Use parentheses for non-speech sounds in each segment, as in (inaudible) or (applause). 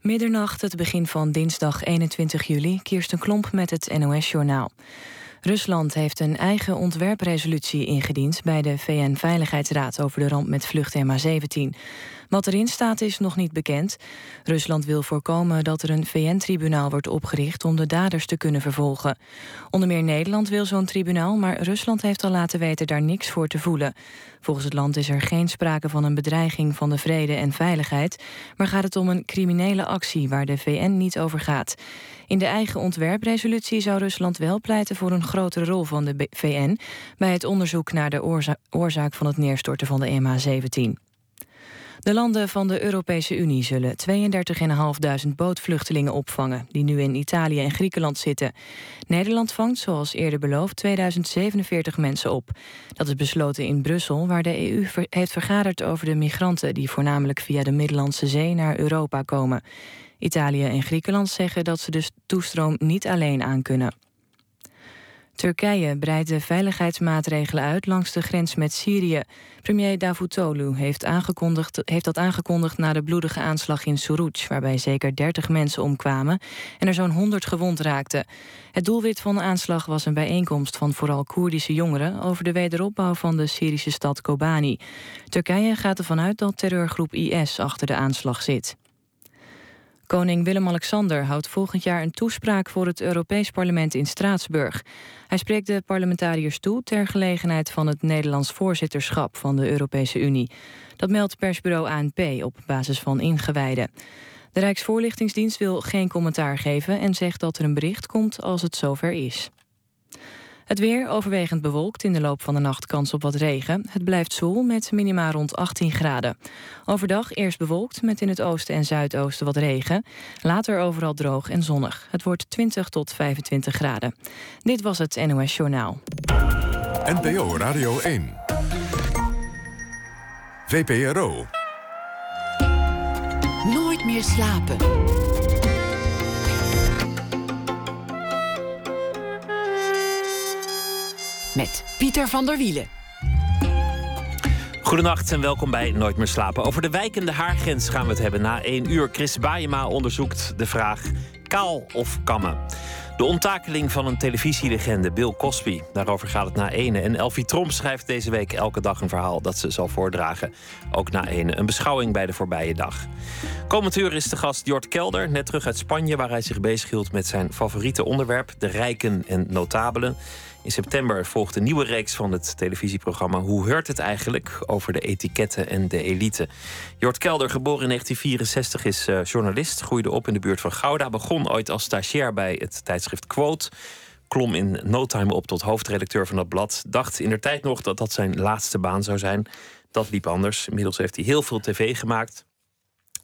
Middernacht, het begin van dinsdag 21 juli, Kirsten Klomp met het NOS-journaal. Rusland heeft een eigen ontwerpresolutie ingediend bij de VN-veiligheidsraad over de ramp met vlucht MH17. Wat erin staat is nog niet bekend. Rusland wil voorkomen dat er een VN-tribunaal wordt opgericht om de daders te kunnen vervolgen. Onder meer Nederland wil zo'n tribunaal, maar Rusland heeft al laten weten daar niks voor te voelen. Volgens het land is er geen sprake van een bedreiging van de vrede en veiligheid, maar gaat het om een criminele actie waar de VN niet over gaat. In de eigen ontwerpresolutie zou Rusland wel pleiten voor een grotere rol van de VN bij het onderzoek naar de oorzaak van het neerstorten van de MH17. De landen van de Europese Unie zullen 32.500 bootvluchtelingen opvangen... die nu in Italië en Griekenland zitten. Nederland vangt, zoals eerder beloofd, 2047 mensen op. Dat is besloten in Brussel, waar de EU heeft vergaderd over de migranten... die voornamelijk via de Middellandse Zee naar Europa komen. Italië en Griekenland zeggen dat ze de toestroom niet alleen aankunnen. Turkije breidt de veiligheidsmaatregelen uit langs de grens met Syrië. Premier Davutoglu heeft, aangekondigd, heeft dat aangekondigd na de bloedige aanslag in Suruc... waarbij zeker 30 mensen omkwamen en er zo'n 100 gewond raakten. Het doelwit van de aanslag was een bijeenkomst van vooral Koerdische jongeren... over de wederopbouw van de Syrische stad Kobani. Turkije gaat ervan uit dat terreurgroep IS achter de aanslag zit. Koning Willem-Alexander houdt volgend jaar een toespraak voor het Europees Parlement in Straatsburg. Hij spreekt de parlementariërs toe ter gelegenheid van het Nederlands voorzitterschap van de Europese Unie. Dat meldt persbureau ANP op basis van ingewijden. De Rijksvoorlichtingsdienst wil geen commentaar geven en zegt dat er een bericht komt als het zover is. Het weer overwegend bewolkt. In de loop van de nacht kans op wat regen. Het blijft zwoel met minima rond 18 graden. Overdag eerst bewolkt met in het oosten en zuidoosten wat regen. Later overal droog en zonnig. Het wordt 20 tot 25 graden. Dit was het NOS Journaal. NPO Radio 1. VPRO. Nooit meer slapen. Met Pieter van der Wielen. Goedenacht en welkom bij Nooit meer slapen. Over de wijkende haargrens gaan we het hebben na één uur. Chris Baayema onderzoekt de vraag kaal of kammen. De onttakeling van een televisielegende, Bill Cosby. Daarover gaat het na ene. En Elfie Tromp schrijft deze week elke dag een verhaal dat ze zal voordragen. Ook na ene. Een beschouwing bij de voorbije dag. Komend uur is de gast Jort Kelder, net terug uit Spanje... waar hij zich bezighield met zijn favoriete onderwerp... de rijken en notabelen. In september volgt een nieuwe reeks van het televisieprogramma Hoe heurt het eigenlijk? over de etiketten en de elite. Jort Kelder, geboren in 1964, is uh, journalist. Groeide op in de buurt van Gouda. Begon ooit als stagiair bij het tijdschrift Quote. Klom in no time op tot hoofdredacteur van dat blad. Dacht in der tijd nog dat dat zijn laatste baan zou zijn. Dat liep anders. Inmiddels heeft hij heel veel tv gemaakt.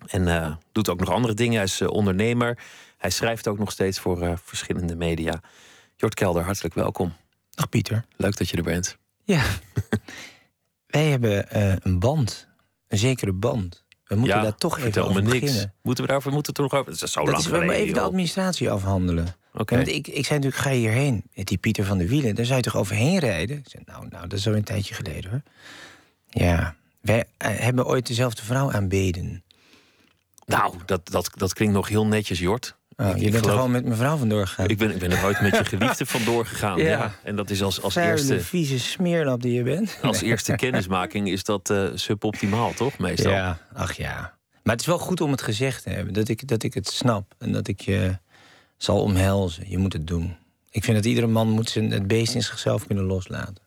En uh, doet ook nog andere dingen. Hij is uh, ondernemer. Hij schrijft ook nog steeds voor verschillende media. Jort Kelder, hartelijk welkom. Dag Pieter. Leuk dat je er bent. Ja. (laughs) Wij hebben uh, een band. Een zekere band. We moeten daar toch even over niks. beginnen. Moeten we daarvoor moeten toch over? Dat is zo dat lang is, geleden, We even de administratie afhandelen. Oké. Okay. Want ik, ik zei natuurlijk, ga je hierheen? Die Pieter van de Wielen, daar zou je toch overheen rijden? Ik zei, nou, nou, dat is zo een tijdje geleden hoor. Ja, wij uh, hebben ooit dezelfde vrouw aanbeden. Nou, dat, dat, dat klinkt nog heel netjes, Jort. Oh, je bent er gewoon met mevrouw vandoor gegaan. Ik ben, ik ben er ooit met je geliefde vandoor gegaan. ja. ja. En dat is als, als Vuile, eerste. vieze smeerlap die je bent. Als eerste kennismaking is dat uh, suboptimaal, toch? Meestal. Ja, ach ja. Maar het is wel goed om het gezegd te hebben. Dat ik, dat ik het snap. En dat ik je zal omhelzen. Je moet het doen. Ik vind dat iedere man moet zijn, het beest in zichzelf kunnen loslaten.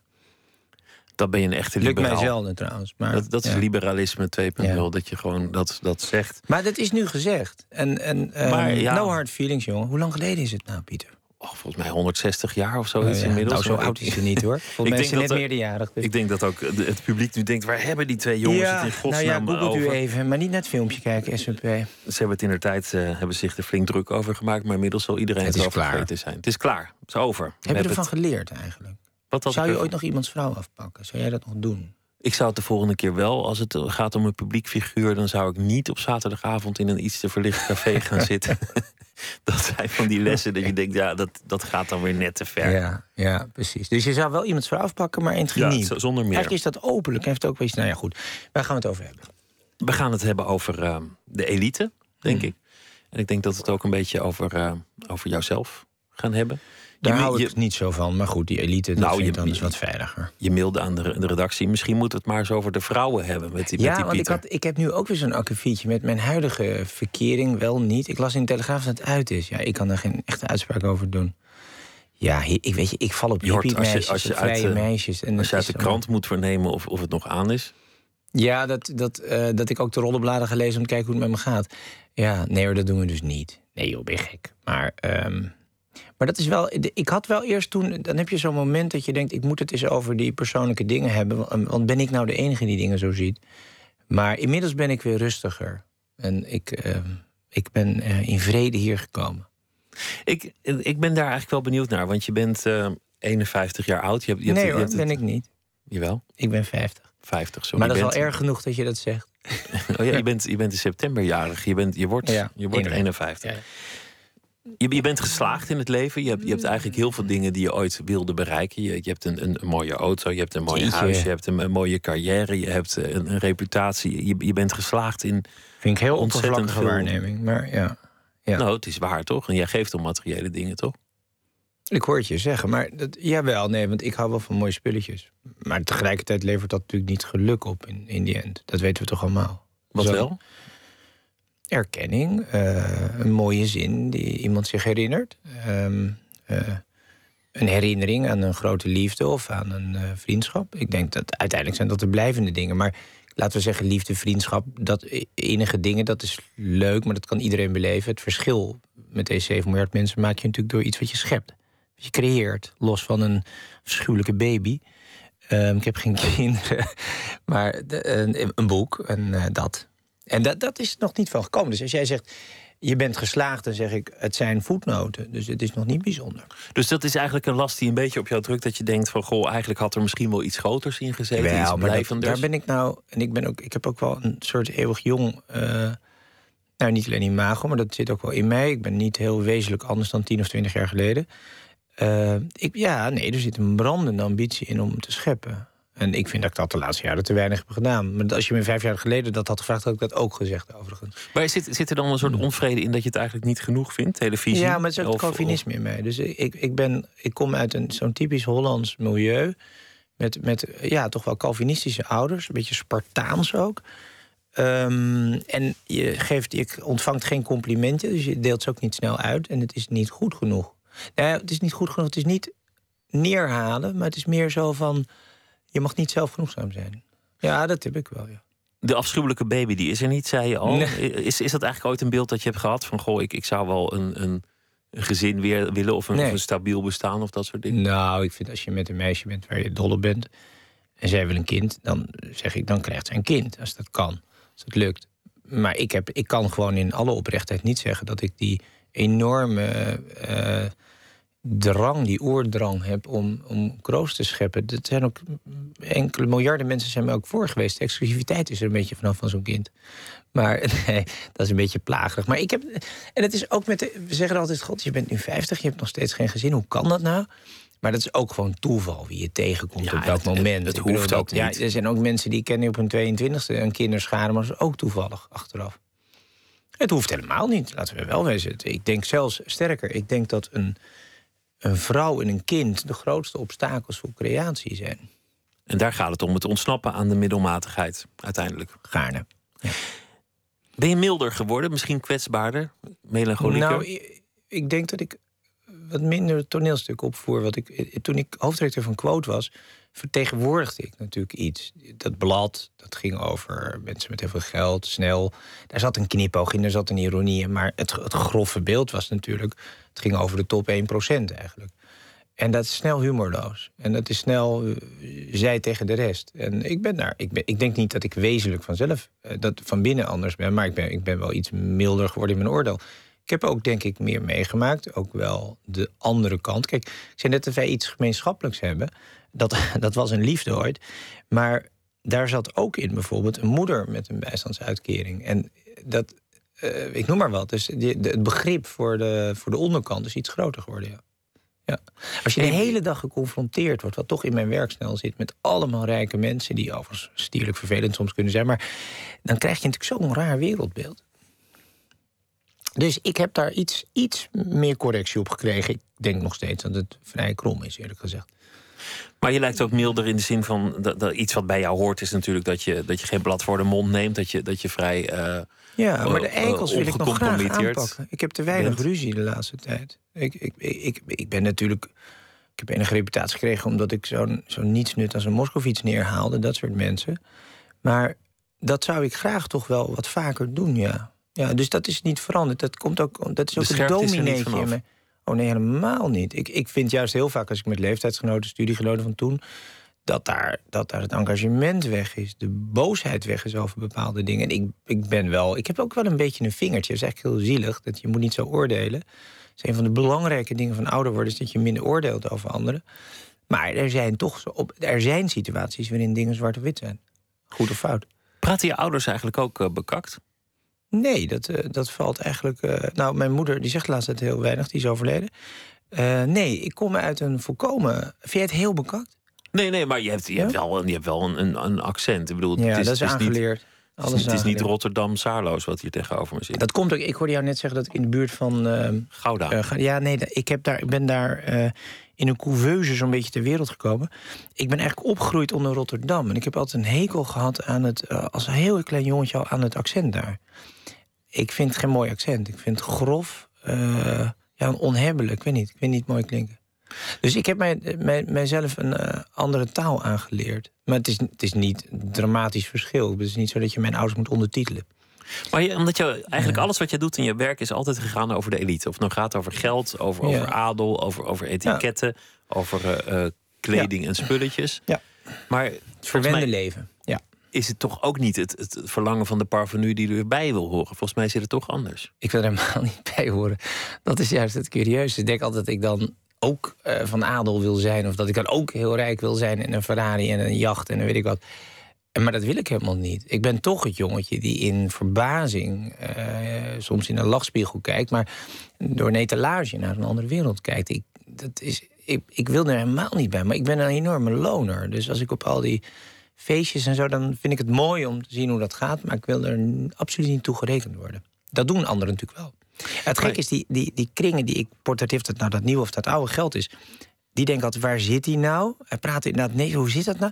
Dat ben je een echte liberaal. Lukt mij zelden trouwens. Maar, dat, dat is liberalisme 2.0, ja. dat je gewoon dat, dat zegt. Maar dat is nu gezegd. En, en um, maar, ja. no hard feelings, jongen. Hoe lang geleden is het nou, Pieter? Oh, volgens mij 160 jaar of zoiets oh, ja. inmiddels. Nou, zo oud is ze niet hoor. (laughs) Volgens mij is net meerderjarig. Dus. Ik denk dat ook het publiek nu denkt... waar hebben die twee jongens het in godsnaam nou ja, over? u even, maar niet naar het filmpje kijken, SMP. Ze hebben het in de tijd uh, hebben zich er flink druk over gemaakt... maar inmiddels zal iedereen het, het over vergeten zijn. Het is klaar, het is over. Heb je ervan het... geleerd eigenlijk? Wat Zou je ooit nog iemands vrouw afpakken? Zou jij dat nog doen? Ik zou het de volgende keer wel. Als het gaat om een publiek figuur, dan zou ik niet op zaterdagavond in een iets te verlicht café gaan (laughs) zitten. (laughs) dat zijn van die lessen dat je denkt, ja, dat, dat gaat dan weer net te ver. Ja, ja, precies. Dus je zou wel iemands vrouw afpakken, maar in het. Ja, zonder meer. Eigenlijk is dat openlijk. Heeft ook wel nou ja, goed. Waar gaan we het over hebben? We gaan het hebben over uh, de elite, denk hmm. ik. En ik denk dat we het ook een beetje over, uh, over jouzelf gaan hebben. Daar je, hou ik niet zo van. Maar goed, die elite, dat nou, je, dan is wat veiliger. Je mailde aan de, de, redactie. Misschien moet het maar eens over de vrouwen hebben met die, ja, met die want ik, had, ik heb nu ook weer zo'n akkefietje met mijn huidige verkering. Wel niet. Ik las in de Telegraaf dat het uit is. Ja, ik kan daar geen echte uitspraak over doen. Ja, ik weet je, ik val op hippie meisjes, als je, als vrije uit, meisjes. En als je uit de krant moet vernemen of, of het nog aan is. Ja, dat, dat, uh, dat ik ook de rollenbladen gelezen om te kijken hoe het met me gaat. Ja, nee hoor, dat doen we dus niet. Nee joh, ben je gek. Maar, um, maar dat is wel... Ik had wel eerst toen... Dan heb je zo'n moment dat je denkt... ik moet het eens over die persoonlijke dingen hebben. Want ben ik nou de enige die dingen zo ziet? Maar inmiddels ben ik weer rustiger. En ik, uh, ik ben uh, in vrede hier gekomen. Ik, ik ben daar eigenlijk wel benieuwd naar. Want je bent 51 jaar oud. Je hebt, je nee hebt, hoor, je hebt ben ik niet. Jawel? Ik ben 50. 50. Zo. Maar dat is wel erg genoeg dat je dat zegt. (laughs) oh ja, je bent, je bent in september jarig. Je, bent, je wordt, ja, je wordt 51. Ja. Je, je, bent geslaagd in het leven. Je hebt, je hebt eigenlijk heel veel dingen die je ooit wilde bereiken. Je, je hebt een, een, mooie auto, je hebt een mooi huis, je hebt een, mooie carrière, je hebt een, een reputatie. Je, je bent geslaagd in. Vind ik heel ontzettend veel waarneming. Maar ja, ja. Nou, het is waar toch? En jij geeft om materiële dingen toch? Ik hoor het je zeggen, maar dat, jawel, nee, want ik hou wel van mooie spulletjes. Maar tegelijkertijd levert dat natuurlijk niet geluk op in, in die end. Dat weten we toch allemaal. Wat wel? Erkenning, uh, een mooie zin die iemand zich herinnert. Um, uh, een herinnering aan een grote liefde of aan een uh, vriendschap. Ik denk dat uiteindelijk zijn dat de blijvende dingen. Maar laten we zeggen, liefde, vriendschap, dat enige dingen, dat is leuk, maar dat kan iedereen beleven. Het verschil met deze 7 miljard mensen maak je natuurlijk door iets wat je schept je creëert, los van een afschuwelijke baby. Um, ik heb geen (laughs) kinderen, maar een, een, boek en uh, dat. En dat, dat is nog niet van gekomen. Dus als jij zegt, je bent geslaagd, dan zeg ik, het zijn voetnoten. Dus het is nog niet bijzonder. Dus dat is eigenlijk een last die een beetje op jou drukt... dat je denkt van, goh, eigenlijk had er misschien wel iets groters in gezeten, wel, iets blijvenders. daar ben ik nou, en ik, ben ook, ik heb ook wel een soort eeuwig jong... Uh, nou, niet alleen imago, maar dat zit ook wel in mij. Ik ben niet heel wezenlijk anders dan tien of twintig jaar geleden. Uh, ik, ja, nee, er zit een brandende ambitie in om te scheppen. En ik vind dat ik dat de laatste jaren te weinig heb gedaan. Maar als je me vijf jaar geleden dat had gevraagd, had ik dat ook gezegd, overigens. Maar zit, zit er dan een soort hmm. onvrede in dat je het eigenlijk niet genoeg vindt, televisie? Ja, maar het is ook Calvinisme in mij. Dus ik, ik, ben, ik kom uit een, zo'n typisch Hollands milieu. Met, met ja, toch wel Calvinistische ouders, een beetje Spartaans ook. Um, en je, geeft, je ontvangt geen complimentje, dus je deelt ze ook niet snel uit. En het is niet goed genoeg. Nou, het is niet goed genoeg. Het is niet neerhalen, maar het is meer zo van... je mag niet zelfgenoegzaam zijn. Ja, dat heb ik wel, ja. De afschuwelijke baby, die is er niet, zei je al. Is, is dat eigenlijk ooit een beeld dat je hebt gehad van... goh, ik, ik zou wel een, een, een gezin weer willen of een, een, stabiel bestaan of dat soort dingen? Nou, ik vind als je met een meisje bent waar je dol op bent... en zij wil een kind, dan zeg ik, dan krijgt zij een kind. Als dat kan, als het lukt. Maar ik, heb, ik kan gewoon in alle oprechtheid niet zeggen... dat ik die enorme... Uh, drang, die oerdrang heb om, om kroos te scheppen. Dat zijn ook enkele miljarden mensen zijn me ook voor geweest. De exclusiviteit is er een beetje vanaf van zo'n kind. Maar (laughs) nee, dat is een beetje plagerig. Maar ik heb. En het is ook met. De, we zeggen altijd: God, je bent nu 50, je hebt nog steeds geen gezin. Hoe kan dat nou? Maar dat is ook gewoon toeval wie je tegenkomt op welk moment. Het, hoeft ook niet. Ja, er zijn ook mensen die kennen op hun 22e een kinderschade, maar dat is ook toevallig achteraf. Het hoeft helemaal niet, laten we wel wezen. Ik denk zelfs sterker. Ik denk dat een een vrouw en een kind de grootste obstakels voor creatie zijn. En daar gaat het om, het ontsnappen aan de middelmatigheid uiteindelijk. Gaarne. Ja. Ben je milder geworden, misschien kwetsbaarder, melancholieker? Nou, ik denk dat ik wat minder toneelstuk opvoer. Wat ik, toen ik hoofdredacteur van Quote was, vertegenwoordigde ik natuurlijk iets. Dat blad, dat ging over mensen met heel veel geld, snel. Daar zat een knipoog in, daar zat een ironie in. Maar het, het grove beeld was natuurlijk... ging over de top 1% eigenlijk. En dat is snel humorloos. En dat is snel uh, zij tegen de rest. En ik ben daar. Ik, ben, ik denk niet dat ik wezenlijk vanzelf uh, dat van binnen anders ben. Maar ik ben, ik ben wel iets milder geworden in mijn oordeel. Ik heb ook, denk ik, meer meegemaakt. Ook wel de andere kant. Kijk, ik zei net dat wij iets gemeenschappelijks hebben. Dat, (laughs) dat was een liefde ooit. Maar daar zat ook in bijvoorbeeld een moeder met een bijstandsuitkering. En dat, uh, ik noem maar wat. Dus die, de, het begrip voor de, voor de onderkant is iets groter geworden. Ja. Ja. Als je de hele dag geconfronteerd wordt, wat toch in mijn werk snel zit, met allemaal rijke mensen, die overigens stierlijk vervelend soms kunnen zijn, maar dan krijg je natuurlijk zo'n raar wereldbeeld. Dus ik heb daar iets, iets meer correctie op gekregen. Ik denk nog steeds dat het vrij krom is, eerlijk gezegd. Maar je lijkt ook milder in de zin van dat, dat, iets wat bij jou hoort, is natuurlijk dat je, dat je geen blad voor de mond neemt. Dat je, dat je vrij. Uh, ja, maar de enkels wil ik nog graag aanpakken. Ik heb te weinig ruzie de laatste tijd. Ik, ik, ik, ik ben natuurlijk. Ik heb enige reputatie gekregen omdat ik zo'n zo nietsnut als een Moskovits neerhaalde, dat soort mensen. Maar dat zou ik graag toch wel wat vaker doen, ja. Ja, dus dat is niet veranderd. Dat, komt ook, dat is ook een domineetje. Oh nee, helemaal niet. Ik, ik vind juist heel vaak als ik met leeftijdsgenoten, studiegenoten van toen, dat daar, dat daar het engagement weg is, de boosheid weg is over bepaalde dingen. En ik, ik ben wel, ik heb ook wel een beetje een vingertje. Dat is eigenlijk heel zielig, dat je moet niet zo oordelen. Dat is een van de belangrijke dingen van ouder worden, is dat je minder oordeelt over anderen. Maar er zijn toch op, er zijn situaties waarin dingen zwart-wit zijn. Goed of fout. Praten je ouders eigenlijk ook uh, bekakt? Nee, dat, uh, dat valt eigenlijk. Uh, nou, mijn moeder die zegt laatst het heel weinig, die is overleden. Nee, ik kom uit een volkomen. Vind jij het heel bekakt? Nee, nee, maar je hebt, je hebt wel, je hebt wel een, een accent. Ik bedoel, ja, het is, dat is het is aangeleerd. Niet, Alles het is niet Rotterdam-Saarloos wat hier tegenover me zit. Dat komt ook. Ik hoorde jou net zeggen dat ik in de buurt van. Gouda. ja, nee, ik, heb daar, ik ben daar in een couveuse zo'n beetje ter wereld gekomen. Ik ben eigenlijk opgegroeid onder Rotterdam. En ik heb altijd een hekel gehad aan het. als een heel klein jongetje al aan het accent daar ik vind het geen mooi accent. Ik vind het grof, ja, onhebbelijk. Ik weet niet, ik het niet mooi klinken. Dus ik heb mij, mij, mijzelf een uh, andere taal aangeleerd. Maar het is, het is niet een dramatisch verschil. Het is niet zo dat je mijn ouders moet ondertitelen. Maar je, omdat je eigenlijk alles wat je doet in je werk is altijd gegaan over de elite. Of het nou gaat over geld, over, over adel, over, over etiketten, over uh, kleding en spulletjes. Ja. Maar het verwende leven. Ja is het toch ook niet het, het verlangen van de parvenu die erbij wil horen. Volgens mij zit het toch anders. Ik wil er helemaal (laughs) niet bij horen. Dat is juist het curieuze. Ik denk altijd dat ik dan ook uh, van adel wil zijn. Of dat ik dan ook heel rijk wil zijn en een Ferrari en een jacht en dan weet ik wat. Maar dat wil ik helemaal niet. Ik ben toch het jongetje die in verbazing, uh, soms in een lachspiegel kijkt, maar door een etalage naar een andere wereld kijkt. Ik, dat is, ik, ik wil er helemaal niet bij, maar ik ben een enorme loner. Dus als ik op al die feestjes en zo, dan vind ik het mooi om te zien hoe dat gaat. Maar ik wil er absoluut niet toe gerekend worden. Dat doen anderen natuurlijk wel. Het gek is, die, die, die kringen die ik portretteer, of dat nou dat nieuwe of dat oude geld is, die denken altijd, waar zit hij nou? Hij praat inderdaad, nee, hoe zit dat nou?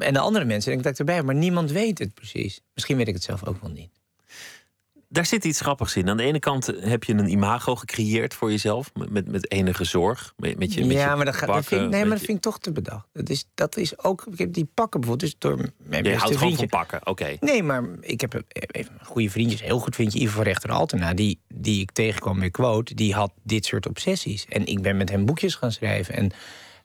En de andere mensen denken dat ik erbij maar niemand weet het precies. Misschien weet ik het zelf ook wel niet daar zit iets grappigs in. Aan de ene kant heb je een imago gecreëerd voor jezelf. Met, met enige zorg. Met, met je, met ja, je maar, dat, gaat, vind, nee, maar dat vind ik toch te bedacht. Dat is, dat is ook. Ik heb die pakken bijvoorbeeld. Dus door mijn je houdt gewoon van pakken, oké. Nee, maar ik heb even goede vriendjes. Heel goed vriendje, Ivo van Rechter Altena. Die, die ik tegenkwam bij Quote. Die had dit soort obsessies. En ik ben met hem boekjes gaan schrijven. En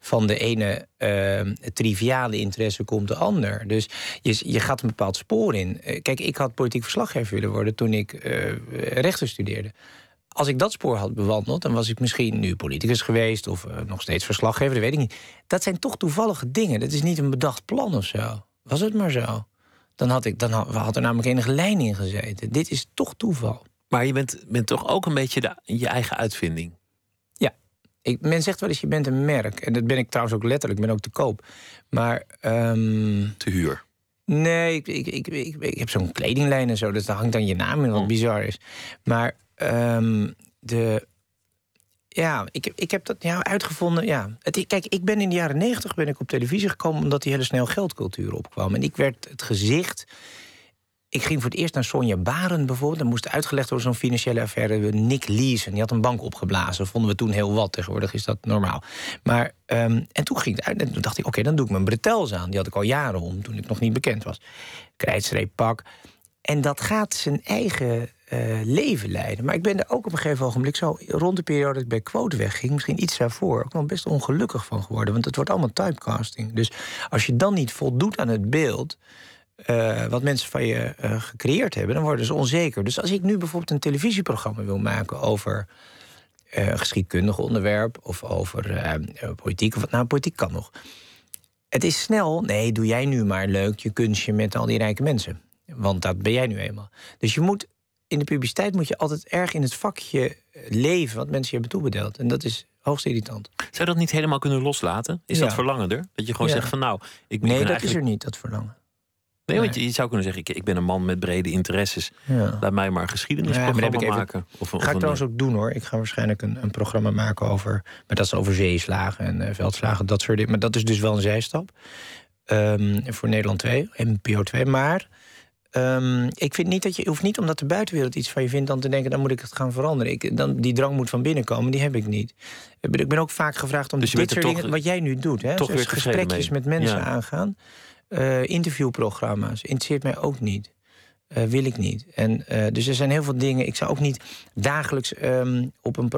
van de ene uh, triviale interesse komt de ander. Dus je, je gaat een bepaald spoor in. Uh, kijk, ik had politiek verslaggever willen worden toen ik uh, rechten studeerde. Als ik dat spoor had bewandeld, dan was ik misschien nu politicus geweest of nog steeds verslaggever, dat weet ik niet. Dat zijn toch toevallige dingen. Dat is niet een bedacht plan of zo. Was het maar zo. Dan had, ik, dan had, had er namelijk enige lijn in gezeten. Dit is toch toeval. Maar je bent, bent toch ook een beetje de, je eigen uitvinding? Ik, men zegt wel eens, je bent een merk. En dat ben ik trouwens ook letterlijk, ik ben ook te koop. Maar... Um, te huur? Nee, ik, ik, ik, ik, ik heb zo'n kledinglijn en zo. Dus daar hangt dan je naam in, wat oh. bizar is. Maar um, de... Ja, ik, ik heb dat ja, uitgevonden. Ja. Het, kijk, ik ben in de jaren negentig ben ik op televisie gekomen... omdat die hele snel geldcultuur opkwam. En ik werd het gezicht ik ging voor het eerst naar Sonja Baren bijvoorbeeld. Dan moest uitgelegd worden zo'n financiële affaire. Nick Leeson, die had een bank opgeblazen. Vonden we toen heel wat. Tegenwoordig is dat normaal. Maar, um, en toen ging het uit. En toen dacht ik, oké, dan doe ik mijn bretels aan. Die had ik al jaren om, toen ik nog niet bekend was. Krijtstreep pak. En dat gaat zijn eigen uh, leven leiden. Maar ik ben er ook op een gegeven ogenblik zo... rond de periode dat ik bij Quote wegging... misschien iets daarvoor, ook wel best ongelukkig van geworden. Want het wordt allemaal typecasting. Dus als je dan niet voldoet aan het beeld... Uh, wat mensen van je uh, gecreëerd hebben, dan worden ze onzeker. Dus als ik nu bijvoorbeeld een televisieprogramma wil maken over uh, geschiedkundig onderwerp of over politiek, of wat nou, politiek kan nog. Het is snel, nee, doe jij nu maar leuk je kunstje met al die rijke mensen. Want dat ben jij nu eenmaal. Dus je moet in de publiciteit moet je altijd erg in het vakje leven wat mensen je hebben toebedeeld. En dat is hoogst irritant. Zou je dat niet helemaal kunnen loslaten? Is dat verlangen er? Dat je gewoon zegt van nou, ik Nee, dat is er niet, dat verlangen. Nee, want je, zou kunnen zeggen, ik, ik ben een man met brede interesses. Ja. Laat mij maar geschiedenisprogramma ja, maken. Of, ga ik trouwens ook doen hoor. Ik ga waarschijnlijk een, een programma maken over... Maar dat is over zeeslagen en uh, veldslagen, dat soort dingen. Maar dat is dus wel een zijstap. Um, voor Nederland 2, NPO 2. Maar um, ik vind niet dat je... hoeft niet omdat de buitenwereld iets van je vindt... dan te denken, dan moet ik het gaan veranderen. Ik, dan, die drang moet van binnen komen, die heb ik niet. Ik ben ook vaak gevraagd om dus dit soort dingen... wat jij nu doet, hè? Dus gesprekjes met mensen aangaan... Uh, interviewprogramma's interesseert mij ook niet. Uh, wil ik niet. En, uh, dus er zijn heel veel dingen. Ik zou ook niet dagelijks um, op een,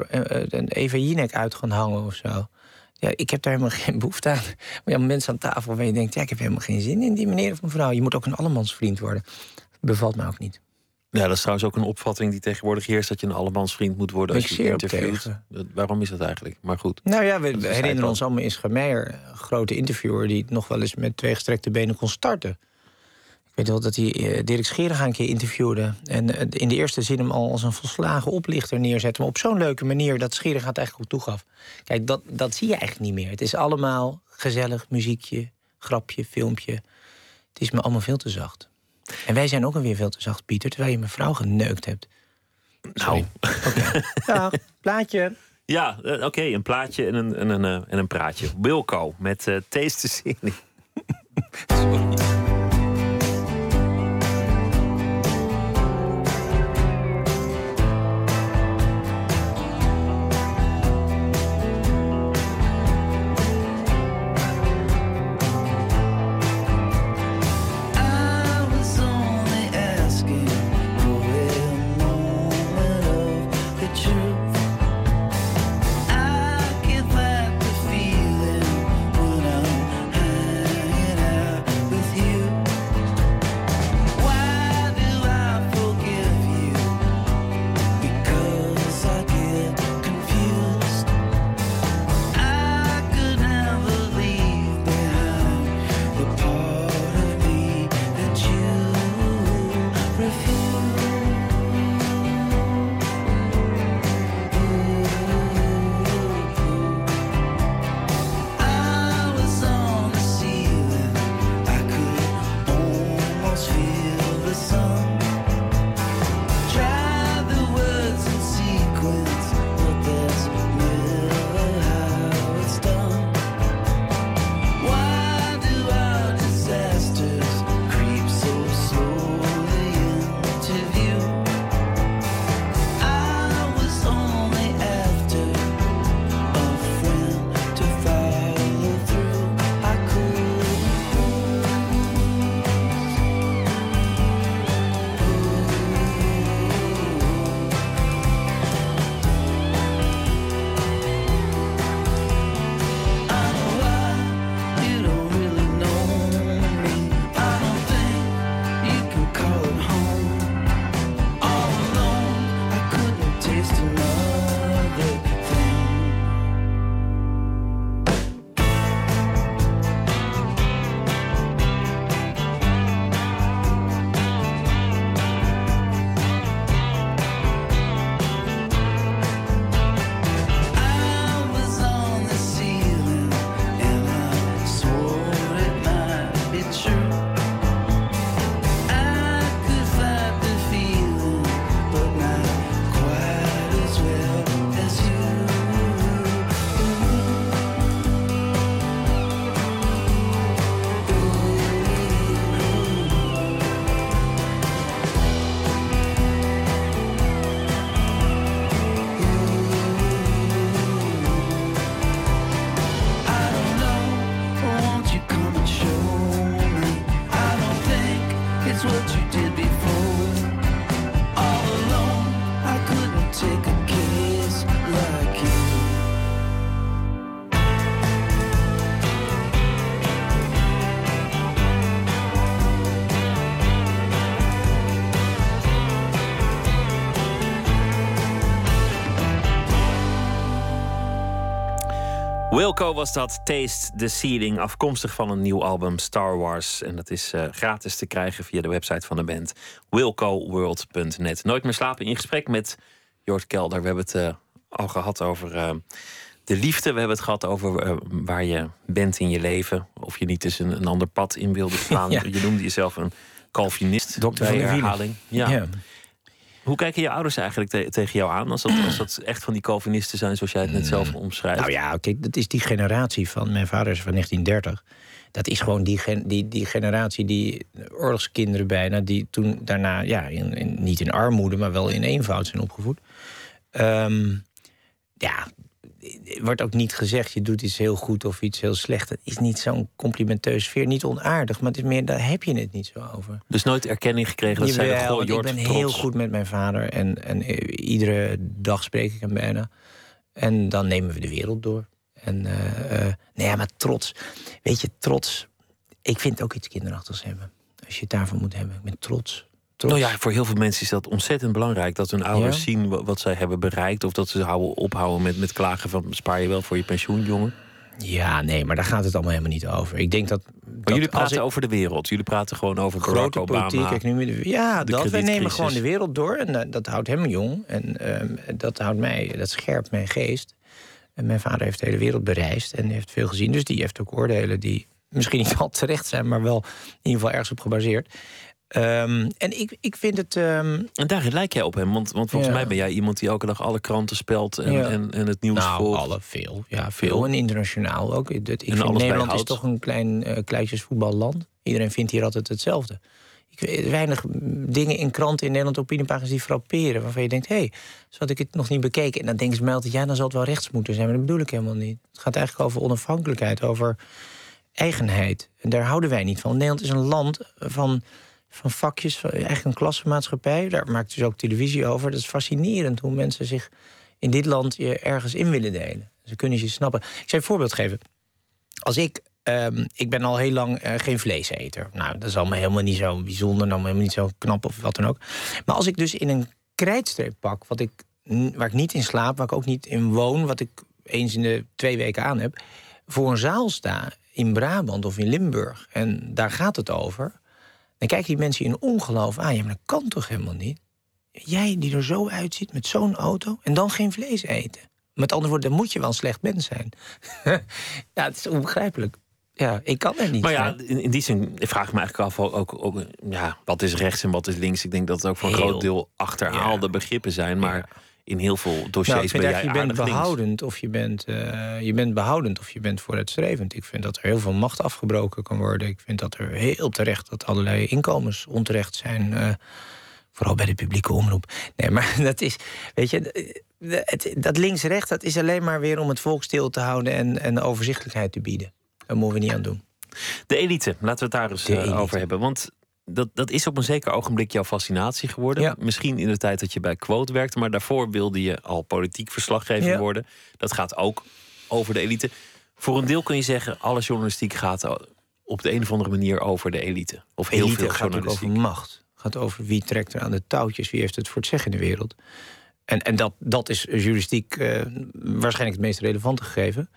een Eva uit gaan hangen of zo. Ja, ik heb daar helemaal (laughs) geen behoefte aan. Maar ja, mensen aan tafel waar je denkt... ja, ik heb helemaal geen zin in die meneer of mevrouw. Je moet ook een allemansvriend worden. Bevalt mij ook niet. Ja, dat is trouwens ook een opvatting die tegenwoordig heerst... dat je een allemansvriend moet worden als je interviewt. Waarom is dat eigenlijk? Maar goed. Nou ja, we, herinneren ons allemaal Isra Meijer... een grote interviewer die nog wel eens met twee gestrekte benen kon starten. Ik weet wel dat hij uh, Dirk Scheringa een keer interviewde... en uh, in de eerste zin hem al als een volslagen oplichter neerzette... maar op zo'n leuke manier dat Scheringa het eigenlijk ook toegaf. Kijk, dat, dat zie je eigenlijk niet meer. Het is allemaal gezellig, muziekje, grapje, filmpje. Het is me allemaal veel te zacht. En wij zijn ook alweer veel te zacht, Pieter, terwijl je mevrouw geneukt hebt. Nou, oké. (laughs) Okay. plaatje. Ja, uh, oké, okay, een plaatje en een, en, een, uh, en een praatje. Wilco met uh, Taste the (laughs) Sorry. Wilco was dat Taste the Ceiling, afkomstig van een nieuw album Star Wars. En dat is uh, gratis te krijgen via de website van de band wilcoworld.net. Nooit meer slapen in gesprek met Jort Kelder. We hebben het uh, al gehad over uh, de liefde. We hebben het gehad over eh, waar je bent in je leven. Of je niet eens een, een ander pad in wilde slaan. (laughs) Je noemde jezelf een Calvinist. Dokter van de herhaling. Ja. ja. Hoe kijken je ouders eigenlijk tegen jou aan? Als dat, als dat echt van die Calvinisten zijn, zoals jij het net zelf mm. omschrijft. Nou ja, kijk, dat is die generatie van mijn vader is van 1930. Dat is gewoon die, die, die generatie, die oorlogskinderen bijna, die toen daarna, ja, in, niet in armoede, maar wel in eenvoud zijn opgevoed. Um, ja, wordt ook niet gezegd, je doet iets heel goed of iets heel slecht. Het is niet zo'n complimenteus sfeer, niet onaardig, maar het is meer, daar heb je het niet zo over. Dus nooit erkenning gekregen dat zij goh, Ik ben heel goed met mijn vader en, en iedere dag spreek ik hem bijna. En dan nemen we de wereld door. En uh, uh, nee, maar trots. Weet je, trots. Ik vind ook iets kinderachtigs hebben. Als je het daarvan moet hebben. Ik ben trots. Nou ja, voor heel veel mensen is dat ontzettend belangrijk. Dat hun ouders zien wat, zij hebben bereikt. Of dat ze houden, ophouden met, met klagen van spaar je wel voor je pensioen, jongen. Ja, nee, maar daar gaat het allemaal helemaal niet over. Ik denk dat. Maar jullie praten over de wereld. Jullie praten gewoon over grote Obama. Politiek, ja, dat. Wij nemen gewoon de wereld door. En dat, dat houdt hem jong. En ehm, dat houdt mij, dat scherpt mijn geest. En mijn vader heeft de hele wereld bereisd en heeft veel gezien. Dus die heeft ook oordelen die misschien niet (laughs) al terecht zijn, maar wel in ieder geval ergens op gebaseerd. Um, en ik, ik vind het. Um... En daarin lijk jij op hem, want, want volgens mij ben jij iemand die elke dag alle kranten spelt en, en, en, het nieuws nou, volgt. alle, veel. Ja, veel. En internationaal ook. Ik, ik vind Nederland is toch een klein uh, kleintjesvoetballand. Iedereen vindt hier altijd hetzelfde. Ik, weinig dingen in kranten in Nederland, opiniepagina's die frapperen. Waarvan je denkt, hé, hey, zo had ik het nog niet bekeken. En dan denken ze mij altijd, ja, dan zal het wel rechts moeten zijn. Maar dat bedoel ik helemaal niet. Het gaat eigenlijk over onafhankelijkheid, over eigenheid. En daar houden wij niet van. Nederland is een land van van vakjes, eigenlijk een klassenmaatschappij. Daar maakt dus ook televisie over. Dat is fascinerend hoe mensen zich in dit land je ergens in willen delen. Ze kunnen je snappen. Ik zou een voorbeeld geven. Als ik, um, ik ben al heel lang uh, geen vleeseter. Nou, dat is allemaal helemaal niet zo bijzonder, allemaal helemaal niet zo knap of wat dan ook. Maar als ik dus in een krijtstreep pak, wat ik, waar ik niet in slaap, waar ik ook niet in woon, wat ik eens in de twee weken aan heb, voor een zaal sta in Brabant of in Limburg. En daar gaat het over dan kijken die mensen in ongeloof aan. Ja, maar dat kan toch helemaal niet? Jij die er zo uitziet met zo'n auto en dan geen vlees eten. Met andere woorden, dan moet je wel een slecht mens zijn. (laughs) ja, het is onbegrijpelijk. Ja, ik kan er niet. Maar ja, in, in die zin vraag ik me eigenlijk af ook, ook, ja, wat is rechts en wat is links. Ik denk dat het ook voor een groot deel achterhaalde begrippen zijn. Maar in heel veel dossiers nou, ben jij je bent behoudend of je bent, uh, je bent behoudend of je bent vooruitstrevend. Ik vind dat er heel veel macht afgebroken kan worden. Ik vind dat er heel terecht dat allerlei inkomens onterecht zijn. Uh, vooral bij de publieke omroep. Nee, maar (laughs) dat is, weet je, het, dat links-rechts, dat is alleen maar weer om het volk stil te houden en, en overzichtelijkheid te bieden. Daar moeten we niet aan doen. De elite, laten we het daar eens over hebben. Want dat, dat is op een zeker ogenblik jouw fascinatie geworden. Misschien in de tijd dat je bij Quote werkte, maar daarvoor wilde je al politiek verslaggever worden. Dat gaat ook over de elite. Voor een deel kun je zeggen, alle journalistiek gaat op de een of andere manier over de elite. Of heel elite veel gaat journalistiek. over macht. Gaat over wie trekt er aan de touwtjes, wie heeft het voor het zeggen in de wereld. En, en dat, dat is journalistiek uh, waarschijnlijk het meest relevante gegeven.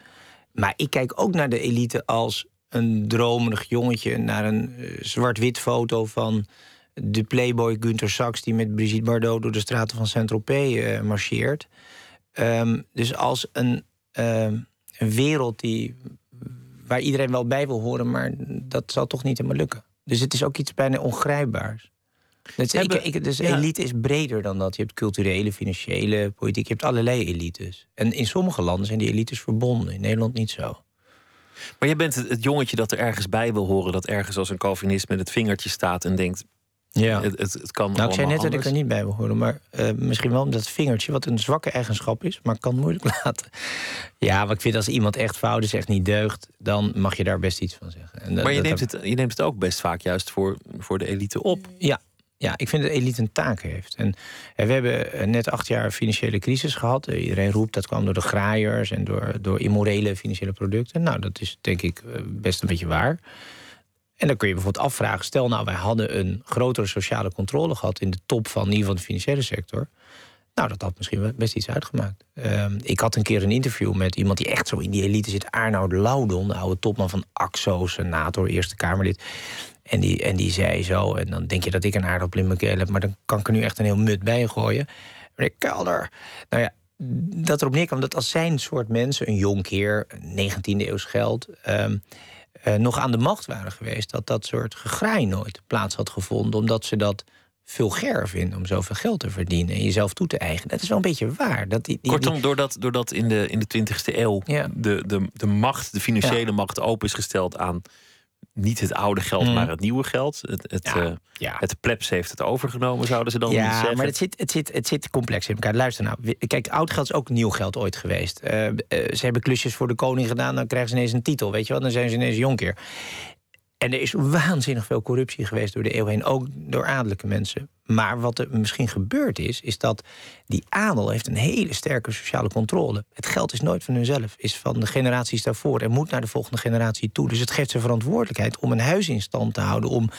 Maar ik kijk ook naar de elite als een dromerig jongetje naar een eh, zwart-wit foto van de playboy Gunther Sachs... die met Brigitte Bardot door de straten van Saint-Tropez uh, marcheert. Um, dus als een, uh, een wereld die, waar iedereen wel bij wil horen... maar dat zal toch niet helemaal lukken. Dus het is ook iets bijna ongrijpbaars. Dus, Hebben, ik, ik, dus elite is breder dan dat. Je hebt culturele, financiële, politiek. Je hebt allerlei elites. En in sommige landen zijn die elites verbonden. In Nederland niet zo. Maar jij bent het, jongetje dat er ergens bij wil horen, dat ergens als een Calvinist met het vingertje staat en denkt. Ja, het, het, het kan. Nou, ik zei net dat ik er niet bij wil horen, maar uh, misschien wel omdat het vingertje, wat een zwakke eigenschap is, maar kan moeilijk (laughs) laten. Ja, maar ik vind als iemand echt fout is, echt niet deugt, dan mag je daar best iets van zeggen. En maar je, neemt het, je neemt het ook best vaak juist voor, voor de elite op. Ja, ja, ik vind dat elite een taak heeft. En, we hebben eh, net acht jaar financiële crisis gehad. Eh, iedereen roept dat kwam door de graaiers en door, door immorele financiële producten. Nou, dat is denk ik eh, best een beetje waar. En dan kun je bijvoorbeeld afvragen: stel nou, wij hadden een grotere sociale controle gehad in de top van in ieder geval de financiële sector. Nou, dat had misschien best iets uitgemaakt. Ehm, ik had een keer een interview met iemand die echt zo in die elite zit. Arnoud Loudon, de oude topman van AXO, senator, Eerste Kamerlid. En die, en die zei zo, en dan denk je dat ik een aardappel in mijn keel heb... maar dan kan ik er nu echt een heel mut bij gooien. Meneer Kelder, nou ja, dat erop neerkwam dat als zijn soort mensen, een jonkheer, 19e eeuws geld, ehm, uh, nog aan de macht waren geweest, dat dat soort gegraai nooit plaats had gevonden, omdat ze dat vulgair vinden om zoveel geld te verdienen en jezelf toe te eigenen. Dat is wel een beetje waar. Dat die, die, Kortom, doordat, doordat in de, in de 20e eeuw de, de, de macht, de financiële macht, open is gesteld aan niet het oude geld, mm. maar het nieuwe geld. Het, het, ja, uh, het plebs heeft het overgenomen, zouden ze dan ja, zeggen. Ja, maar het zit, het, zit, het zit complex in elkaar. Luister nou, kijk, oud geld is ook nieuw geld ooit geweest. Uh, ze hebben klusjes voor de koning gedaan, dan krijgen ze ineens een titel, weet je wel. Dan zijn ze ineens jonker. En er is waanzinnig veel corruptie geweest door de eeuw heen, ook door adellijke mensen. Maar wat er misschien gebeurd is, is dat die adel heeft een hele sterke sociale controle. Het geld is nooit van hunzelf, is van de generaties daarvoor en moet naar de volgende generatie toe. Dus het geeft ze verantwoordelijkheid om een huis in stand te houden, om,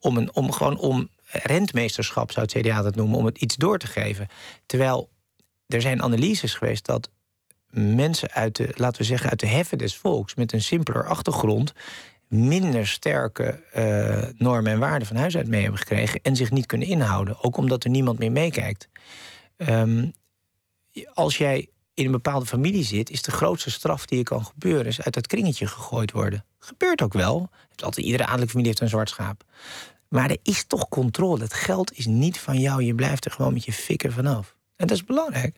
om, een, om gewoon om rentmeesterschap, zou het CDA dat noemen, om het iets door te geven. Terwijl er zijn analyses geweest dat mensen uit de, laten we zeggen, uit de heffen des volks met een simpeler achtergrond minder sterke uh, normen en waarden van huis uit mee hebben gekregen en zich niet kunnen inhouden. Ook omdat er niemand meer meekijkt. Um, als jij in een bepaalde familie zit, is de grootste straf die je kan gebeuren, is uit dat kringetje gegooid worden. Gebeurt ook wel. Altijd, iedere adellijke familie heeft een zwart schaap. Maar er is toch controle. Het geld is niet van jou. Je blijft er gewoon met je fikken vanaf. En dat is belangrijk.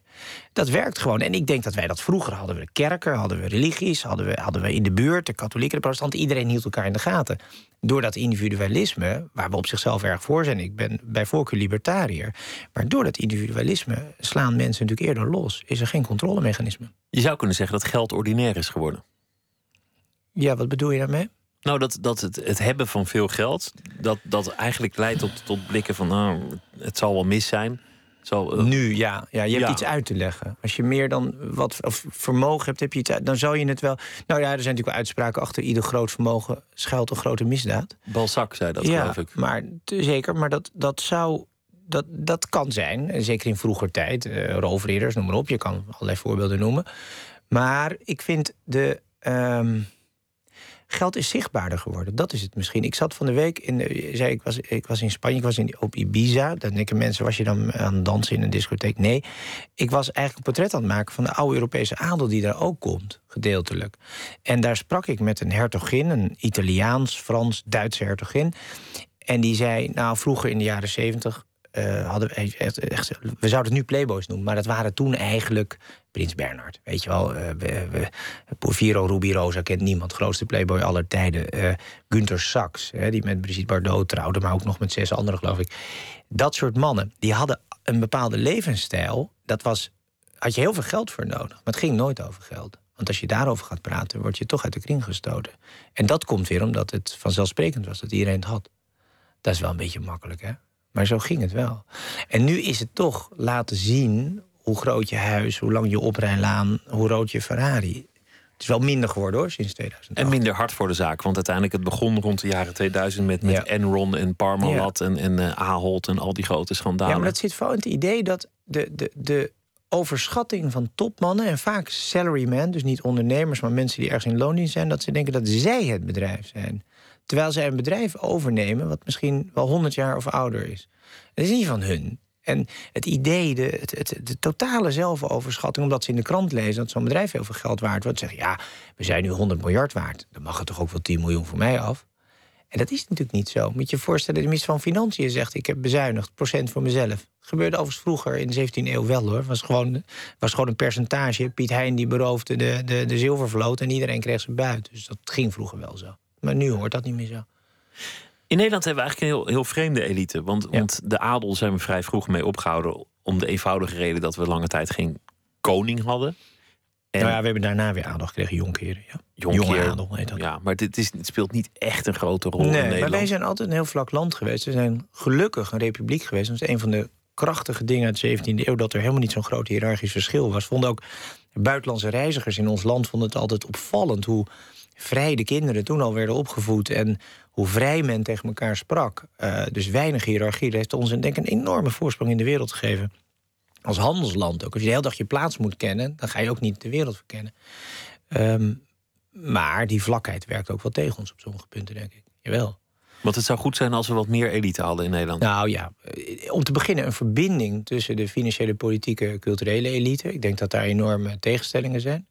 Dat werkt gewoon. En ik denk dat wij dat vroeger hadden. We kerken, hadden we religies, hadden we, hadden we in de buurt, de katholieken, de protestanten. Iedereen hield elkaar in de gaten. Door dat individualisme, waar we op zichzelf erg voor zijn. Ik ben bij voorkeur libertariër. Maar door dat individualisme slaan mensen natuurlijk eerder los. Is er geen controlemechanisme. Je zou kunnen zeggen dat geld ordinair is geworden. Ja, wat bedoel je daarmee? Nou, dat, dat het, het hebben van veel geld, dat, dat eigenlijk leidt tot, tot blikken van, nou, het zal wel mis zijn. Zo, uh, nu, ja. ja. Je hebt iets uit te leggen. Als je meer dan wat of vermogen hebt, heb je iets uit, dan zou je het wel... Nou ja, er zijn natuurlijk wel uitspraken... achter ieder groot vermogen schuilt een grote misdaad. Balzac zei dat, ja, geloof ik. Maar, zeker, maar dat, dat zou... Dat, dat kan zijn, zeker in vroeger tijd. Uh, roofridders, noem maar op. Je kan allerlei voorbeelden noemen. Maar ik vind de... Um, geld is zichtbaarder geworden. Dat is het misschien. Ik zat van de week in. zei, ik, was, ik was in Spanje, ik was in, op Ibiza. Dan denken mensen: was je dan aan het dansen in een discotheek? Nee. Ik was eigenlijk een portret aan het maken van de oude Europese adel die daar ook komt, gedeeltelijk. En daar sprak ik met een hertogin, een Italiaans, Frans, Duitse hertogin. En die zei: Nou, vroeger in de jaren zeventig uh, hadden we echt, echt, we zouden het nu Playboys noemen, maar dat waren toen eigenlijk Prins Bernhard. Weet je wel, uh, we, we, kent niemand, grootste Playboy aller tijden. Uh, Gunther Sachs, hè, die met Brigitte Bardot trouwde, maar ook nog met zes anderen, geloof ik. Dat soort mannen, die hadden een bepaalde levensstijl. Dat was, had je heel veel geld voor nodig, maar het ging nooit over geld. Want als je daarover gaat praten, word je toch uit de kring gestoten. En dat komt weer omdat het vanzelfsprekend was dat iedereen het had. Dat is wel een beetje makkelijk, hè? Maar zo ging het wel. En nu is het toch laten zien hoe groot je huis, hoe lang je oprijlaan, hoe rood je Ferrari. Het is wel minder geworden hoor, sinds 2000. En minder hard voor de zaak. Want uiteindelijk, het begon rond de jaren 2000 met, met Enron en Parmalat en, en uh, Ahold en al die grote schandalen. Ja, maar dat zit vooral in het idee dat de, de, de overschatting van topmannen en vaak salarymen, dus niet ondernemers, maar mensen die ergens in loondienst zijn, dat ze denken dat zij het bedrijf zijn. Terwijl zij een bedrijf overnemen wat misschien wel 100 jaar of ouder is. Dat is niet van hun. En het idee, de, het, de totale zelfoverschatting, omdat ze in de krant lezen dat zo'n bedrijf heel veel geld waard wordt, zeggen ja, we zijn nu 100 miljard waard. Dan mag het toch ook wel 10 miljoen voor mij af. En dat is natuurlijk niet zo. Moet je je voorstellen, de minister van Financiën zegt: Ik heb bezuinigd, procent voor mezelf. Gebeurde overigens vroeger in de 17e eeuw wel hoor. Was gewoon, was gewoon een percentage. Piet Hein die beroofde de, de, de zilvervloot en iedereen kreeg ze buiten. Dus dat ging vroeger wel zo. Maar nu hoort dat niet meer zo. In Nederland hebben we eigenlijk een heel, heel vreemde elite. Want, want de adel zijn we vrij vroeg mee opgehouden. Om de eenvoudige reden dat we lange tijd geen koning hadden. En nou ja, we hebben daarna weer adel gekregen, jonkeren. Ja. Jonge adel heet dat. Ja, maar dit is, het speelt niet echt een grote rol nee, in Nederland. Maar wij zijn altijd een heel vlak land geweest. We zijn gelukkig een republiek geweest. Dat is een van de krachtige dingen uit de 17e eeuw... dat er helemaal niet zo'n groot hiërarchisch verschil was. Vonden ook buitenlandse reizigers in ons land vonden het altijd opvallend... hoe vrij de kinderen toen al werden opgevoed en hoe vrij men tegen elkaar sprak. Uh, dus weinig hiërarchie. Dat heeft ons denk ik, een enorme voorsprong in de wereld gegeven. Als handelsland ook. Als je de hele dag je plaats moet kennen, dan ga je ook niet de wereld verkennen. Um, maar die vlakheid werkt ook wel tegen ons op sommige punten, denk ik. Jawel. Want het zou goed zijn als we wat meer elite hadden in Nederland. Nou ja, eh, om te beginnen een verbinding tussen de financiële, politieke, culturele elite. Ik denk dat daar enorme tegenstellingen zijn.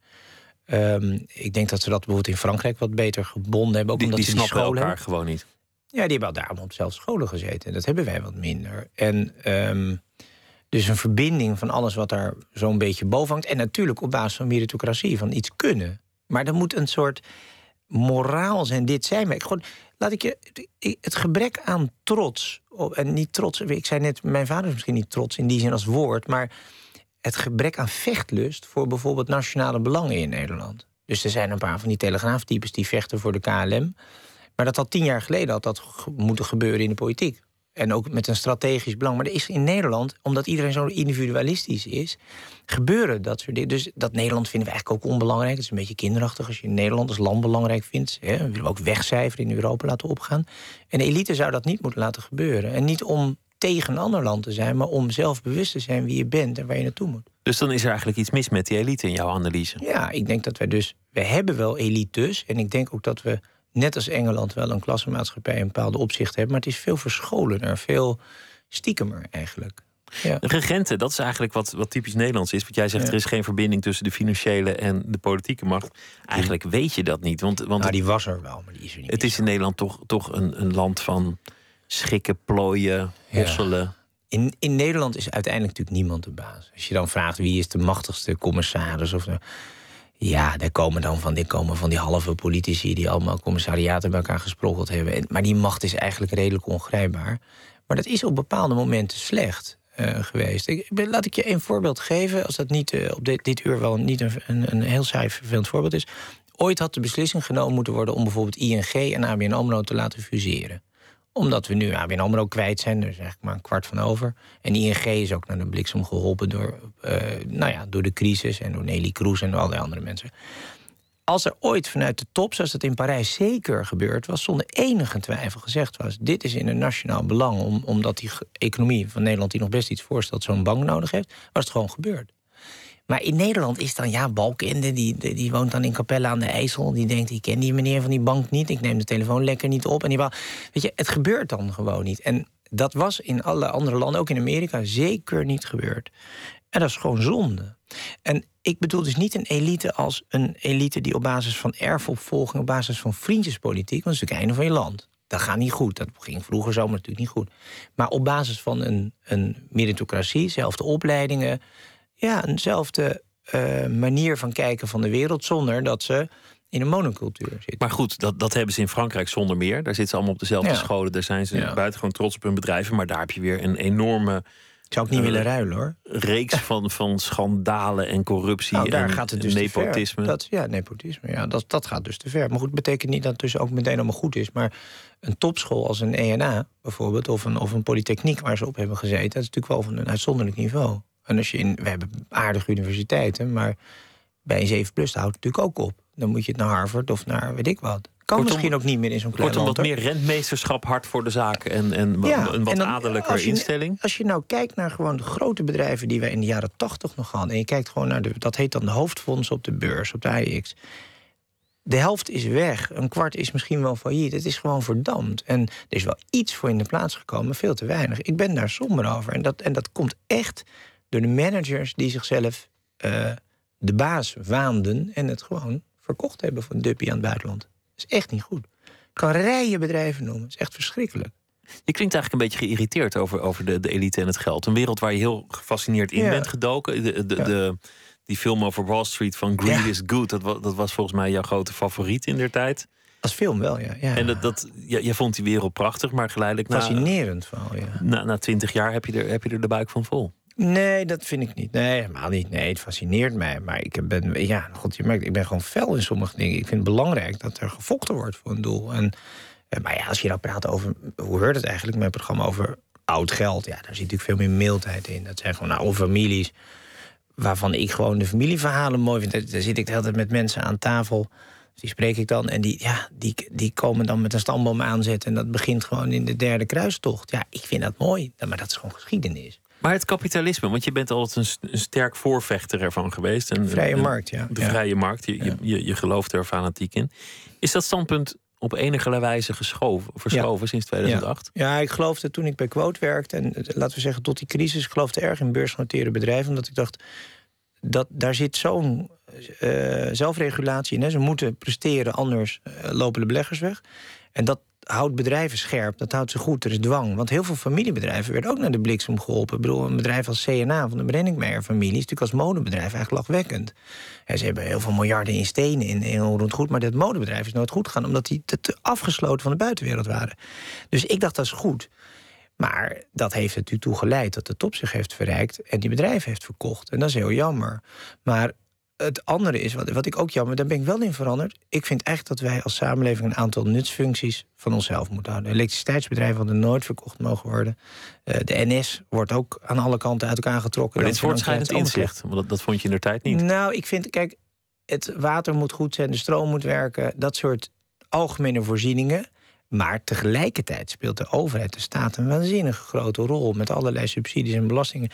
Um, ik denk dat ze dat bijvoorbeeld in Frankrijk wat beter gebonden hebben. Ook die, omdat die ze die snappen scholen elkaar hebben. gewoon niet. Ja, die hebben al daarom op dezelfde scholen gezeten. En dat hebben wij wat minder. En ehm, dus een verbinding van alles wat daar zo'n beetje boven hangt. En natuurlijk op basis van meritocratie, van iets kunnen. Maar er moet een soort moraal zijn. Dit zijn wij. Gewoon, laat ik je. Het gebrek aan trots. En niet trots. Ik zei net, mijn vader is misschien niet trots in die zin als woord. Maar het gebrek aan vechtlust voor bijvoorbeeld nationale belangen in Nederland. Dus er zijn een paar van die telegraaftypes die vechten voor de KLM. Maar dat had tien jaar geleden had dat moeten gebeuren in de politiek. En ook met een strategisch belang. Maar er is in Nederland, omdat iedereen zo individualistisch is, gebeuren dat soort dingen. Dus dat Nederland vinden we eigenlijk ook onbelangrijk. Het is een beetje kinderachtig als je Nederland als land belangrijk vindt. Hè. willen we ook wegcijferen in Europa laten opgaan. En de elite zou dat niet moeten laten gebeuren. En niet om tegen een ander land te zijn, maar om zelf bewust te zijn wie je bent en waar je naartoe moet. Dus dan is er eigenlijk iets mis met die elite in jouw analyse. Ja, ik denk dat wij dus. We hebben wel elites. En ik denk ook dat we net als Engeland wel een klassenmaatschappij in bepaalde opzichten hebben. Maar het is veel verscholener, veel stiekemer eigenlijk. Ja. De regenten, dat is eigenlijk wat, wat typisch Nederlands is. Want jij zegt er is geen verbinding tussen de financiële en de politieke macht. Eigenlijk weet je dat niet. Want, want nou, die was er wel, maar die is er niet. Het is in Nederland toch, toch een, een land van schikken, plooien, hosselen. Ja. In, in Nederland is uiteindelijk natuurlijk niemand de baas. Als je dan vraagt wie is de machtigste commissaris of ja, daar komen dan van, die komen van die halve politici die allemaal commissariaten bij elkaar gesprokkeld hebben. Maar die macht is eigenlijk redelijk ongrijpbaar. Maar dat is op bepaalde momenten slecht uh, geweest. Ik, laat ik je een voorbeeld geven, als dat niet uh, op dit, dit uur wel niet een, een, een heel saai vervelend voorbeeld is. Ooit had de beslissing genomen moeten worden om bijvoorbeeld ING en ABN AMRO te laten fuseren omdat we nu ABN AMRO kwijt zijn, is eigenlijk maar een kwart van over. En ING is ook naar de bliksem geholpen door, uh, nou ja, door de crisis... en door Nelly Kroes en door allerlei andere mensen. Als er ooit vanuit de top, zoals dat in Parijs zeker gebeurd was... zonder enige twijfel gezegd was... dit is in een nationaal belang... Om, omdat die economie van Nederland die nog best iets voorstelt... zo'n bank nodig heeft, was het gewoon gebeurd. Maar in Nederland is dan, ja, Balkende, die, die, die, woont dan in Capelle aan de IJssel. Die denkt, ik ken die meneer van die bank niet. Ik neem de telefoon lekker niet op. En die weet je, het gebeurt dan gewoon niet. En dat was in alle andere landen, ook in Amerika, zeker niet gebeurd. En dat is gewoon zonde. En ik bedoel dus niet een elite als een elite die op basis van erfopvolging, op basis van vriendjespolitiek, want dat is natuurlijk einde van je land. Dat gaat niet goed. Dat ging vroeger zo, maar natuurlijk niet goed. Maar op basis van een, een meritocratie, zelfde opleidingen, ja, eenzelfde uh, manier van kijken van de wereld, zonder dat ze in een monocultuur zitten. Maar goed, dat, dat hebben ze in Frankrijk zonder meer. Daar zitten ze allemaal op dezelfde ja. scholen. Daar zijn ze ja. buitengewoon trots op hun bedrijven. Maar daar heb je weer een enorme. Ik zou ook niet uh, willen ruilen hoor. Reeks (laughs) van, van schandalen en corruptie nou, daar en gaat het dus nepotisme. Dat, ja, nepotisme. Ja, dat, dat gaat dus te ver. Maar goed, betekent niet dat het dus ook meteen allemaal goed is. Maar een topschool als een ENA bijvoorbeeld, of een, of een polytechniek waar ze op hebben gezeten, dat is natuurlijk wel van een uitzonderlijk niveau. En als je in, we hebben aardige universiteiten, maar bij een 7 plus houdt het natuurlijk ook op. Dan moet je het naar Harvard of naar weet ik wat. Kan Kortom, misschien ook niet meer in zo'n klein Kortom, wat meer rentmeesterschap, hard voor de zaak en, en ja, een wat en dan, adellijker als je, instelling. Als je nou kijkt naar gewoon de grote bedrijven die wij in de jaren 80 nog hadden, en je kijkt gewoon naar de, dat heet dan de hoofdfondsen op de beurs, op de AIX. De helft is weg, een kwart is misschien wel failliet. Het is gewoon verdampt. En er is wel iets voor in de plaats gekomen, veel te weinig. Ik ben daar somber over. En dat, en dat komt echt door de managers die zichzelf uh, de baas waanden en het gewoon verkocht hebben van Duppie aan het buitenland. Dat is echt niet goed. Ik kan rijen bedrijven noemen. Het is echt verschrikkelijk. Je klinkt eigenlijk een beetje geïrriteerd over, over de, de elite en het geld. Een wereld waar je heel gefascineerd in Ja. bent gedoken. De, de, Ja. de, die film over Wall Street van Greed Ja. is Good, dat, dat was volgens mij jouw grote favoriet in der tijd. Als film wel, ja. ja. En dat, dat, ja, jij vond die wereld prachtig, maar geleidelijk na, Fascinerend verhaal, ja. na, na twintig jaar heb je, er, heb je er de buik van vol. Nee, dat vind ik niet. Nee, helemaal niet. Nee, het fascineert mij. Maar ik ben, ja, god, je merkt, ik ben gewoon fel in sommige dingen. Ik vind het belangrijk dat er gevochten wordt voor een doel. En, eh, maar ja, als je nou praat over, hoe hoort het eigenlijk, mijn programma over oud geld. Ja, daar zit natuurlijk veel meer mildheid in. Dat zijn gewoon oude families waarvan ik gewoon de familieverhalen mooi vind. Daar- zit ik de hele tijd met mensen aan tafel. Die spreek ik dan. En die, ja, die, die komen dan met een stamboom aanzetten. En dat begint gewoon in de derde kruistocht. Ja, ik vind dat mooi. Maar dat is gewoon geschiedenis. Maar het kapitalisme, want je bent altijd een, st- een sterk voorvechter ervan geweest. En, Vrije en- markt, ja. De Ja. vrije markt, je, je, je, je gelooft er fanatiek in. Is dat standpunt op enige wijze geschoven, verschoven sinds 2008? Ja. ja. ik geloofde toen ik bij Quote werkte... en laten we zeggen tot die crisis... ik geloofde erg in beursgenoteerde bedrijven... omdat ik dacht, dat, daar zit zo'n uh, zelfregulatie in. Hè. Ze moeten presteren, anders uh, lopen de beleggers weg. En dat houdt bedrijven scherp, dat houdt ze goed. Er is dwang. Want heel veel familiebedrijven werden ook naar de bliksem geholpen. Ik bedoel, een bedrijf als CNA van de Brenningmeijer-familie... is natuurlijk als modebedrijf eigenlijk lachwekkend. ze hebben heel veel miljarden in stenen in, in goed... maar dat modebedrijf is nooit goed gegaan... omdat die te afgesloten van de buitenwereld waren. Dus ik dacht, dat is goed. Maar dat heeft natuurlijk toe geleid dat de top zich heeft verrijkt... en die bedrijven heeft verkocht. En dat is heel jammer. Maar het andere is, wat, wat ik ook jammer, daar ben ik wel in veranderd. Ik vind echt dat wij als samenleving een aantal nutsfuncties van onszelf moeten houden. Elektriciteitsbedrijven hadden nooit verkocht mogen worden. Uh, de NS wordt ook aan alle kanten uit elkaar getrokken. Maar dit is voortschrijdend inzicht, want dat, dat vond je in de tijd niet. Nou, ik vind, kijk, het water moet goed zijn, de stroom moet werken. Dat soort algemene voorzieningen. Maar tegelijkertijd speelt de overheid, de staat, een waanzinnig grote rol met allerlei subsidies en belastingen.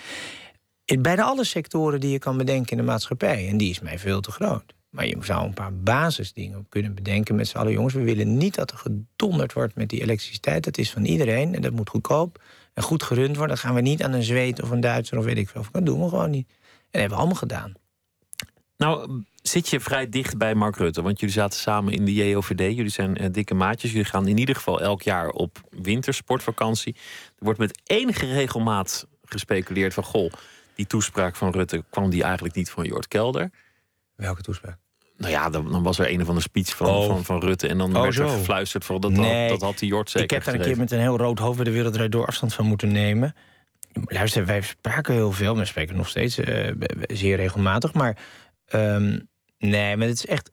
In bijna alle sectoren die je kan bedenken in de maatschappij. En die is mij veel te groot. Maar je zou een paar basisdingen kunnen bedenken met z'n allen. Jongens, we willen niet dat er gedonderd wordt met die elektriciteit. Dat is van iedereen en dat moet goedkoop en goed gerund worden. Dat gaan we niet aan een Zweed of een Duitser of weet ik veel. Dat doen we gewoon niet. En dat hebben we allemaal gedaan. Nou, zit je vrij dicht bij Mark Rutte? Want jullie zaten samen in de JOVD. Jullie zijn uh, dikke maatjes. Jullie gaan in ieder geval elk jaar op wintersportvakantie. Er wordt met enige regelmaat gespeculeerd van... goh, die toespraak van Rutte, kwam die eigenlijk niet van Jort Kelder? Welke toespraak? Nou ja, dan, dan was er een of andere speech van, oh. van, van Rutte. En dan oh, werd er gefluisterd voor dat, nee. dat, dat had die Jort zeker Ik heb daar een keer met een heel rood hoofd bij de wereldrijd door afstand van moeten nemen. Luister, wij spraken heel veel. We spreken nog steeds uh, zeer regelmatig. Maar um, nee, maar het is echt...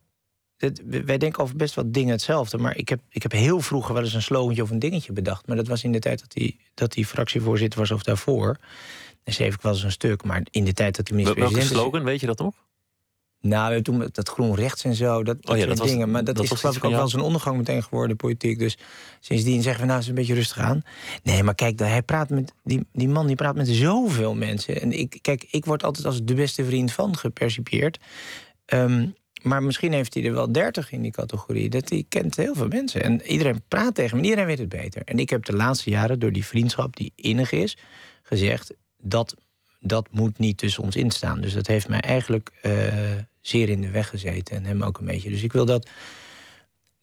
Het, wij denken over best wat dingen hetzelfde. Maar ik heb, ik heb heel vroeger wel eens een slogentje of een dingetje bedacht. Maar dat was in de tijd dat hij dat die fractievoorzitter was of daarvoor. En schreef ik wel eens een stuk. Maar in de tijd dat hij minister-president... Welke slogan, weet je dat nog? Nou, toen dat groen rechts en zo, dat, dat oh ja, dat dingen. Was, maar dat, is geloof ik ook wel zijn ondergang meteen geworden, politiek. Dus sindsdien zeggen we nou eens een beetje rustig aan. Nee, maar kijk, hij praat met, die, die man die praat met zoveel mensen. En ik, kijk, ik word altijd als de beste vriend van gepercipieerd. Um, maar misschien heeft hij er wel dertig in die categorie. Dat hij kent heel veel mensen. En iedereen praat tegen hem, iedereen weet het beter. En ik heb de laatste jaren door die vriendschap die innig is, gezegd dat, dat moet niet tussen ons instaan. Dus dat heeft mij eigenlijk uh, zeer in de weg gezeten. En hem ook een beetje. Dus ik wil dat.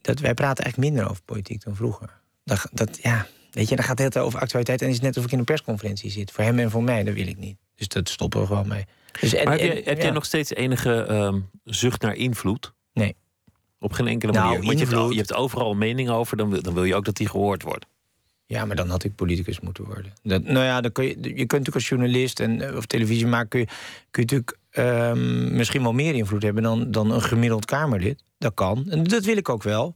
dat wij praten eigenlijk minder over politiek dan vroeger. Dat, dat, ja, weet je, dan gaat het over actualiteit. En is het net of ik in een persconferentie zit. Voor hem en voor mij, dat wil ik niet. Dus dat stoppen we gewoon mee. Dus en, maar heb, jij, heb jij nog steeds enige um, zucht naar invloed? Nee. Op geen enkele nou, manier. Want je hebt, je hebt, overal mening over, dan wil, dan wil je ook dat die gehoord wordt. Ja, maar dan had ik politicus moeten worden. Dat, nou ja, dan kun je, je kunt natuurlijk als journalist en, eh, of televisie maken... kun je, kun je natuurlijk um, misschien wel meer invloed hebben dan, dan een gemiddeld Kamerlid. Dat kan. En dat wil ik ook wel.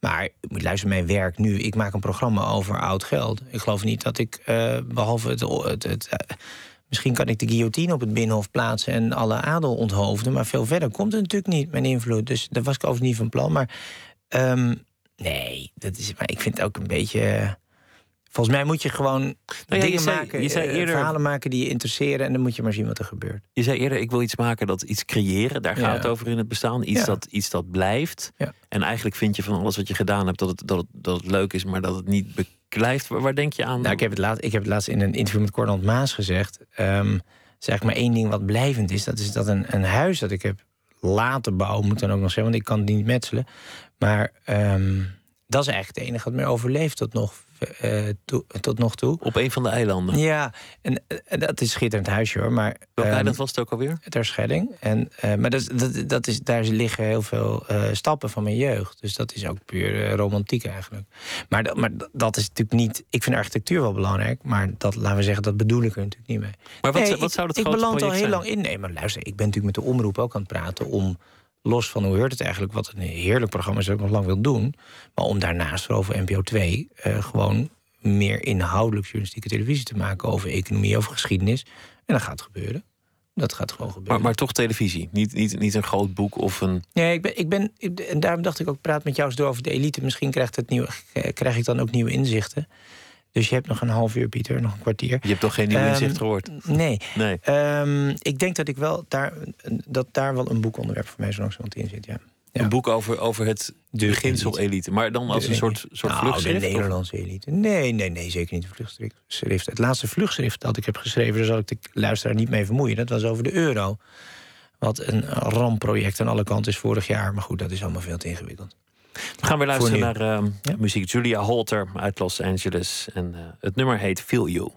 Maar luister, mijn werk nu. Ik maak een programma over oud geld. Ik geloof niet dat ik, uh, behalve het. het, uh, misschien kan ik de guillotine op het binnenhof plaatsen en alle adel onthoofden. Maar veel verder komt het natuurlijk niet, mijn invloed. Dus daar was ik over niet van plan. Maar um, nee, dat is, maar ik vind het ook een beetje. Volgens mij moet je gewoon nou dingen maken, je zei eh, eerder, verhalen maken die je interesseren... en dan moet je maar zien wat er gebeurt. Je zei eerder, ik wil iets maken dat iets creëren. Daar gaat het over in het bestaan. Iets, dat, iets dat blijft. En eigenlijk vind je van alles wat je gedaan hebt... dat het, dat het, dat het leuk is, maar dat het niet blijft. Waar, denk je aan? Nou, ik, heb het laatst, ik heb het laatst in een interview met Cornel Maas gezegd. Um, zeg maar één ding wat blijvend is. Dat is dat een, een huis dat ik heb laten bouwen... moet dan ook nog zeggen, want ik kan het niet metselen. Maar... Um, dat is eigenlijk het enige wat meer overleeft tot nog uh, tot nog toe. Op een van de eilanden? Ja, en, en dat is schitterend huisje hoor. Maar, Welk um, eiland was het ook alweer? Ter Schelling. En, uh, maar dat, dat, dat is, daar liggen heel veel stappen van mijn jeugd. Dus dat is ook puur romantiek eigenlijk. Maar, dat, maar dat is natuurlijk niet... Ik vind architectuur wel belangrijk. Maar dat, laten we zeggen, dat bedoel ik er natuurlijk niet mee. Maar wat, wat zou dat Ik beland al heel lang in. Nee, maar luister, ik ben natuurlijk met de omroep ook aan het praten... om los van hoe heurt het eigenlijk, wat een heerlijk programma is dat ik nog lang wil doen. Maar om daarnaast over NPO 2 uh, gewoon meer inhoudelijk journalistieke televisie te maken over economie, over geschiedenis. En dat gaat gebeuren. Dat gaat gewoon gebeuren. Maar, maar toch televisie, niet, niet, niet een groot boek of een. Nee, ik ben, ik ben. En daarom dacht ik ook, praat met jou eens door over de elite. Misschien krijgt het nieuwe, krijg ik dan ook nieuwe inzichten. Dus je hebt nog een half uur, Pieter, nog een kwartier. Je hebt toch geen nieuw inzicht ehm, gehoord? Nee. nee. Um, ik denk dat ik wel daar, dat daar wel een boekonderwerp voor mij zo langzamerhand in zit, ja. Een boek over, over het de beginsel-elite. Maar dan als een soort, soort nou, vluchtschrift? de Nederlandse elite. Nee, nee, nee, zeker niet de vluchtschrift. Het laatste vluchtschrift dat ik heb geschreven... daar zal ik de luisteraar niet mee vermoeien. Dat was over de euro. Wat een rampproject aan alle kanten is vorig jaar. Maar goed, dat is allemaal veel te ingewikkeld. We gaan weer luisteren naar uh, muziek. Julia Holter uit Los Angeles. En uh, het nummer heet Feel You.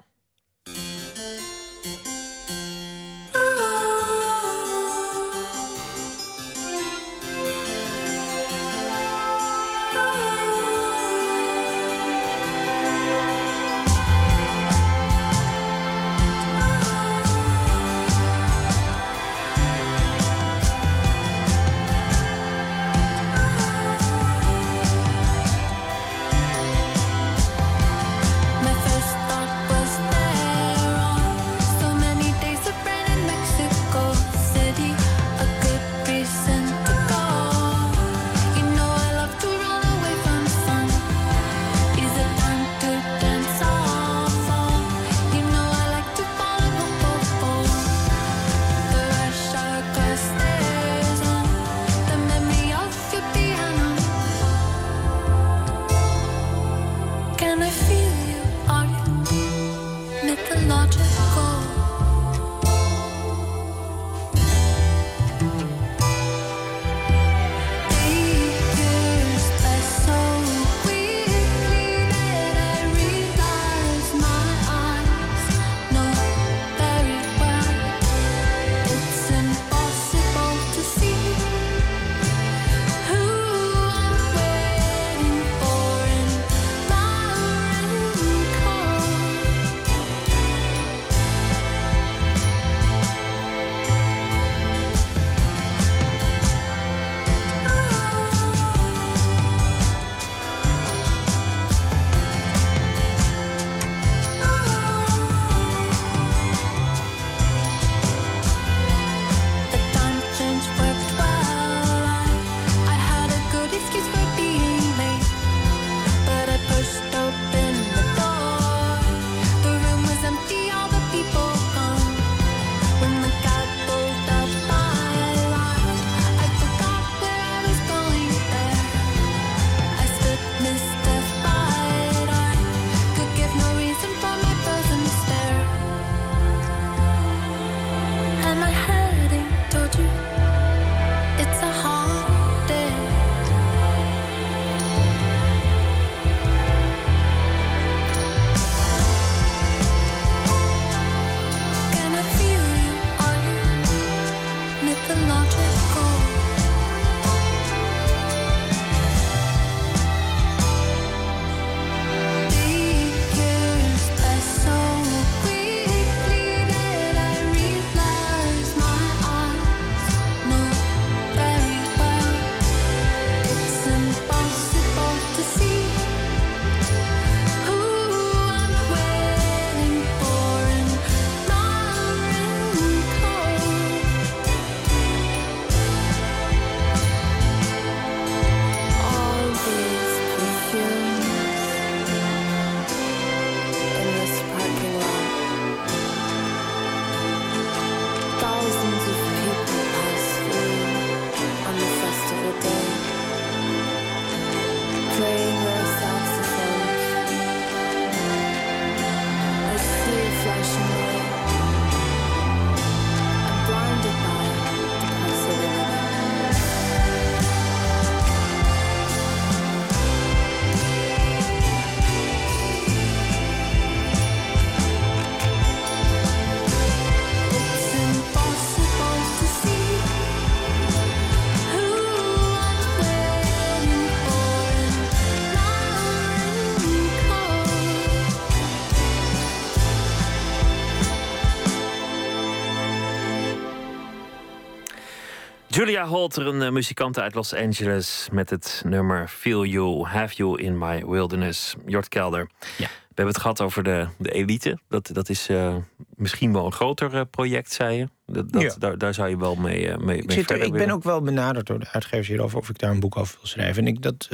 Julia Holter, een uh, muzikant uit Los Angeles... met het nummer Feel You, Have You in My Wilderness. Jort Kelder. Ja. We hebben het gehad over de, de elite. Dat, dat is uh, misschien wel een groter uh, project, zei je. Dat, dat, ja. daar, daar zou je wel mee, mee, mee ik, zit er, ik ben ook wel benaderd door de uitgevers hierover... of ik daar een boek over wil schrijven. En ik, dat,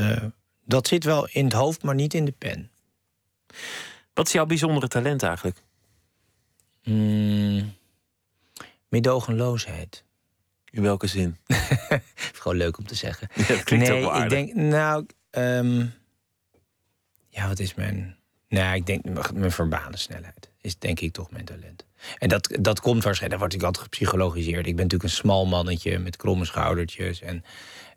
dat zit wel in het hoofd, maar niet in de pen. Wat is jouw bijzondere talent eigenlijk? Mm, medogenloosheid. In welke zin? (laughs) Gewoon leuk om te zeggen. (laughs) Ja, klinkt nee, ik denk, nou, ehm, ja, wat is mijn. Nou, ik denk mijn verbale snelheid is denk ik toch mijn talent. En dat, dat komt waarschijnlijk, daar word ik altijd gepsychologiseerd. Ik ben natuurlijk een smal mannetje met kromme schoudertjes en,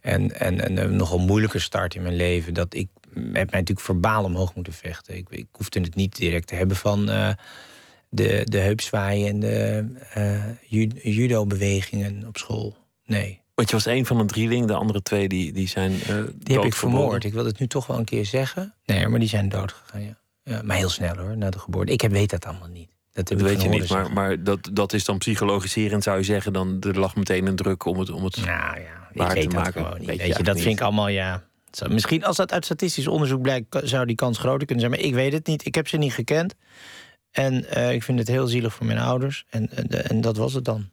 en, en, en een nogal moeilijke start in mijn leven. Dat ik heb mij natuurlijk verbaal omhoog moeten vechten. Ik, ik hoefde het niet direct te hebben van uh, de, de heupzwaaien en de uh, judo-bewegingen op school. Nee. Want je was een van de drieling, de andere twee die, die zijn. Uh, die heb ik vermoord. Ik wil het nu toch wel een keer zeggen. Nee, maar die zijn doodgegaan, ja. ja. Maar heel snel hoor, na de geboorte. Ik heb, weet dat allemaal niet. Dat, dat weet je niet, maar, maar dat, dat is dan psychologiserend, zou je zeggen. Dan er lag meteen een druk om het, om het nou, ja, waar te maken. Weet, weet je, dat vind ik allemaal, ja. Misschien als dat uit statistisch onderzoek blijkt, zou die kans groter kunnen zijn. Maar ik weet het niet. Ik heb ze niet gekend. En uh, ik vind het heel zielig voor mijn ouders. En, en, en dat was het dan.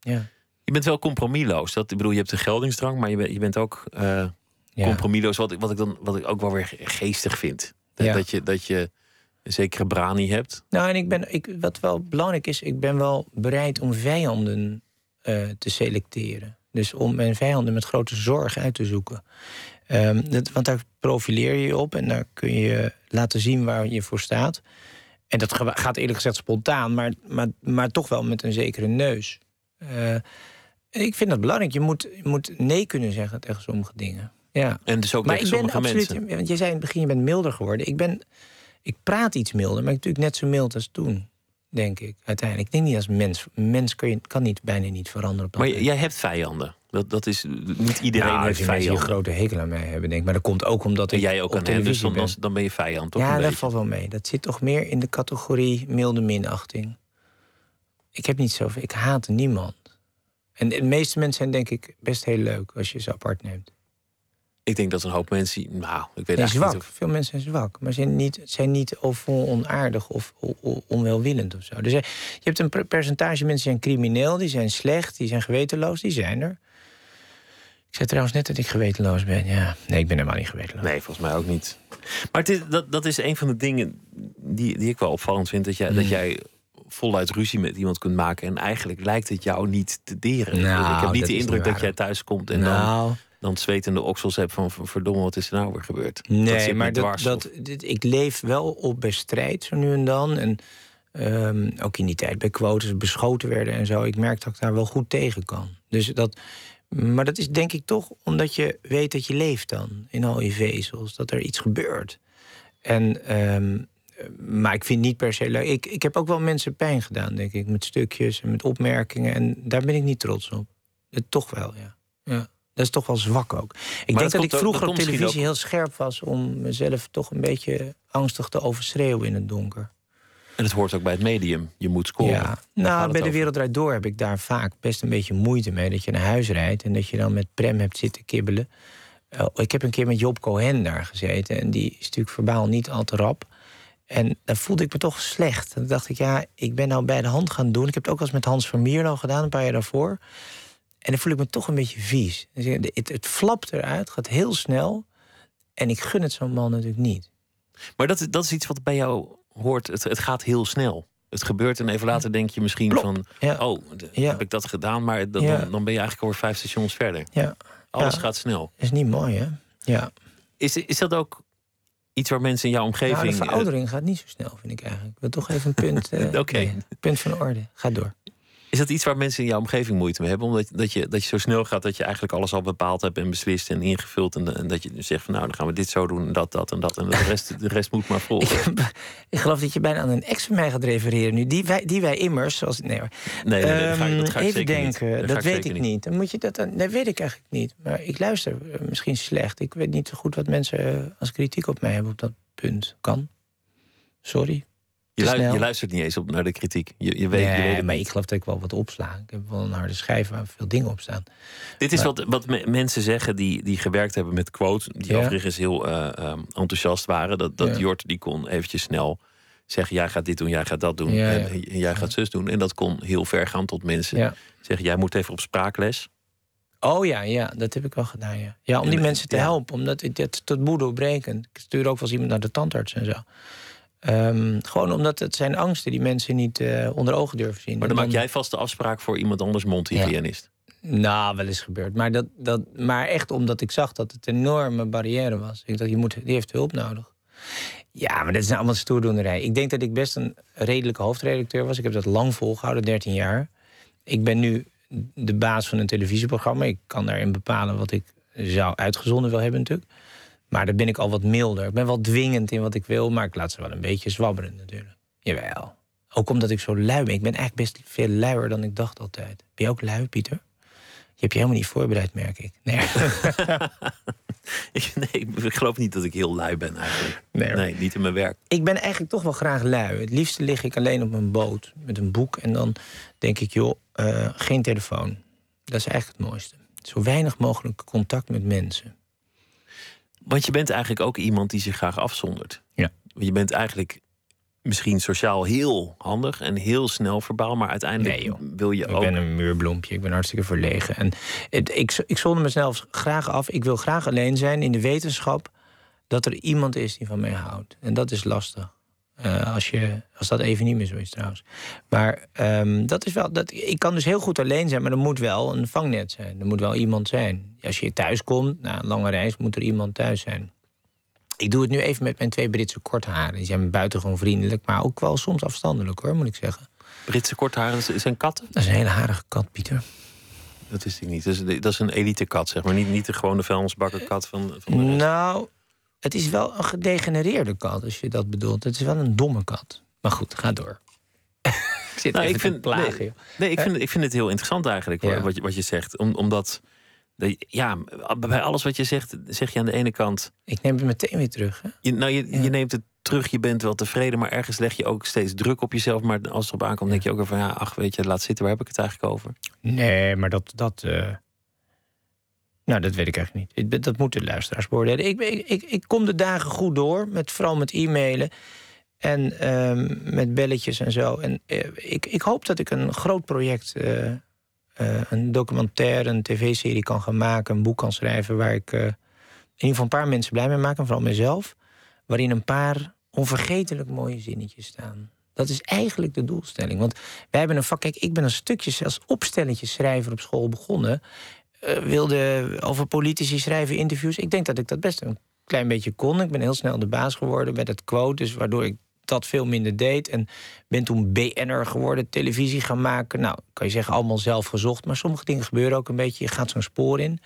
Ja. Je bent wel compromisloos. Dat, ik bedoel, je hebt de geldingsdrang, maar je bent, je bent ook uh, compromisloos. Wat, wat, ik dan, wat ik ook wel weer geestig vind. Dat, ja. dat, je, dat je een zekere brani hebt. Nou, en ik ben, ik, wat wel belangrijk is, ik ben wel bereid om vijanden uh, te selecteren. Dus om mijn vijanden met grote zorg uit te zoeken. Um, dat, want daar profileer je je op en daar kun je laten zien waar je voor staat. En dat gaat eerlijk gezegd spontaan, maar, maar, maar toch wel met een zekere neus. Uh, ik vind dat belangrijk. Je moet, je moet nee kunnen zeggen tegen sommige dingen. Ja. En dus ook maar tegen sommige absoluut, mensen. Want je zei in het begin, je bent milder geworden. Ik, ben, ik praat iets milder, maar ik natuurlijk net zo mild als toen. Denk ik, uiteindelijk. Ik denk niet als mens. Mens kan, je, kan niet, bijna niet veranderen. Op maar jij hebt vijanden. Dat, dat is niet iedereen nou, heeft vijanden. een grote hekel aan mij hebben, denk ik. Maar dat komt ook omdat en ik. jij ook aan hen, dus dan, ben. dan ben je vijand, toch? Ja, dat beetje? valt wel mee. Dat zit toch meer in de categorie milde minachting. Ik heb niet zoveel. Ik haat niemand. En de meeste mensen zijn denk ik best heel leuk als je ze apart neemt. Ik denk dat een hoop mensen. Nou, ik weet nee, zwak. niet. Of... Veel mensen zijn zwak, maar zijn niet, zijn niet of onaardig of onwelwillend of zo. Dus je hebt een percentage mensen die zijn crimineel, die zijn slecht, die zijn gewetenloos, die zijn er. Zei trouwens net dat ik gewetenloos ben. Ja, nee, ik ben helemaal niet gewetenloos. Nee, volgens mij ook niet. Maar het is, dat, dat is een van de dingen die, die ik wel opvallend vind. Dat jij, dat jij voluit ruzie met iemand kunt maken. En eigenlijk lijkt het jou niet te deren. Nou, ik heb niet de indruk niet dat jij thuis komt en Nou. dan, dan zwetende oksels hebt van verdomme, wat is er nou weer gebeurd? Nee, maar dat, dwars, dat, dit- ik leef wel op bij strijd zo nu en dan. En ehm, ook in die tijd bij quotes beschoten werden en zo. Ik merk dat ik daar wel goed tegen kan. Dus dat, maar dat is denk ik toch omdat je weet dat je leeft dan. In al je vezels. Dat er iets gebeurt. En, ehm, maar ik vind niet per se leuk. Ik, ik heb ook wel mensen pijn gedaan, denk ik. Met stukjes en met opmerkingen. En daar ben ik niet trots op. Eh, toch wel, ja. ja. Dat is toch wel zwak ook. Ik denk dat, ik vroeger dat op televisie heel scherp was om mezelf toch een beetje angstig te overschreeuwen in het donker. En het hoort ook bij het medium. Je moet scoren. Ja, nou, bij de. Wereld Draait Door heb ik daar vaak best een beetje moeite mee. Dat je naar huis rijdt en dat je dan met Prem hebt zitten kibbelen. Eh, ik heb een keer met Job Cohen daar gezeten. En die is natuurlijk verbaal niet al te rap. En dan voelde ik me toch slecht. Dan dacht ik, ja, ik ben nou bij de hand gaan doen. Ik heb het ook wel eens met Hans van Mierlo gedaan, een paar jaar daarvoor. En dan voel ik me toch een beetje vies. Dus het, het, het flapt eruit, gaat heel snel. En ik gun het zo'n man natuurlijk niet. Maar dat, dat is iets wat bij jou hoort. Het, het gaat heel snel. Het gebeurt en even later denk je misschien Plop. van... Ja. oh, Ja. heb ik dat gedaan? Maar dan, Ja. dan, dan ben je eigenlijk alweer vijf stations verder. Ja, Alles gaat snel. is niet mooi, hè? Ja. Is, is dat ook iets waar mensen in jouw omgeving... Nou, de eh, veroudering gaat niet zo snel, vind ik eigenlijk. Ik wil toch even een punt. (laughs) eh, Oké. punt van orde. Ga door. Is dat iets waar mensen in jouw omgeving moeite mee hebben? Omdat dat je, dat je zo snel gaat dat je eigenlijk alles al bepaald hebt en beslist en ingevuld. En, en dat je zegt van nou, dan gaan we dit zo doen en dat, dat en dat. En de rest, de rest moet maar volgen. (laughs) ik geloof dat je bijna aan een ex van mij gaat refereren nu. Die wij, die wij immers, zoals. Nee hoor. Nee, nee, nee, dat ga ik, dat ga ik Ehm, even zeker denken, dat ik weet ik niet. Dan moet je dat dan. Dat weet ik eigenlijk niet. Maar ik luister eh, misschien slecht. Ik weet niet zo goed wat mensen eh, als kritiek op mij hebben op dat punt. Kan. Sorry. Je, lu- luistert niet eens op naar de kritiek. Je, je weet, je weet maar ik geloof dat ik wel wat opsla. Ik heb wel een harde schijf waar veel dingen op staan. Dit is Maar- wat, wat me- mensen zeggen die, die gewerkt hebben met quote. Die Ja. overigens heel eh, ehm, enthousiast waren. Dat, dat Ja. Jort die kon eventjes snel zeggen... jij gaat dit doen, jij gaat dat doen. Ja, en, jij gaat zus doen. En dat kon heel ver gaan tot mensen zeggen... jij moet even op spraakles. Oh ja, ja, dat heb ik wel gedaan. Ja, ja om die En, mensen te helpen, helpen. Omdat het, het tot moe doorbrekend. Ik stuur ook wel eens iemand naar de tandarts en zo. Ehm, gewoon omdat het zijn angsten die mensen niet eh, onder ogen durven zien. Maar dan maak jij vast de afspraak voor iemand anders mondhygiënist. Nou, wel eens gebeurd. Maar, dat, dat, maar echt omdat ik zag dat het een enorme barrière was. Ik dacht, je moet, die heeft hulp nodig. Ja, maar dat is nou allemaal stoerdoenerij. Ik denk dat ik best een redelijke hoofdredacteur was. Ik heb dat lang volgehouden, 13 jaar. Ik ben nu de baas van een televisieprogramma. Ik kan daarin bepalen wat ik zou uitgezonden wil hebben natuurlijk. Maar daar ben ik al wat milder. Ik ben wel dwingend in wat ik wil, maar ik laat ze wel een beetje zwabberen natuurlijk. Jawel. Ook omdat ik zo lui ben. Ik ben eigenlijk best veel luier dan ik dacht altijd. Ben je ook lui, Pieter? Je hebt je helemaal niet voorbereid, merk ik. Nee. (laughs) ik, nee, ik geloof niet dat ik heel lui ben eigenlijk. Nee, nee, niet in mijn werk. Ik ben eigenlijk toch wel graag lui. Het liefste lig ik alleen op een boot met een boek. En dan denk ik, joh, uh, geen telefoon. Dat is eigenlijk het mooiste. Zo weinig mogelijk contact met mensen. Want je bent eigenlijk ook iemand die zich graag afzondert. Ja. Je bent eigenlijk misschien sociaal heel handig en heel snel verbaal, maar uiteindelijk wil je ook. Ik ben een muurbloempje, ik ben hartstikke verlegen. En het, ik, ik zonder mezelf graag af. Ik wil graag alleen zijn in de wetenschap dat er iemand is die van mij houdt. En dat is lastig. Uh, als, je, als dat even niet meer zo is trouwens. Maar um, dat is wel. Dat, ik kan dus heel goed alleen zijn, maar er moet wel een vangnet zijn. Er moet wel iemand zijn. Als je thuis komt, na een lange reis, moet er iemand thuis zijn. Ik doe het nu even met mijn twee Britse kortharen. Die zijn buitengewoon vriendelijk, maar ook wel soms afstandelijk hoor, moet ik zeggen. Britse kortharen zijn katten? Dat is een hele harige kat, Pieter. Dat wist ik niet. Dat is, dat is een elite kat, zeg maar. Niet, niet de gewone vuilnisbakkerkat van, van de Nou, het is wel een gedegenereerde kat, als je dat bedoelt. Het is wel een domme kat. Maar goed, ga door. (laughs) ik zit nou, ik vind, plagen, nee, nee, ik, vind, ik vind het heel interessant eigenlijk, wat, je, wat je zegt. Om, omdat ja, bij alles wat je zegt, zeg je aan de ene kant. Ik neem het meteen weer terug. Hè? Je, nou, je, je neemt het terug, je bent wel tevreden, maar ergens leg je ook steeds druk op jezelf. Maar als het erop aankomt, denk je ook weer van ja, ach, weet je, laat zitten, waar heb ik het eigenlijk over? Nee, maar dat. dat uh... Nou, dat weet ik eigenlijk niet. Dat moeten de luisteraars beoordelen. Ik, ik, ik, kom de dagen goed door, met, vooral met e-mailen en uh, met belletjes en zo. En uh, ik, ik hoop dat ik een groot project uh, uh, een documentaire, een tv-serie kan gaan maken, een boek kan schrijven waar ik in ieder geval een paar mensen blij mee maak, en vooral mezelf, waarin een paar onvergetelijk mooie zinnetjes staan. Dat is eigenlijk de doelstelling. Want wij hebben een vak. Kijk, ik ben een stukje als opstelletje schrijver op school begonnen. Uh, wilde over politici schrijven, interviews. Ik denk dat ik dat best een klein beetje kon. Ik ben heel snel de baas geworden met het quote. Dus waardoor ik dat veel minder deed. En ben toen BN'er geworden, televisie gaan maken. Nou, kan je zeggen, allemaal zelf gezocht. Maar sommige dingen gebeuren ook een beetje. Je gaat zo'n spoor in.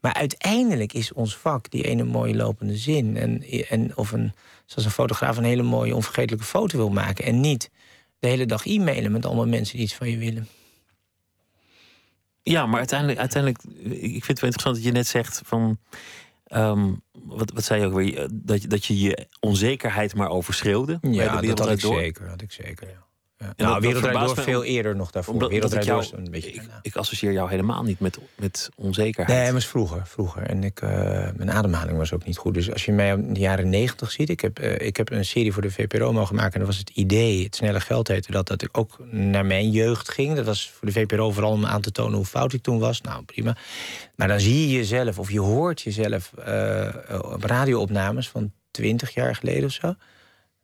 Maar uiteindelijk is ons vak die ene mooie lopende zin. En, en of een, zoals een fotograaf een hele mooie onvergetelijke foto wil maken. En niet de hele dag e-mailen met allemaal mensen die iets van je willen. Ja, maar uiteindelijk, uiteindelijk, ik vind het wel interessant dat je net zegt van Ehm, wat, wat zei je ook weer? Eh, dat, dat je je onzekerheid maar overschreeuwde? Ja, dat had ik zeker. Had ik zeker ja. Ja. Nou, Wereldrijd Door veel eerder nog daarvoor. Omdat, Wereldrijd Door een beetje ik, ik, associeer jou helemaal niet met, met onzekerheid. Nee, maar vroeger. vroeger. En ik, uh, mijn ademhaling was ook niet goed. Dus als je mij in de jaren negentig ziet... Ik heb, uh, ik heb een serie voor de VPRO mogen maken... en dat was het idee, het snelle geld heette dat... dat ik ook naar mijn jeugd ging. Dat was voor de VPRO vooral om aan te tonen hoe fout ik toen was. Nou, prima. Maar dan zie je jezelf, of je hoort jezelf... Uh, op radioopnames van twintig jaar geleden of zo...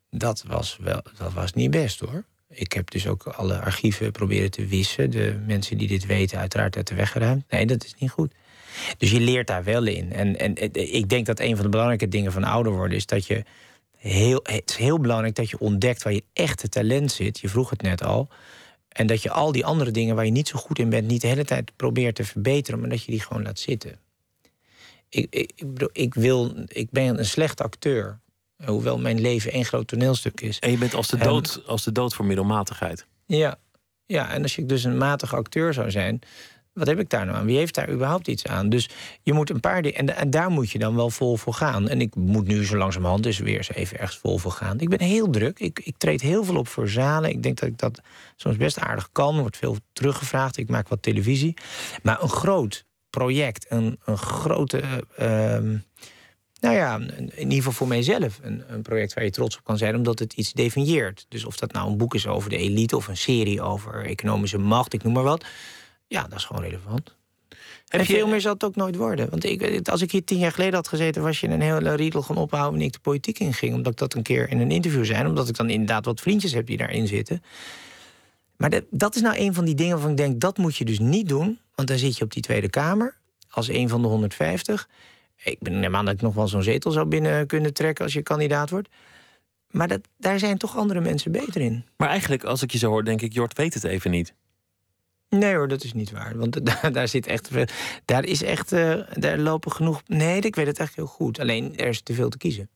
Dat was, wel, dat was niet best hoor. Ik heb dus ook alle archieven proberen te wissen. De mensen die dit weten, uiteraard uit de weg geruimd. Nee, dat is niet goed. Dus je leert daar wel in. En, en ik denk dat een van de belangrijke dingen van ouder worden is dat je. Heel, het is heel belangrijk dat je ontdekt waar je echte talent zit. Je vroeg het net al. En dat je al die andere dingen waar je niet zo goed in bent, niet de hele tijd probeert te verbeteren, maar dat je die gewoon laat zitten. Ik, ik, ik, ik wil, ik ben een slecht acteur. Hoewel mijn leven één groot toneelstuk is. En je bent als de dood, als de dood voor middelmatigheid. Ja. ja, en als ik dus een matige acteur zou zijn... wat heb ik daar nou aan? Wie heeft daar überhaupt iets aan? Dus je moet een paar dingen... En, en daar moet je dan wel vol voor gaan. En ik moet nu zo langzamerhand dus weer eens even ergens vol voor gaan. Ik ben heel druk. Ik, ik treed heel veel op voor zalen. Ik denk dat ik dat soms best aardig kan. Er wordt veel teruggevraagd. Ik maak wat televisie. Maar een groot project, een, een grote... Uh, nou ja, in ieder geval voor mijzelf een, een, project waar je trots op kan zijn, omdat het iets definieert. Dus of dat nou een boek is over de elite of een serie over economische macht, ik noem maar wat. Ja, dat is gewoon relevant. Heb en veel meer zal het ook nooit worden. Want ik, als ik hier tien jaar geleden had gezeten, was je een hele riedel gaan ophouden wanneer ik de politiek inging. Omdat ik dat een keer in een interview zei. Omdat ik dan inderdaad wat vriendjes heb die daarin zitten. Maar dat, dat is nou een van die dingen waarvan ik denk, dat moet je dus niet doen. Want dan zit je op die Tweede Kamer als een van de 150. Ik ben neem aan dat ik nog wel zo'n zetel zou binnen kunnen trekken als je kandidaat wordt. Maar dat, daar zijn toch andere mensen beter in. Maar eigenlijk, als ik je zo hoor, denk ik, Jort weet het even niet. Nee hoor, dat is niet waar. Want (laughs) daar, daar zit echt. Daar is echt. Uh, daar lopen genoeg. Nee, ik weet het echt heel goed. Alleen er is te veel te kiezen.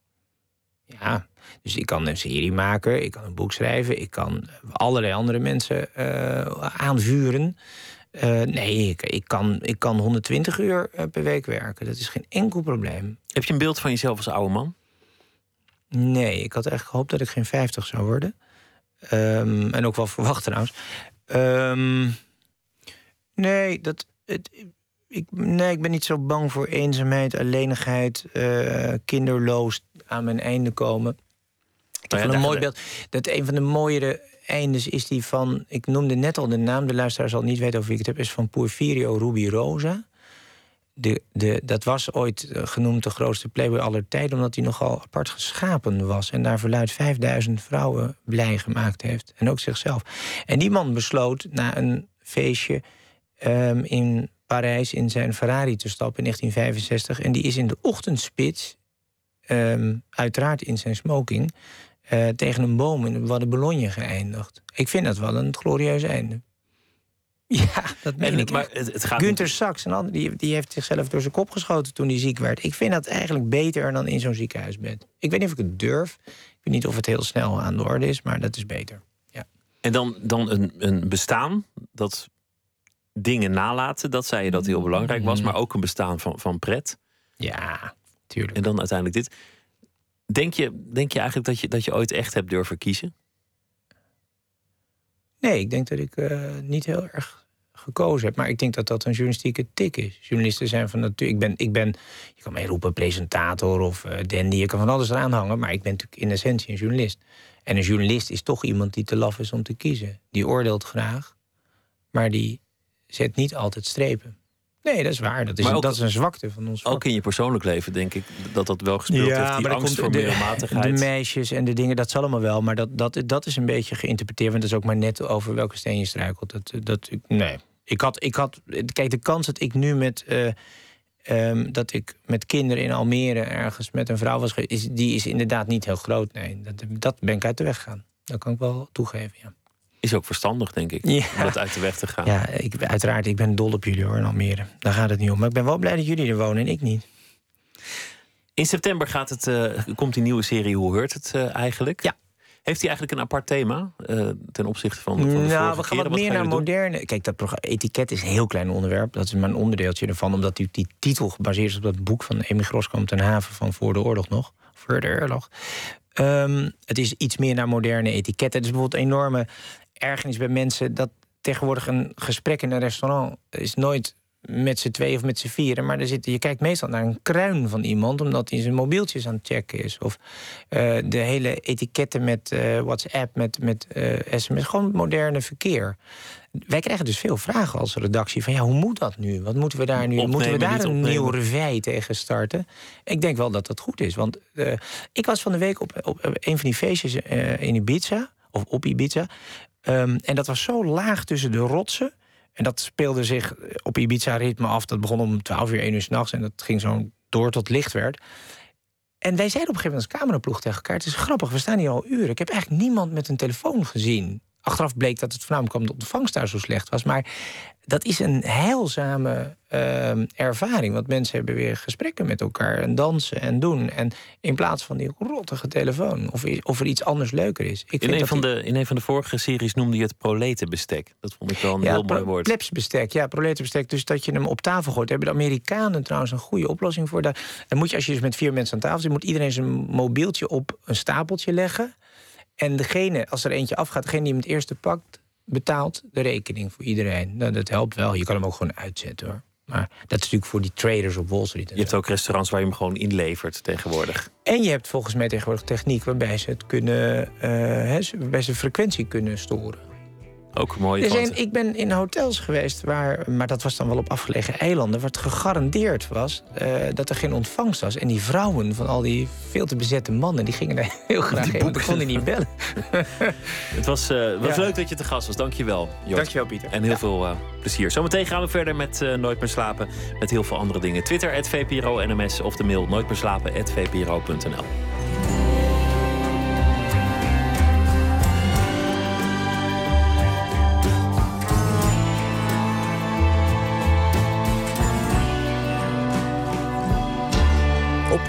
Ja, dus ik kan een serie maken, ik kan een boek schrijven, ik kan allerlei andere mensen uh, aanvuren. Uh, nee, ik, ik, kan, ik kan 120 uur per week werken. Dat is geen enkel probleem. Heb je een beeld van jezelf als oude man? Nee, ik had echt gehoopt dat ik geen 50 zou worden. Um, en ook wel verwacht trouwens. Um, Nee, dat, het, ik, nee, ik ben niet zo bang voor eenzaamheid, alleenigheid, uh, kinderloos aan mijn einde komen. Ik heb een mooi beeld. Dat een van de mooiere eindes is die van. Ik noemde net al de naam, de luisteraar zal niet weten wie ik het heb. Is van Porfirio Rubirosa. De, de, dat was ooit eh, genoemd de grootste playboy aller tijden, omdat hij nogal apart geschapen was. En daar verluid 5000 vrouwen blij gemaakt heeft. En ook zichzelf. En die man besloot na een feestje um, in Parijs in zijn Ferrari te stappen in 1965. En die is in de ochtendspits, um, uiteraard in zijn smoking, uh, tegen een boom in de Bologne geëindigd. Ik vind dat wel een glorieus einde. Ja, (laughs) dat meen en, ik. Maar het, het gaat Gunther Sachs, een ander, die, die heeft zichzelf door zijn kop geschoten toen hij ziek werd. Ik vind dat eigenlijk beter dan in zo'n ziekenhuisbed. Ik weet niet of ik het durf. Ik weet niet of het heel snel aan de orde is, maar dat is beter. Ja. En dan, dan een, een bestaan dat dingen nalaten. Dat zei je dat heel belangrijk was. Maar ook een bestaan van, van pret. Ja, tuurlijk. En dan uiteindelijk dit. Denk je, denk je eigenlijk dat je, dat je ooit echt hebt durven kiezen? Nee, ik denk dat ik uh, niet heel erg gekozen heb. Maar ik denk dat dat een journalistieke tik is. Journalisten zijn van natuurlijk. Ik ben, ik ben, je kan mij roepen presentator of uh. Je kan van alles eraan hangen. Maar ik ben natuurlijk in essentie een journalist. En een journalist is toch iemand die te laf is om te kiezen. Die oordeelt graag, maar die zet niet altijd strepen. Nee, dat is waar. Dat is, een, dat is een zwakte van ons. Ook in je persoonlijk leven denk ik dat dat wel gespeeld ja, heeft. Die angst voor de, middelmatigheid. De meisjes en de dingen, dat zal allemaal wel. Maar dat, dat, dat is een beetje geïnterpreteerd. Want dat is ook maar net over welke steen je struikelt. Dat, dat, nee. Ik had, ik had, kijk, de kans dat ik nu met... Uh, um, dat ik met kinderen in Almere ergens met een vrouw was is, die is inderdaad niet heel groot. Nee, dat, dat ben ik uit de weg gegaan. Dat kan ik wel toegeven, ja. Is ook verstandig, denk ik, om dat uit de weg te gaan. Ja, ik, uiteraard, ik ben dol op jullie hoor, in Almere. Daar gaat het niet om. Maar ik ben wel blij dat jullie er wonen en ik niet. In september gaat het, uh, komt die nieuwe serie Hoe Heurt het uh, eigenlijk? Ja. Heeft hij eigenlijk een apart thema uh, ten opzichte van, van de Nou, we gaan wat meer naar moderne... Kijk, dat etiket is een heel klein onderwerp. Dat is maar een onderdeeltje ervan. Omdat die, die titel gebaseerd is op dat boek van Amy Groskamp ten Haven van voor de oorlog nog. Voor de oorlog. Um, het is iets meer naar moderne etiketten. Het is bijvoorbeeld een enorme ergernis bij mensen dat tegenwoordig een gesprek in een restaurant is nooit met z'n twee of met z'n vieren. Maar er zit, je kijkt meestal naar een kruin van iemand, omdat hij zijn mobieltjes aan het checken is. Of uh, de hele etiketten met uh, WhatsApp, met, met uh, sms. Gewoon moderne verkeer. Wij krijgen dus veel vragen als redactie van ja, hoe moet dat nu? Wat moeten we daar nu? Opnemen, moeten we daar een nieuw revij tegen starten? Ik denk wel dat dat goed is. Want ik was van de week op, op een van die feestjes in Ibiza, of op Ibiza. Um, en dat was zo laag tussen de rotsen. En dat speelde zich op Ibiza-ritme af. Dat begon om 12 uur, 1 uur s'nachts. En dat ging zo door tot licht werd. En wij zeiden op een gegeven moment als cameraploeg tegen elkaar... het is grappig, we staan hier al uren. Ik heb eigenlijk niemand met een telefoon gezien. Achteraf bleek dat het voornamelijk omdat de ontvangst daar zo slecht was. Maar dat is een heilzame uh, ervaring. Want mensen hebben weer gesprekken met elkaar en dansen en doen. En in plaats van die rottige telefoon. Of, of er iets anders leuker is. Ik in, een van de, in een van de vorige series noemde je het proletenbestek. Dat vond ik wel een heel mooi woord. Plebsbestek, ja, proletenbestek. Dus dat je hem op tafel gooit. Daar hebben de Amerikanen trouwens een goede oplossing voor. Dan moet je, als je dus met vier mensen aan tafel zit... moet iedereen zijn mobieltje op een stapeltje leggen. En degene, als er eentje afgaat, degene die hem het eerste pakt betaalt de rekening voor iedereen. Nou, dat helpt wel. Je kan hem ook gewoon uitzetten hoor. Maar dat is natuurlijk voor die traders op Wall Street. Je hebt ook restaurants waar je hem gewoon inlevert tegenwoordig. En je hebt volgens mij tegenwoordig techniek waarbij ze het kunnen, uh, waarbij ze frequentie kunnen storen. Ook mooi. Dus ik ben in hotels geweest, waar, maar dat was dan wel op afgelegen eilanden... waar het gegarandeerd was uh, dat er geen ontvangst was. En die vrouwen van al die veel te bezette mannen... die gingen daar (laughs) heel graag heen, ik kon die niet bellen. (laughs) het was, uh, was leuk dat je te gast was. Dank je wel, Dank je wel, Pieter. En heel veel uh, plezier. Zometeen gaan we verder met Nooit meer slapen. Met heel veel andere dingen. Twitter, @vpro_nms of de mail nooitmeerslapen.vpro.nl.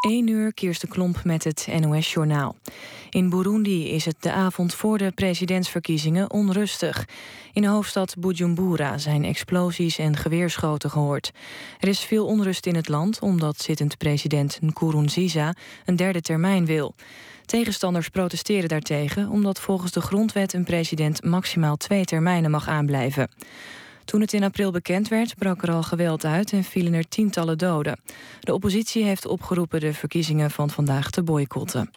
1 uur, Kirsten Klomp met het NOS-journaal. In Burundi is het de avond voor de presidentsverkiezingen onrustig. In de hoofdstad Bujumbura zijn explosies en geweerschoten gehoord. Er is veel onrust in het land omdat zittend president Nkurunziza een derde termijn wil. Tegenstanders protesteren daartegen omdat volgens de grondwet een president maximaal twee termijnen mag aanblijven. Toen het in april bekend werd, brak er al geweld uit en vielen er tientallen doden. De oppositie heeft opgeroepen de verkiezingen van vandaag te boycotten.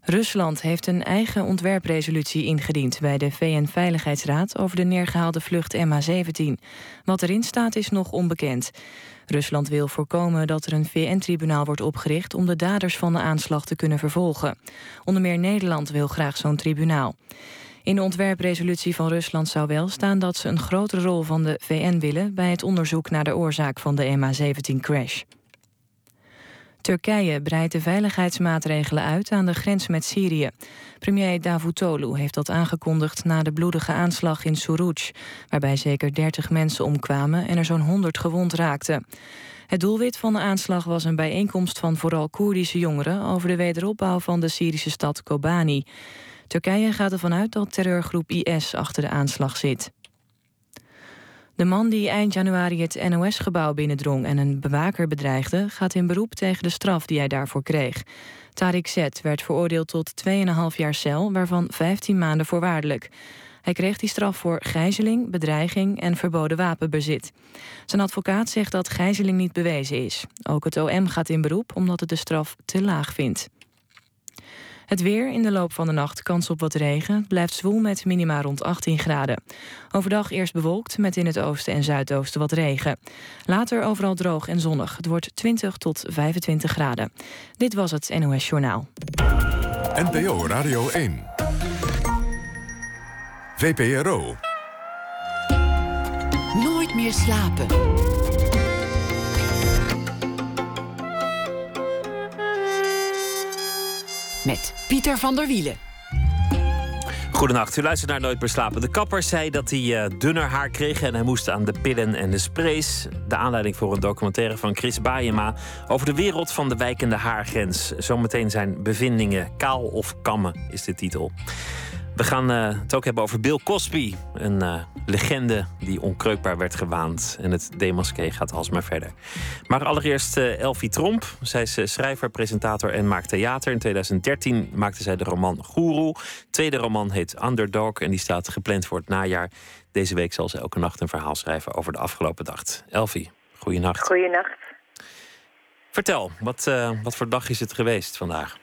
Rusland heeft een eigen ontwerpresolutie ingediend bij de VN-veiligheidsraad over de neergehaalde vlucht MH17. Wat erin staat is nog onbekend. Rusland wil voorkomen dat er een VN-tribunaal wordt opgericht om de daders van de aanslag te kunnen vervolgen. Onder meer Nederland wil graag zo'n tribunaal. In de ontwerpresolutie van Rusland zou wel staan dat ze een grotere rol van de VN willen bij het onderzoek naar de oorzaak van de MH17-crash. Turkije breidt de veiligheidsmaatregelen uit aan de grens met Syrië. Premier Davutoglu heeft dat aangekondigd na de bloedige aanslag in Suruc... waarbij zeker 30 mensen omkwamen en er zo'n 100 gewond raakten. Het doelwit van de aanslag was een bijeenkomst van vooral Koerdische jongeren... over de wederopbouw van de Syrische stad Kobani. Turkije gaat ervan uit dat terreurgroep IS achter de aanslag zit. De man die eind januari het NOS-gebouw binnendrong en een bewaker bedreigde, gaat in beroep tegen de straf die hij daarvoor kreeg. Tariq Z werd veroordeeld tot 2,5 jaar cel, waarvan 15 maanden voorwaardelijk. Hij kreeg die straf voor gijzeling, bedreiging en verboden wapenbezit. Zijn advocaat zegt dat gijzeling niet bewezen is. Ook het OM gaat in beroep omdat het de straf te laag vindt. Het weer in de loop van de nacht kans op wat regen. Het blijft zwoel met minima rond 18 graden. Overdag eerst bewolkt met in het oosten en zuidoosten wat regen. Later overal droog en zonnig. Het wordt 20 tot 25 graden. Dit was het NOS Journaal. NPO Radio 1. VPRO. Nooit meer slapen. Met Pieter van der Wielen. Goedenacht, u luistert naar Nooit meer slapen. De kapper zei dat hij uh, dunner haar kreeg en hij moest aan de pillen en de sprays. De aanleiding voor een documentaire van Chris Baayema over de wereld van de wijkende haargrens. Zometeen zijn bevindingen. Kaal of kammen is de titel. We gaan uh, het ook hebben over Bill Cosby. Een uh, legende die onkreukbaar werd gewaand. En het demasqué gaat alsmaar verder. Maar allereerst uh, Elfie Tromp. Zij is schrijver, presentator en maakt theater. In 2013 maakte zij de roman Guru. Tweede roman heet Underdog. En die staat gepland voor het najaar. Deze week zal ze elke nacht een verhaal schrijven over de afgelopen dag. Elfie, goeienacht. Goeienacht. Vertel, wat, wat voor dag is het geweest vandaag?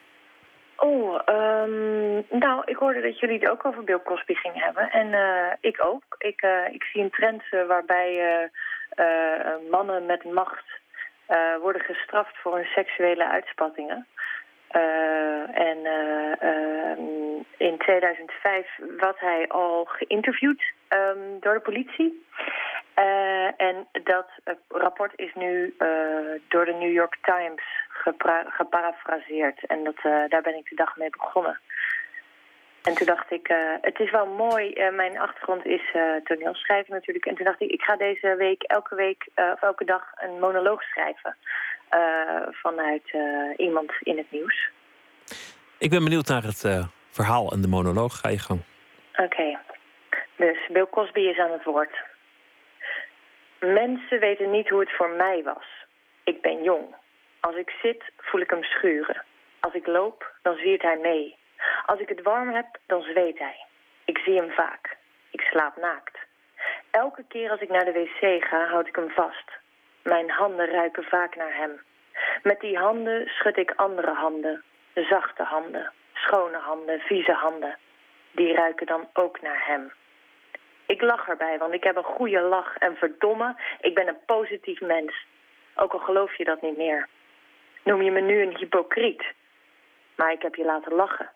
Oh, um, nou, ik hoorde dat jullie het ook over Bill Cosby gingen hebben. En uh, ik ook. Ik, uh, ik zie een trend uh, waarbij mannen met macht worden gestraft voor hun seksuele uitspattingen. en ehm, in 2005 was hij al geïnterviewd um, door de politie. en dat rapport is nu door de New York Times geparafraseerd. En dat, uh, daar ben ik de dag mee begonnen. En toen dacht ik, uh, het is wel mooi, uh, mijn achtergrond is toneelschrijven natuurlijk. En toen dacht ik, ik ga deze week elke week of elke dag een monoloog schrijven. vanuit iemand in het nieuws. Ik ben benieuwd naar het verhaal en de monoloog. Ga je gang. Oké. Dus Bill Cosby is aan het woord. Mensen weten niet hoe het voor mij was. Ik ben jong. Als ik zit, voel ik hem schuren. Als ik loop, dan zwiert hij mee. Als ik het warm heb, dan zweet hij. Ik zie hem vaak. Ik slaap naakt. Elke keer als ik naar de wc ga, houd ik hem vast. Mijn handen ruiken vaak naar hem. Met die handen schud ik andere handen. Zachte handen, schone handen, vieze handen. Die ruiken dan ook naar hem. Ik lach erbij, want ik heb een goede lach. En verdomme, ik ben een positief mens. Ook al geloof je dat niet meer. Noem je me nu een hypocriet. Maar ik heb je laten lachen.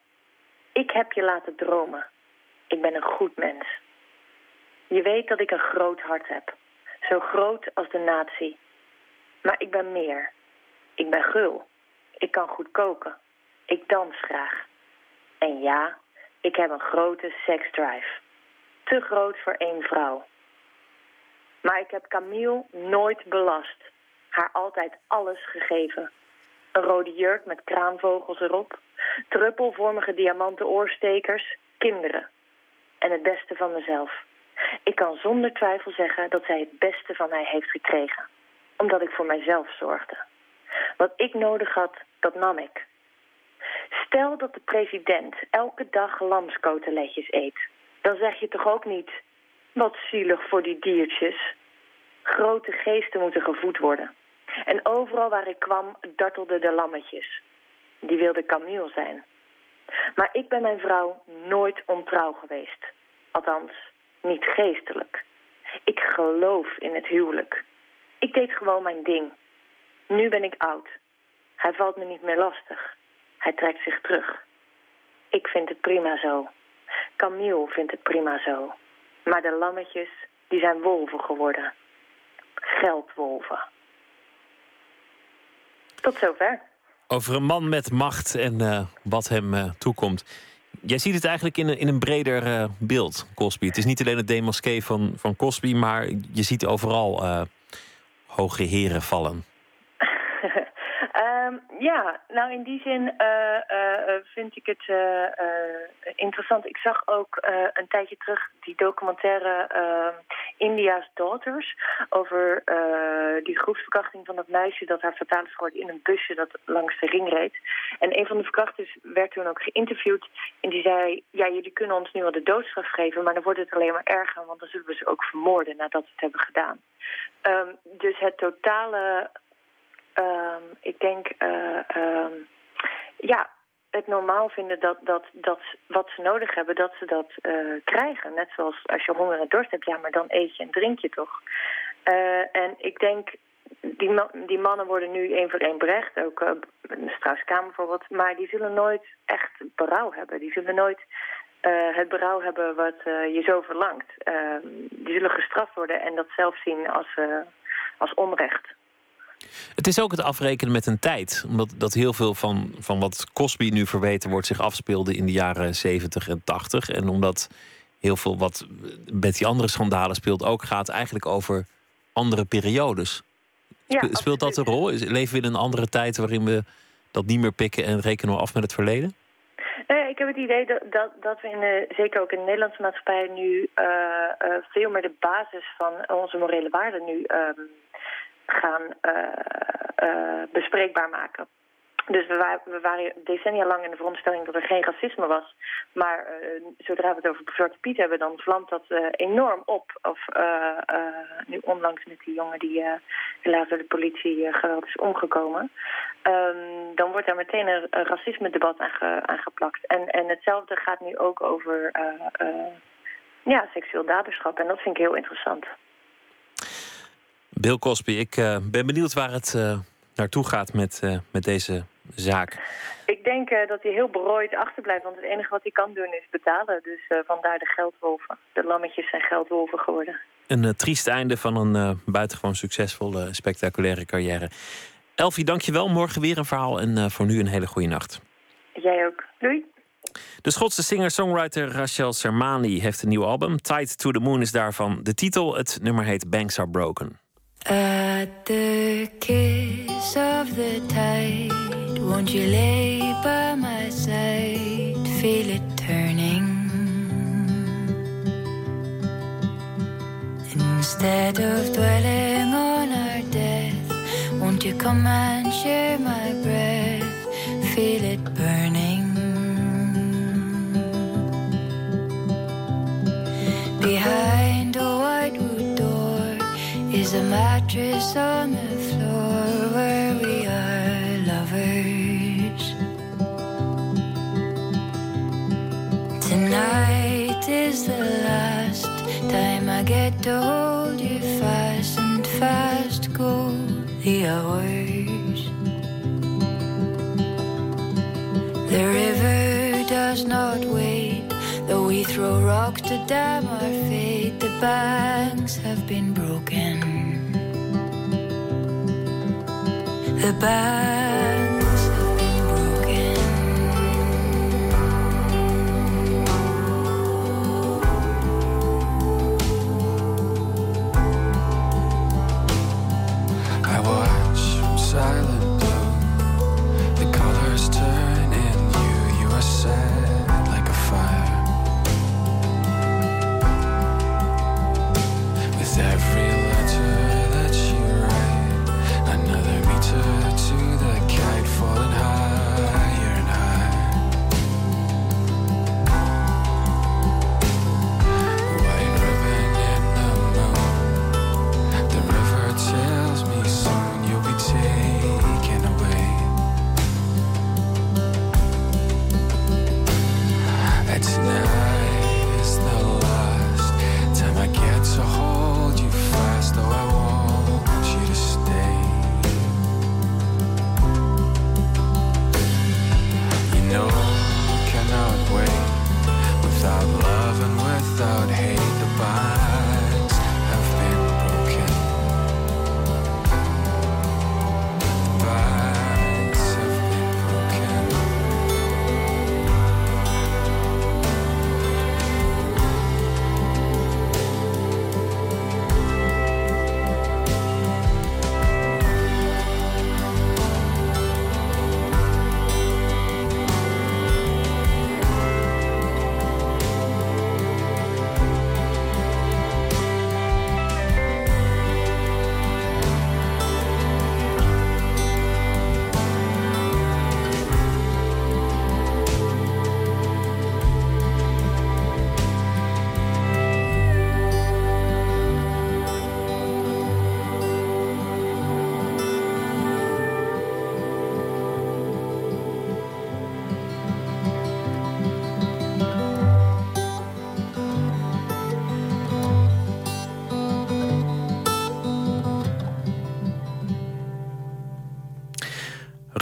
Ik heb je laten dromen. Ik ben een goed mens. Je weet dat ik een groot hart heb. Zo groot als de natie. Maar ik ben meer. Ik ben gul. Ik kan goed koken. Ik dans graag. En ja, ik heb een grote seksdrive. Te groot voor één vrouw. Maar ik heb Camille nooit belast. Haar altijd alles gegeven. Een rode jurk met kraanvogels erop. Druppelvormige diamanten oorstekers. Kinderen. En het beste van mezelf. Ik kan zonder twijfel zeggen dat zij het beste van mij heeft gekregen. Omdat ik voor mijzelf zorgde. Wat ik nodig had, dat nam ik. Stel dat de president elke dag lamskoteletjes eet. Dan zeg je toch ook niet... Wat zielig voor die diertjes. Grote geesten moeten gevoed worden. En overal waar ik kwam, dartelden de lammetjes. Die wilde Camille zijn. Maar ik ben mijn vrouw nooit ontrouw geweest. Althans, niet geestelijk. Ik geloof in het huwelijk. Ik deed gewoon mijn ding. Nu ben ik oud. Hij valt me niet meer lastig. Hij trekt zich terug. Ik vind het prima zo. Camille vindt het prima zo. Maar de lammetjes, die zijn wolven geworden. Geldwolven. Tot zover. Over een man met macht en uh, wat hem uh, toekomt. Jij ziet het eigenlijk in een, in een breder uh, beeld, Cosby. Het is niet alleen het demasqué van, van Cosby, maar je ziet overal hoge heren vallen. Um, ja, nou in die zin uh, uh, vind ik het interessant. Ik zag ook een tijdje terug die documentaire India's Daughters... over die groepsverkrachting van dat meisje dat haar fataal is in een busje dat langs de ring reed. En een van de verkrachters werd toen ook geïnterviewd en die zei... ja, jullie kunnen ons nu wel de doodstraf geven, maar dan wordt het alleen maar erger... want dan zullen we ze ook vermoorden nadat ze het hebben gedaan. Um, dus het totale um, ik denk, uh, um, ja, het normaal vinden dat, dat, dat wat ze nodig hebben, dat ze dat uh, krijgen. Net zoals als je honger en dorst hebt, ja, maar dan eet je en drink je toch. Uh, en ik denk, die, man, die mannen worden nu één voor één berecht, ook uh, Strauss-Kamer bijvoorbeeld, maar die zullen nooit echt berouw hebben. Die zullen nooit het berouw hebben wat je zo verlangt. Uh, die zullen gestraft worden en dat zelf zien als, als onrecht. Het is ook het afrekenen met een tijd. Omdat dat heel veel van, van wat Cosby nu verweten wordt zich afspeelde in de jaren 70 en 80. En omdat heel veel wat met die andere schandalen speelt ook gaat eigenlijk over andere periodes. Ja, speelt dat een rol? Leven we in een andere tijd waarin we dat niet meer pikken en rekenen we af met het verleden? Nee, ik heb het idee dat, dat, dat we in de, zeker ook in de Nederlandse maatschappij nu uh, uh, veel meer de basis van onze morele waarden nu um, gaan uh, bespreekbaar maken. Dus we, waren, we waren decennia lang in de veronderstelling dat er geen racisme was. Maar uh, zodra we het over Zwarte Piet hebben, dan vlamt dat enorm op. Of nu onlangs met die jongen die helaas door de politie geweld is omgekomen. Um, dan wordt daar meteen een, een racisme-debat aan, aan, geplakt. En, en hetzelfde gaat nu ook over ja, seksueel daderschap. En dat vind ik heel interessant. Bill Cosby, ik uh, ben benieuwd waar het uh, naartoe gaat met, uh, met deze zaak. Ik denk dat hij heel berooid achterblijft, want het enige wat hij kan doen is betalen. Dus vandaar de geldwolven. De lammetjes zijn geldwolven geworden. Een triest einde van een buitengewoon succesvolle, spectaculaire carrière. Elfie, dankjewel. Morgen weer een verhaal en voor nu een hele goede nacht. Jij ook. Doei. De Schotse singer-songwriter Rachel Sermani heeft een nieuw album. Tied to the Moon is daarvan de titel. Het nummer heet Banks Are Broken. At the kiss of the tide, won't you lay by my side? Feel it turning. Instead of dwelling on our death, won't you come and share my breath? Feel it burning. There's a mattress on the floor where we are lovers. Tonight is the last time I get to hold you fast and fast go the hours. The river does not wait, though we throw rocks to dam our fate. The banks have been broken. The banks.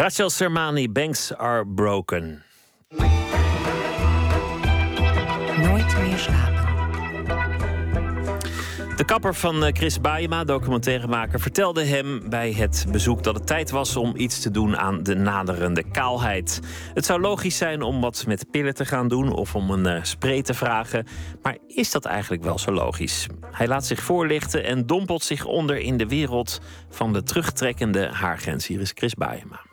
Rachel Sermani, Banks Are Broken. Nooit meer slapen. De kapper van eh, Chris Baayema, documentairemaker, vertelde hem bij het bezoek dat het tijd was om iets te doen aan de naderende kaalheid. Het zou logisch zijn om wat met pillen te gaan doen of om een uh, spray te vragen. Maar is dat eigenlijk wel zo logisch? Hij laat zich voorlichten en dompelt zich onder in de wereld van de terugtrekkende haargrens. Hier is Chris Baayema.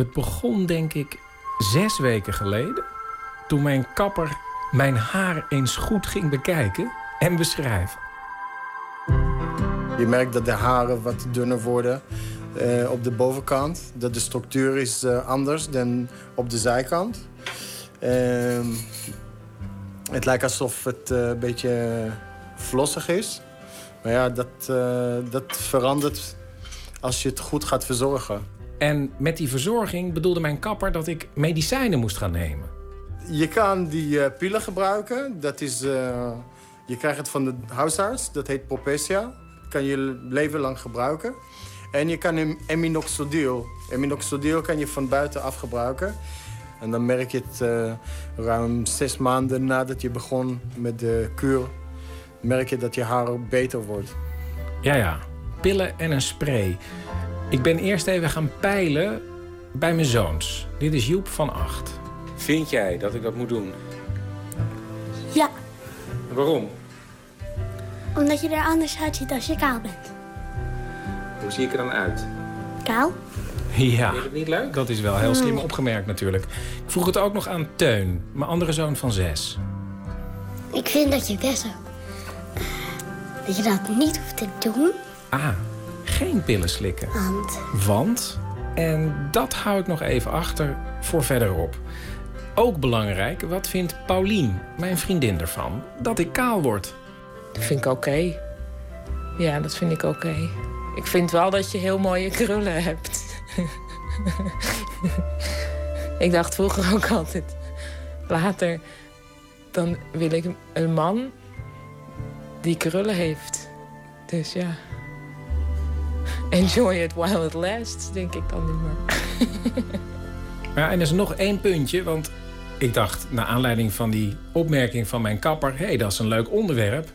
Het begon denk ik zes weken geleden. Toen mijn kapper mijn haar eens goed ging bekijken en beschrijven. Je merkt dat de haren wat dunner worden uh, op de bovenkant. Dat de structuur is uh, anders dan op de zijkant. Uh, het lijkt alsof het eh, een beetje flossig is. Maar ja, dat, dat verandert als je het goed gaat verzorgen. En met die verzorging bedoelde mijn kapper dat ik medicijnen moest gaan nemen. Je kan die uh, pillen gebruiken. Dat is, uh, je krijgt het van de huisarts. Dat heet Propecia. Dat kan je leven lang gebruiken. En je kan eminoxidil. Eminoxidil kan je van buitenaf gebruiken. En dan merk je het uh, ruim zes maanden nadat je begon met de kuur... merk je dat je haar beter wordt. Ja, ja. Pillen en een spray. Ik ben eerst even gaan peilen bij mijn zoons. Dit is Joep van 8. Vind jij dat ik dat moet doen? Ja. waarom? Omdat je er anders uitziet als je kaal bent. Hoe zie ik er dan uit? Kaal. Ja, Vind je niet leuk? dat is wel heel slim opgemerkt natuurlijk. Ik vroeg het ook nog aan Teun, mijn andere zoon van 6. Ik vind dat je best dat je dat niet hoeft te doen. Ah, geen pillen slikken. Want? Want, en dat hou ik nog even achter voor verderop. Ook belangrijk, wat vindt Paulien, mijn vriendin, ervan? Dat ik kaal word. Dat vind ik oké. Ja, dat vind ik oké. Ik vind wel dat je heel mooie krullen hebt. (laughs) ik dacht vroeger ook altijd... Later, dan wil ik een man die krullen heeft. Dus ja. Enjoy it while it lasts, denk ik dan niet meer. (laughs) Ja, en er is nog één puntje, want ik dacht, naar aanleiding van die opmerking van mijn kapper... hé, hey, dat is een leuk onderwerp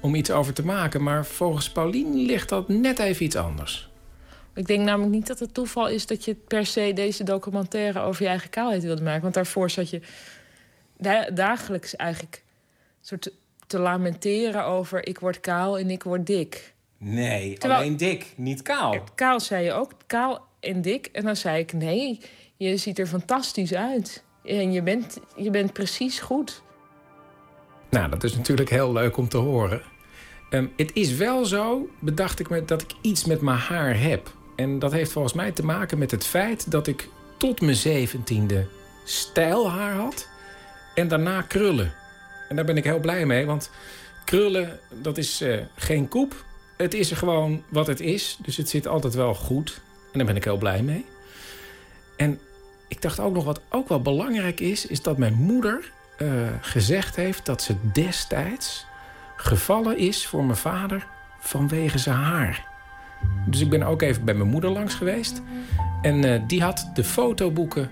om iets over te maken. Maar volgens Paulien ligt dat net even iets anders. Ik denk namelijk niet dat het toeval is dat je per se deze documentaire over je eigen kaalheid wilde maken. Want daarvoor zat je dagelijks eigenlijk soort te lamenteren over ik word kaal en ik word dik. Nee, alleen dik, niet kaal. Kaal zei je ook, kaal en dik. En dan zei ik nee, je ziet er fantastisch uit. En je bent, je bent precies goed. Nou, dat is natuurlijk heel leuk om te horen. Um, het is wel zo, bedacht ik me, dat ik iets met mijn haar heb. En dat heeft volgens mij te maken met het feit dat ik tot mijn zeventiende stijlhaar had. En daarna krullen. En daar ben ik heel blij mee, want krullen, dat is uh, geen koep. Het is gewoon wat het is. Dus het zit altijd wel goed. En daar ben ik heel blij mee. En ik dacht ook nog wat ook wel belangrijk is, is dat mijn moeder uh, gezegd heeft dat ze destijds gevallen is voor mijn vader vanwege zijn haar. Dus ik ben ook even bij mijn moeder langs geweest. En uh, die had de fotoboeken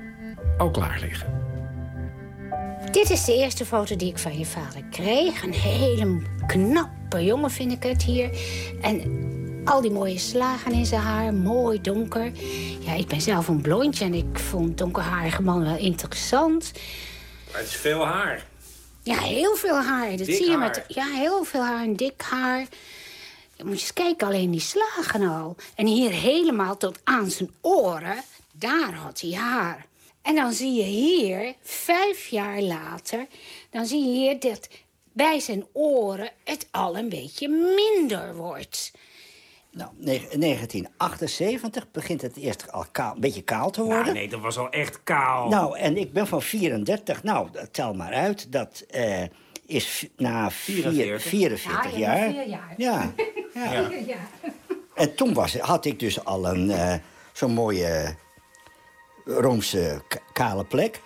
al klaar liggen. Dit is de eerste foto die ik van je vader kreeg. Een hele knappe jongen vind ik het hier. En al die mooie slagen in zijn haar, mooi donker. Ja, ik ben zelf een blondje en ik vond donkerharige man wel interessant. Maar het is veel haar. Ja, heel veel haar. Dat zie je met. Ja, heel veel haar en dik haar. Je moet je eens kijken, alleen die slagen al. En hier helemaal tot aan zijn oren, daar had hij haar. En dan zie je hier, vijf jaar later, dan zie je hier dat bij zijn oren het al een beetje minder wordt. Nou, 1978 begint het eerst al kaal, een beetje kaal te worden. Nou, nee, dat was al echt kaal. Nou, en ik ben van 34. Nou, tel maar uit. Dat uh, is na 44, 44 ja, jaar. Vier jaar. (laughs) Ja. ja. ja. En toen was, had ik dus al een uh, zo'n mooie Roomse kale plek.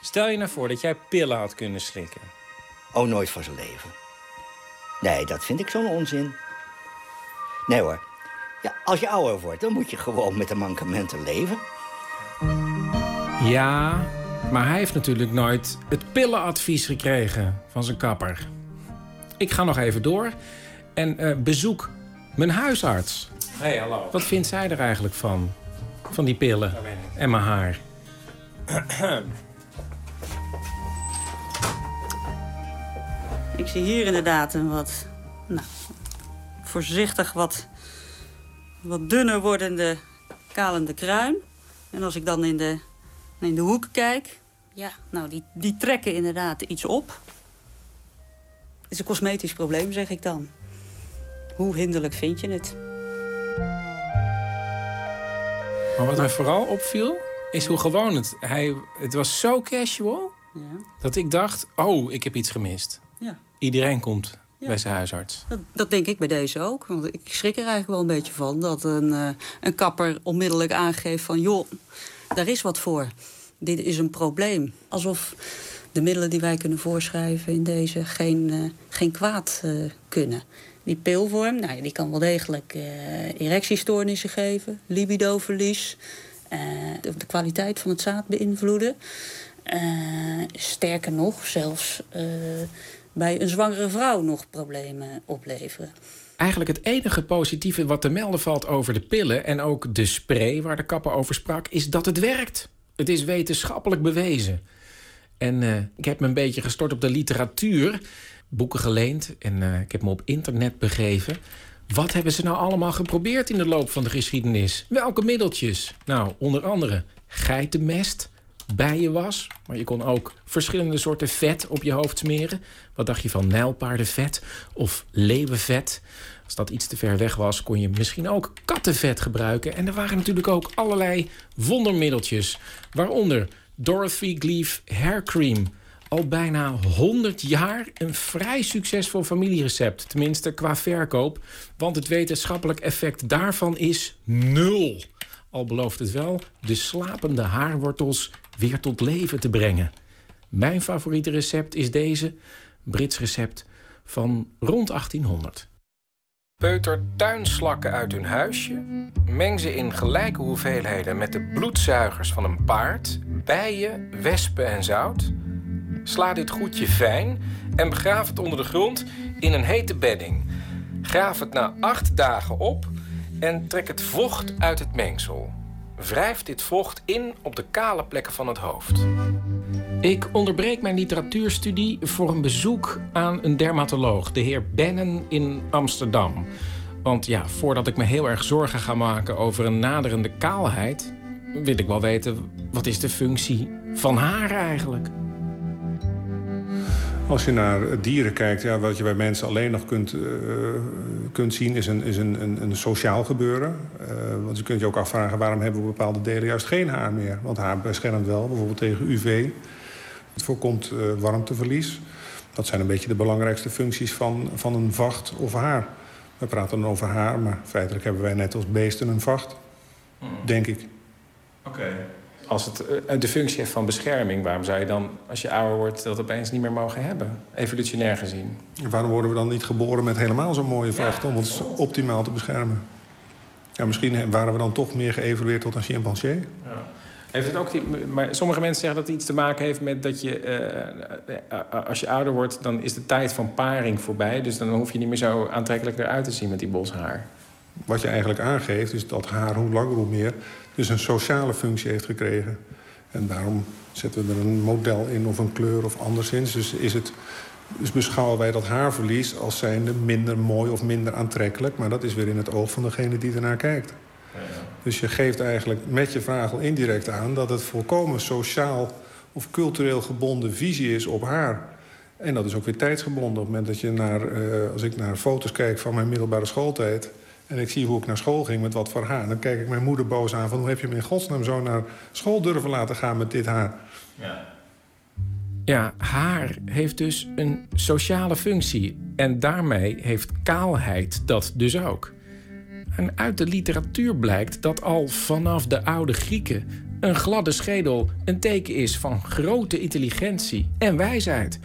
Stel je nou voor dat jij pillen had kunnen slikken. Oh, nooit van zijn leven. Nee, dat vind ik zo'n onzin. Nee hoor. Ja, als je ouder wordt, dan moet je gewoon met de mankementen leven. Ja, maar hij heeft natuurlijk nooit het pillenadvies gekregen van zijn kapper. Ik ga nog even door en uh, bezoek mijn huisarts. Hey, hallo. Wat vindt zij er eigenlijk van? Van die pillen en mijn haar. Ik zie hier inderdaad een wat, nou, voorzichtig wat, wat dunner wordende kalende kruin. En als ik dan in de, in de hoeken kijk, ja, nou, die, die trekken inderdaad iets op. Het is een cosmetisch probleem, zeg ik dan. Hoe hinderlijk vind je het? Maar wat mij vooral opviel, is hoe gewoon het... Hij, het was zo casual, ja. dat ik dacht... oh, ik heb iets gemist. Ja. Iedereen komt bij zijn huisarts. Dat, dat, denk ik bij deze ook. Want ik schrik er eigenlijk wel een beetje van... dat een, uh, een kapper onmiddellijk aangeeft van... joh, daar is wat voor. Dit is een probleem. Alsof de middelen die wij kunnen voorschrijven in deze geen, uh, geen kwaad uh, kunnen. Die pilvorm, nou, die kan wel degelijk uh, erectiestoornissen geven, libidoverlies, de, de, kwaliteit van het zaad beïnvloeden. Uh, sterker nog, zelfs bij een zwangere vrouw nog problemen opleveren. Eigenlijk het enige positieve wat te melden valt over de pillen en ook de spray waar de kapper over sprak, is dat het werkt. Het is wetenschappelijk bewezen. En ik heb me een beetje gestort op de literatuur boeken geleend en uh, ik heb me op internet begeven. Wat hebben ze nou allemaal geprobeerd in de loop van de geschiedenis? Welke middeltjes? Nou, onder andere geitenmest, bijenwas. Maar je kon ook verschillende soorten vet op je hoofd smeren. Wat dacht je van nijlpaardenvet of leeuwenvet? Als dat iets te ver weg was, kon je misschien ook kattenvet gebruiken. En er waren natuurlijk ook allerlei wondermiddeltjes. Waaronder Dorothy Gleaf Hair Cream al bijna 100 jaar een vrij succesvol familierecept. Tenminste qua verkoop. Want het wetenschappelijk effect daarvan is nul. Al belooft het wel de slapende haarwortels weer tot leven te brengen. Mijn favoriete recept is deze. Brits recept van rond 1800. Peuter tuinslakken uit hun huisje, meng ze in gelijke hoeveelheden met de bloedzuigers van een paard, bijen, wespen en zout. Sla dit goedje fijn en begraaf het onder de grond in een hete bedding. Graaf het na acht dagen op en trek het vocht uit het mengsel. Wrijf dit vocht in op de kale plekken van het hoofd. Ik onderbreek mijn literatuurstudie voor een bezoek aan een dermatoloog, de heer Bennen in Amsterdam. Want ja, voordat ik me heel erg zorgen ga maken over een naderende kaalheid, wil ik wel weten wat is de functie van haar eigenlijk. Als je naar dieren kijkt, ja, wat je bij mensen alleen nog kunt, uh, kunt zien, is een, is een, een, een sociaal gebeuren. Uh, want je kunt je ook afvragen waarom hebben we bepaalde delen juist geen haar meer. Want haar beschermt wel, bijvoorbeeld tegen UV. Het voorkomt uh, warmteverlies. Dat zijn een beetje de belangrijkste functies van, van een vacht of haar. We praten dan over haar, maar feitelijk hebben wij net als beesten een vacht. Hmm. Denk ik. Oké. Als het de functie heeft van bescherming, waarom zou je dan, als je ouder wordt, dat opeens niet meer mogen hebben? Evolutionair gezien. Waarom worden we dan niet geboren met helemaal zo'n mooie vacht om ons optimaal te beschermen? Ja, misschien waren we dan toch meer geëvolueerd tot een chimpansee. Ja. Heeft het ook die, maar sommige mensen zeggen dat het iets te maken heeft met dat je... Uh, als je ouder wordt, dan is de tijd van paring voorbij. Dus dan hoef je niet meer zo aantrekkelijk eruit te zien met die bos haar. Wat je eigenlijk aangeeft, is dat haar hoe langer hoe meer... dus een sociale functie heeft gekregen. En daarom zetten we er een model in of een kleur of anderszins. Dus, is het, dus beschouwen wij dat haarverlies als zijnde minder mooi of minder aantrekkelijk. Maar dat is weer in het oog van degene die ernaar kijkt. Dus je geeft eigenlijk met je vraag al indirect aan... dat het volkomen sociaal of cultureel gebonden visie is op haar. En dat is ook weer tijdsgebonden. Op het moment dat je naar, uh, als ik naar foto's kijk van mijn middelbare schooltijd... en ik zie hoe ik naar school ging met wat voor haar... dan kijk ik mijn moeder boos aan van... hoe heb je me in godsnaam zo naar school durven laten gaan met dit haar? Ja. Ja, haar heeft dus een sociale functie. En daarmee heeft kaalheid dat dus ook. En uit de literatuur blijkt dat al vanaf de oude Grieken een gladde schedel een teken is van grote intelligentie en wijsheid.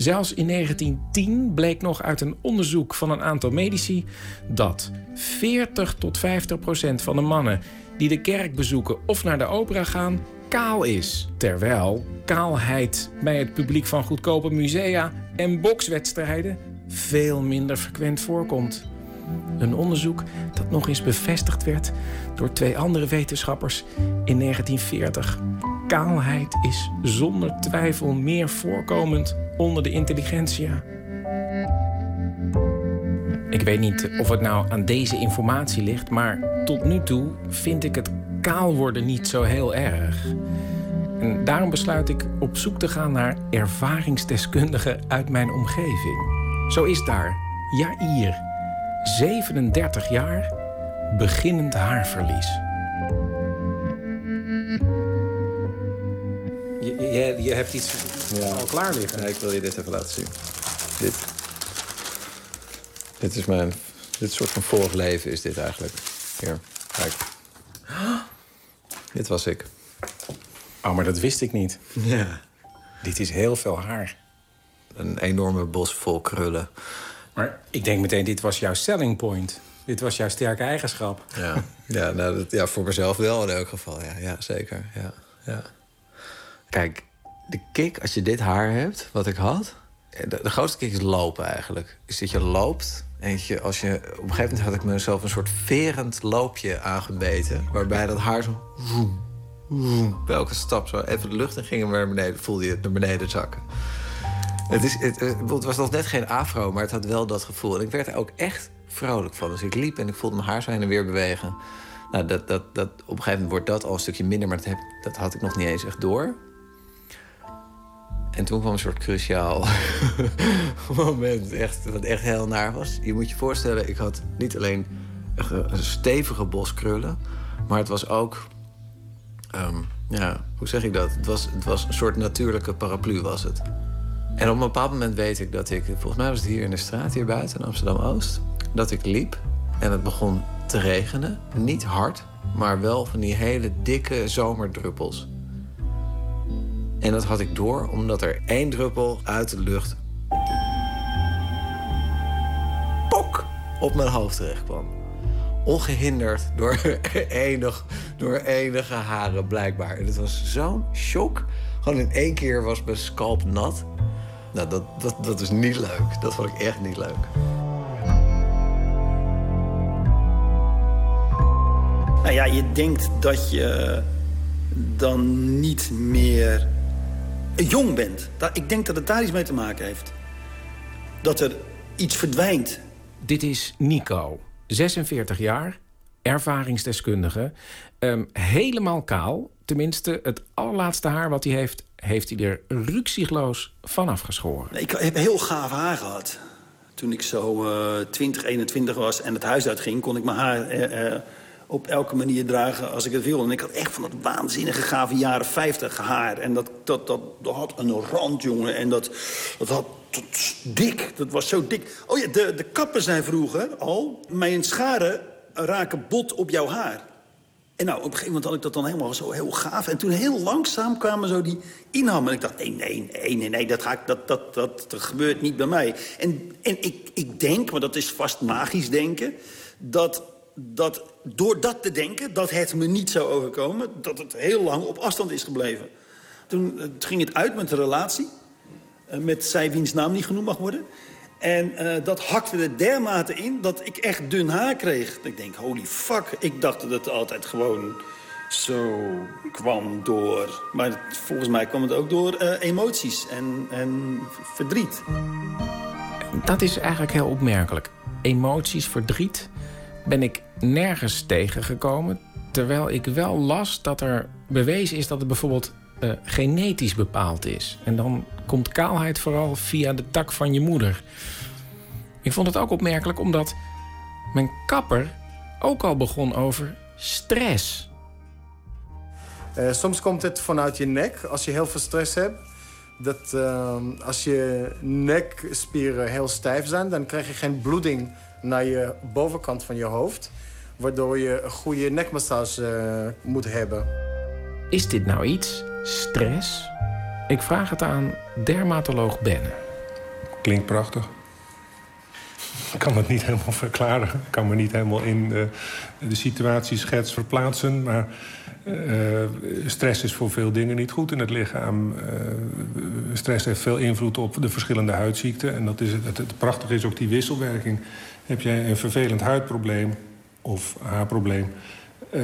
Zelfs in 1910 bleek nog uit een onderzoek van een aantal medici dat 40 tot 50 procent van de mannen die de kerk bezoeken of naar de opera gaan, kaal is. Terwijl kaalheid bij het publiek van goedkope musea en bokswedstrijden veel minder frequent voorkomt. Een onderzoek dat nog eens bevestigd werd door twee andere wetenschappers in 1940. Kaalheid is zonder twijfel meer voorkomend onder de intelligentia. Ik weet niet of het nou aan deze informatie ligt, maar tot nu toe vind ik het kaal worden niet zo heel erg. En daarom besluit ik op zoek te gaan naar ervaringsdeskundigen uit mijn omgeving. Zo is daar Jair 37 jaar, beginnend haarverlies. Je, je, je hebt iets ja. al klaar liggen. Ja, ik wil je dit even laten zien. Dit. Dit is mijn... Dit soort van vorig leven is dit eigenlijk. Hier, kijk. Dit was ik. Oh, maar dat wist ik niet. Ja. Dit is heel veel haar. Een enorme bos vol krullen. Maar ik denk meteen, dit was jouw selling point. Dit was jouw sterke eigenschap. Ja, ja, nou, dat, ja voor mezelf wel in elk geval. Ja, ja zeker. Ja, ja. Kijk, de kick als je dit haar hebt, wat ik had... De, de grootste kick is lopen eigenlijk. Is dat je loopt en je, als je, op een gegeven moment had ik mezelf een soort verend loopje aangebeten. Waarbij dat haar zo... Woem, bij elke stap zo even de lucht en ging naar beneden. Voelde je het naar beneden zakken. Het, is, het, het, was nog net geen afro, maar het had wel dat gevoel. En ik werd er ook echt vrolijk van. Dus ik liep en ik voelde mijn haar zo heen en weer bewegen. Nou, dat, dat, dat, op een gegeven moment wordt dat al een stukje minder, maar dat, heb, dat had ik nog niet eens echt door. En toen kwam een soort cruciaal (laughs) moment, echt, wat echt heel naar was. Je moet je voorstellen, ik had niet alleen een stevige bos krullen, maar het was ook, um, ja, hoe zeg ik dat? Het was, het was een soort natuurlijke paraplu was het. En op een bepaald moment weet ik dat ik, volgens mij was het hier in de straat, hier buiten in Amsterdam-Oost, dat ik liep en het begon te regenen. Niet hard, maar wel van die hele dikke zomerdruppels. En dat had ik door omdat er één druppel uit de lucht op mijn hoofd terecht kwam. Ongehinderd door, (laughs) enig, door enige haren, blijkbaar. En het was zo'n shock. Gewoon in één keer was mijn scalp nat. Nou, dat, dat, dat is niet leuk. Dat vond ik echt niet leuk. Nou ja, je denkt dat je dan niet meer jong bent. Ik denk dat het daar iets mee te maken heeft. Dat er iets verdwijnt. Dit is Nico, 46 jaar, ervaringsdeskundige. Um, helemaal kaal. Tenminste, het allerlaatste haar wat hij heeft... heeft hij er ruksigloos van afgeschoren. Ik heb heel gaaf haar gehad. Toen ik zo uh, 20, 21 was en het huis uitging... kon ik mijn haar... Uh, op elke manier dragen als ik het wil. En ik had echt van dat waanzinnige gave jaren 50 haar. En dat, dat, dat, dat had een rand, jongen. En dat, dat had dik. Dat was zo dik. Oh ja, de, de kappen zijn vroeger al... mijn scharen raken bot op jouw haar. En nou, op een gegeven moment had ik dat dan helemaal zo heel gaaf. En toen heel langzaam kwamen zo die inhammen. En ik dacht, nee, nee, nee, nee, nee dat, ga ik, dat, dat, dat, dat gebeurt niet bij mij. En, en ik, ik denk, maar dat is vast magisch denken... dat dat door dat te denken, dat het me niet zou overkomen... dat het heel lang op afstand is gebleven. Toen uh, ging het uit met de relatie. Uh, met zij wiens naam niet genoemd mag worden. En uh, dat hakte er dermate in dat ik echt dun haar kreeg. Ik denk, holy fuck. Ik dacht dat het altijd gewoon zo kwam door... Maar volgens mij kwam het ook door emoties en, en verdriet. Dat is eigenlijk heel opmerkelijk. Emoties, verdriet ben ik nergens tegengekomen. Terwijl ik wel las dat er bewezen is dat het bijvoorbeeld uh, genetisch bepaald is. En dan komt kaalheid vooral via de tak van je moeder. Ik vond het ook opmerkelijk omdat mijn kapper ook al begon over stress. Uh, soms komt het vanuit je nek als je heel veel stress hebt. Dat uh, als je nekspieren heel stijf zijn, dan krijg je geen bloeding naar je bovenkant van je hoofd. Waardoor je een goede nekmassage uh, moet hebben. Is dit nou iets? Stress? Ik vraag het aan dermatoloog Benne. Klinkt prachtig. Ik kan het niet helemaal verklaren. Ik kan me niet helemaal in de, de situatieschets verplaatsen. Maar uh, stress is voor veel dingen niet goed in het lichaam. Uh, stress heeft veel invloed op de verschillende huidziekten. En dat is het, het, het prachtige is ook die wisselwerking. Heb jij een vervelend huidprobleem of haarprobleem... Uh,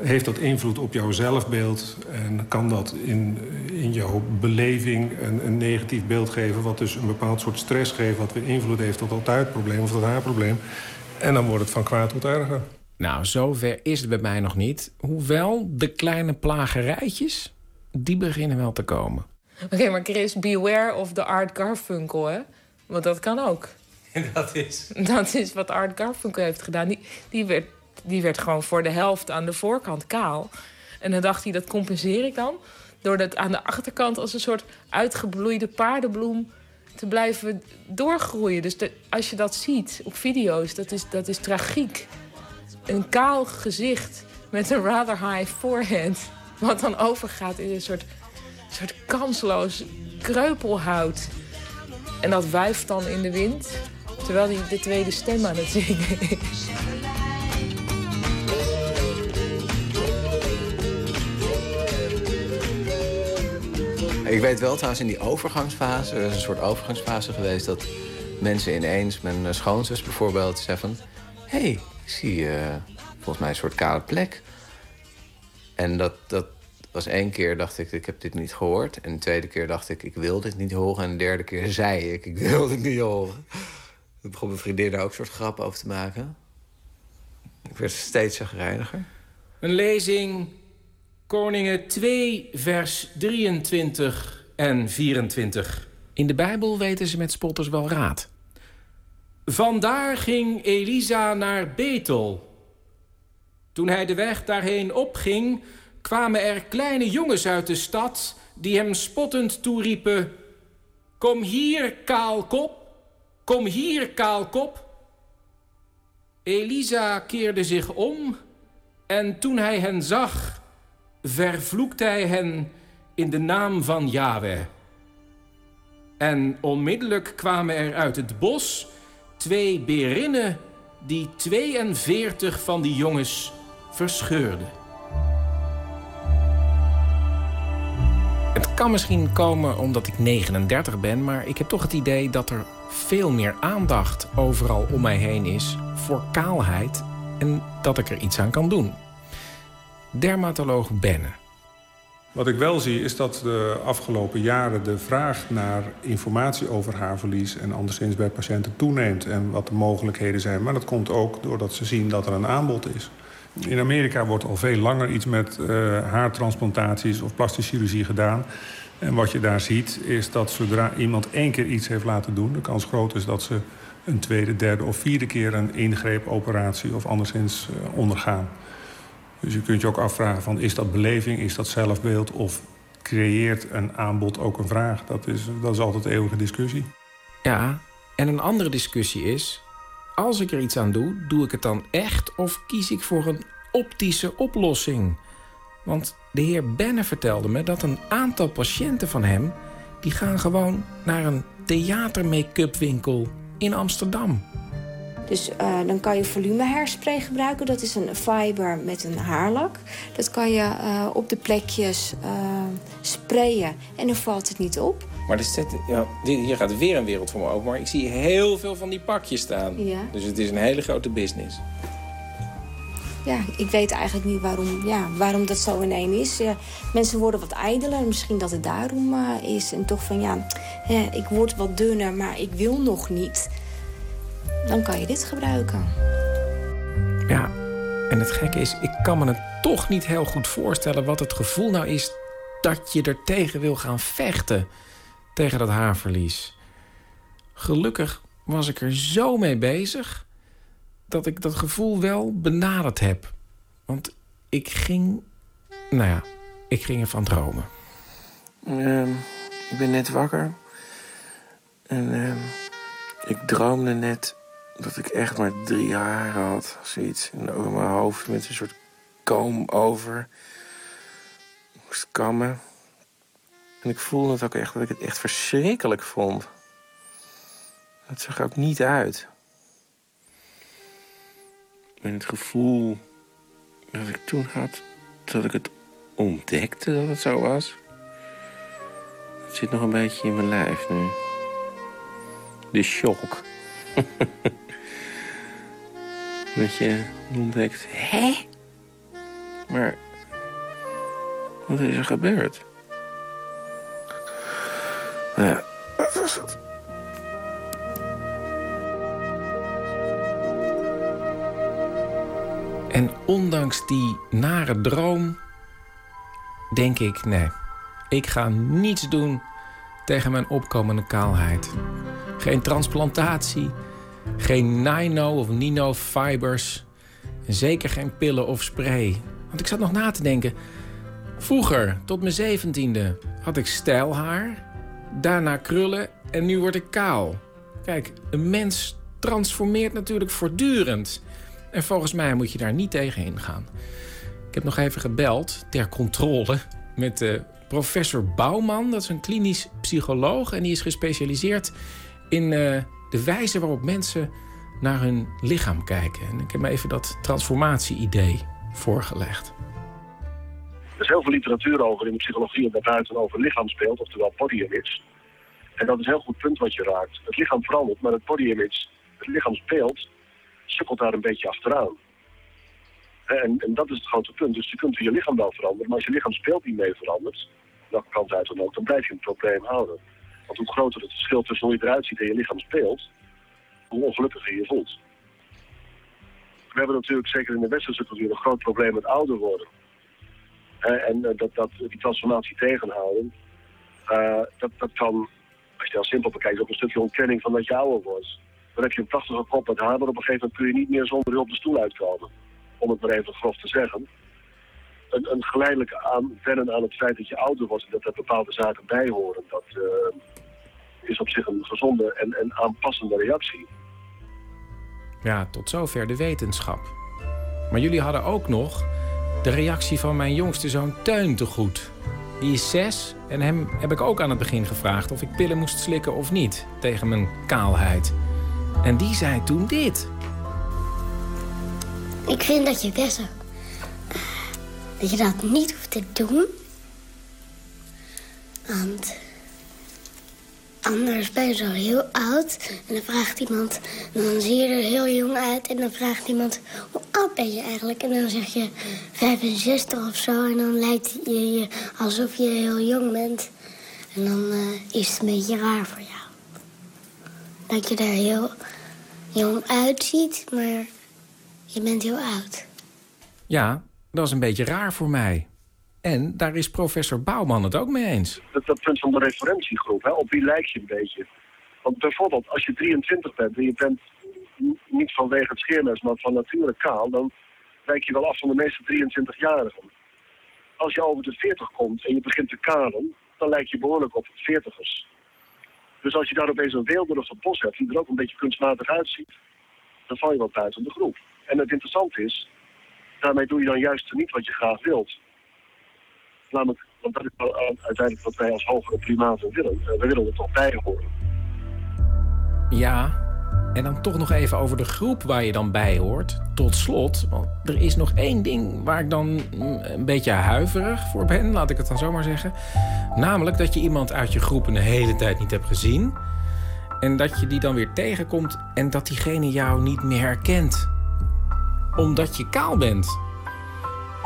heeft dat invloed op jouw zelfbeeld en kan dat in, in jouw beleving een, een, negatief beeld geven... wat dus een bepaald soort stress geeft... wat weer invloed heeft op dat huidprobleem of dat haarprobleem. En dan wordt het van kwaad tot erger. Nou, zover is het bij mij nog niet. Hoewel, de kleine plagerijtjes, die beginnen wel te komen. Oké, maar Chris, beware of the Art Garfunkel, hè? Want dat kan ook. (laughs) dat is? Dat is wat Art Garfunkel heeft gedaan. Die, die, werd, die werd gewoon voor de helft aan de voorkant kaal. En dan dacht hij, dat compenseer ik dan... door dat aan de achterkant als een soort uitgebloeide paardenbloem te blijven doorgroeien. Dus als je dat ziet op video's, dat is, dat is tragiek. Een kaal gezicht met een rather high forehead... wat dan overgaat in een soort, soort kansloos kreupelhout. En dat wuift dan in de wind. Terwijl hij de tweede stem aan het zingen is. Ik weet wel trouwens in die overgangsfase, er is een soort overgangsfase geweest... dat mensen ineens, mijn schoonzus bijvoorbeeld, zeggen van... hé, hey, ik zie uh, volgens mij een soort kale plek. En dat, dat was één keer dacht ik, ik heb dit niet gehoord. En de tweede keer dacht ik, ik wil dit niet horen. En de derde keer zei ik, ik wil dit niet horen. Toen begon mijn vriendin daar ook een soort grap over te maken. Ik werd steeds zagrijniger. Een lezing, Koningen 2, vers 23 en 24. In de Bijbel weten ze met spotters wel raad. Vandaar ging Elisa naar Betel. Toen hij de weg daarheen opging, kwamen er kleine jongens uit de stad... die hem spottend toeriepen... Kom hier, kaalkop, Kom hier, kaalkop. Elisa keerde zich om en toen hij hen zag, vervloekte hij hen in de naam van Yahweh. En onmiddellijk kwamen er uit het bos twee berinnen die 42 van die jongens verscheurde. Het kan misschien komen omdat ik 39 ben, maar ik heb toch het idee dat er veel meer aandacht overal om mij heen is voor kaalheid en dat ik er iets aan kan doen. Dermatoloog Benne. Wat ik wel zie is dat de afgelopen jaren de vraag naar informatie over haarverlies en anderszins bij patiënten toeneemt en wat de mogelijkheden zijn. Maar dat komt ook doordat ze zien dat er een aanbod is. In Amerika wordt al veel langer iets met uh, haartransplantaties of plastische chirurgie gedaan. En wat je daar ziet is dat zodra iemand één keer iets heeft laten doen... de kans groot is dat ze een tweede, derde of vierde keer een ingreep, operatie of anderszins uh, ondergaan. Dus je kunt je ook afvragen van is dat beleving, is dat zelfbeeld... of creëert een aanbod ook een vraag? Dat is, dat is altijd een eeuwige discussie. Ja, en een andere discussie is... als ik er iets aan doe, doe ik het dan echt... of kies ik voor een optische oplossing? Want de heer Benne vertelde me dat een aantal patiënten van hem... die gaan gewoon naar een theater-make-up winkel in Amsterdam. Dus uh, dan kan je volume hairspray gebruiken. Dat is een fiber met een haarlak. Dat kan je uh, op de plekjes uh, sprayen en dan valt het niet op. Maar er zit, ja, hier gaat weer een wereld voor me open. Maar ik zie heel veel van die pakjes staan. Ja. Dus het is een hele grote business. Ja, ik weet eigenlijk niet waarom, ja, waarom dat zo in één is. Ja, mensen worden wat ijdeler, misschien dat het daarom is. En toch van, ja, hè, ik word wat dunner, maar ik wil nog niet dan kan je dit gebruiken. Ja, en het gekke is, ik kan me het toch niet heel goed voorstellen... wat het gevoel nou is dat je er tegen wil gaan vechten. Tegen dat haarverlies. Gelukkig was ik er zo mee bezig... dat ik dat gevoel wel benaderd heb. Want ik ging... Nou ja, ik ging ervan dromen. Uh, ik ben net wakker. En uh, ik droomde net dat ik echt maar drie haren had. Zoiets. En over mijn hoofd met een soort koom over. Moest kammen. En ik voelde het ook echt dat ik het echt verschrikkelijk vond. Het zag er ook niet uit. En het gevoel dat ik toen had, dat ik het ontdekte dat het zo was. Zit nog een beetje in mijn lijf nu. De shock. (laughs) dat je ontdekt, hè? Maar wat is er gebeurd? Nou ja, dat was het. En ondanks die nare droom, denk ik, nee, ik ga niets doen tegen mijn opkomende kaalheid. Geen transplantatie, geen nino of nino fibers. En zeker geen pillen of spray. Want ik zat nog na te denken. Vroeger, tot mijn zeventiende, had ik stijlhaar. Daarna krullen en nu word ik kaal. Kijk, een mens transformeert natuurlijk voortdurend. En volgens mij moet je daar niet tegen ingaan. Ik heb nog even gebeld ter controle met uh, professor Bouwman. Dat is een klinisch psycholoog en die is gespecialiseerd in uh, de wijze waarop mensen naar hun lichaam kijken. En ik heb me even dat transformatie-idee voorgelegd. Er is heel veel literatuur over in de psychologie en daarbuiten over lichaamsbeeld, oftewel body image. En dat is een heel goed punt wat je raakt. Het lichaam verandert, maar het body image, het lichaamsbeeld, sukkelt daar een beetje achteraan. En, en, dat is het grote punt. Dus je kunt je lichaam wel veranderen, maar als je lichaamsbeeld niet mee verandert, welke kant uit dan ook, dan blijf je een probleem houden. Want hoe groter het verschil tussen hoe je eruit ziet en je lichaam speelt, hoe ongelukkiger je je voelt. We hebben natuurlijk zeker in de westerse cultuur een groot probleem met ouder worden. en uh, dat, dat, die transformatie tegenhouden, uh, dat, dat kan, als je het heel simpel bekijkt, ook een stukje ontkenning van dat je ouder wordt. Dan heb je een prachtige kop met haar, maar op een gegeven moment kun je niet meer zonder hulp de stoel uitkomen. Om het maar even grof te zeggen. Een, een geleidelijke aanwennen aan het feit dat je ouder wordt en dat er bepaalde zaken bij horen, dat, uh, is op zich een gezonde en, en aanpassende reactie. Ja, tot zover de wetenschap. Maar jullie hadden ook nog de reactie van mijn jongste zoon Teun te goed. Die is zes en hem heb ik ook aan het begin gevraagd of ik pillen moest slikken of niet tegen mijn kaalheid. En die zei toen dit. Ik vind dat je best dat je dat niet hoeft te doen. Want anders ben je zo heel oud. En dan vraagt iemand, dan zie je er heel jong uit. En dan vraagt iemand, hoe oud ben je eigenlijk? En dan zeg je 65 of zo. En dan lijkt je je alsof je heel jong bent. En dan uh, is het een beetje raar voor jou. Dat je er heel jong uitziet, maar je bent heel oud. Ja, dat is een beetje raar voor mij. En daar is professor Bouwman het ook mee eens. Dat, dat punt van de referentiegroep, hè, op wie lijkt je een beetje? Want bijvoorbeeld, als je 23 bent en je bent niet vanwege het scheermes, maar van nature kaal, dan wijk je wel af van de meeste 23-jarigen. Als je over de 40 komt en je begint te kalen, dan lijkt je behoorlijk op 40ers. Dus als je daar opeens een weelderige bos hebt, die er ook een beetje kunstmatig uitziet, dan val je wel buiten de groep. En het interessante is, daarmee doe je dan juist niet wat je graag wilt. Namelijk, want dat is uiteindelijk wat wij als hogere primaten willen. Eh, we willen er toch bij horen. Ja, en dan toch nog even over de groep waar je dan bij hoort. Tot slot, want er is nog één ding waar ik dan mm, een beetje huiverig voor ben, laat ik het dan zomaar zeggen. Namelijk dat je iemand uit je groep een hele tijd niet hebt gezien. En dat je die dan weer tegenkomt en dat diegene jou niet meer herkent. Omdat je kaal bent.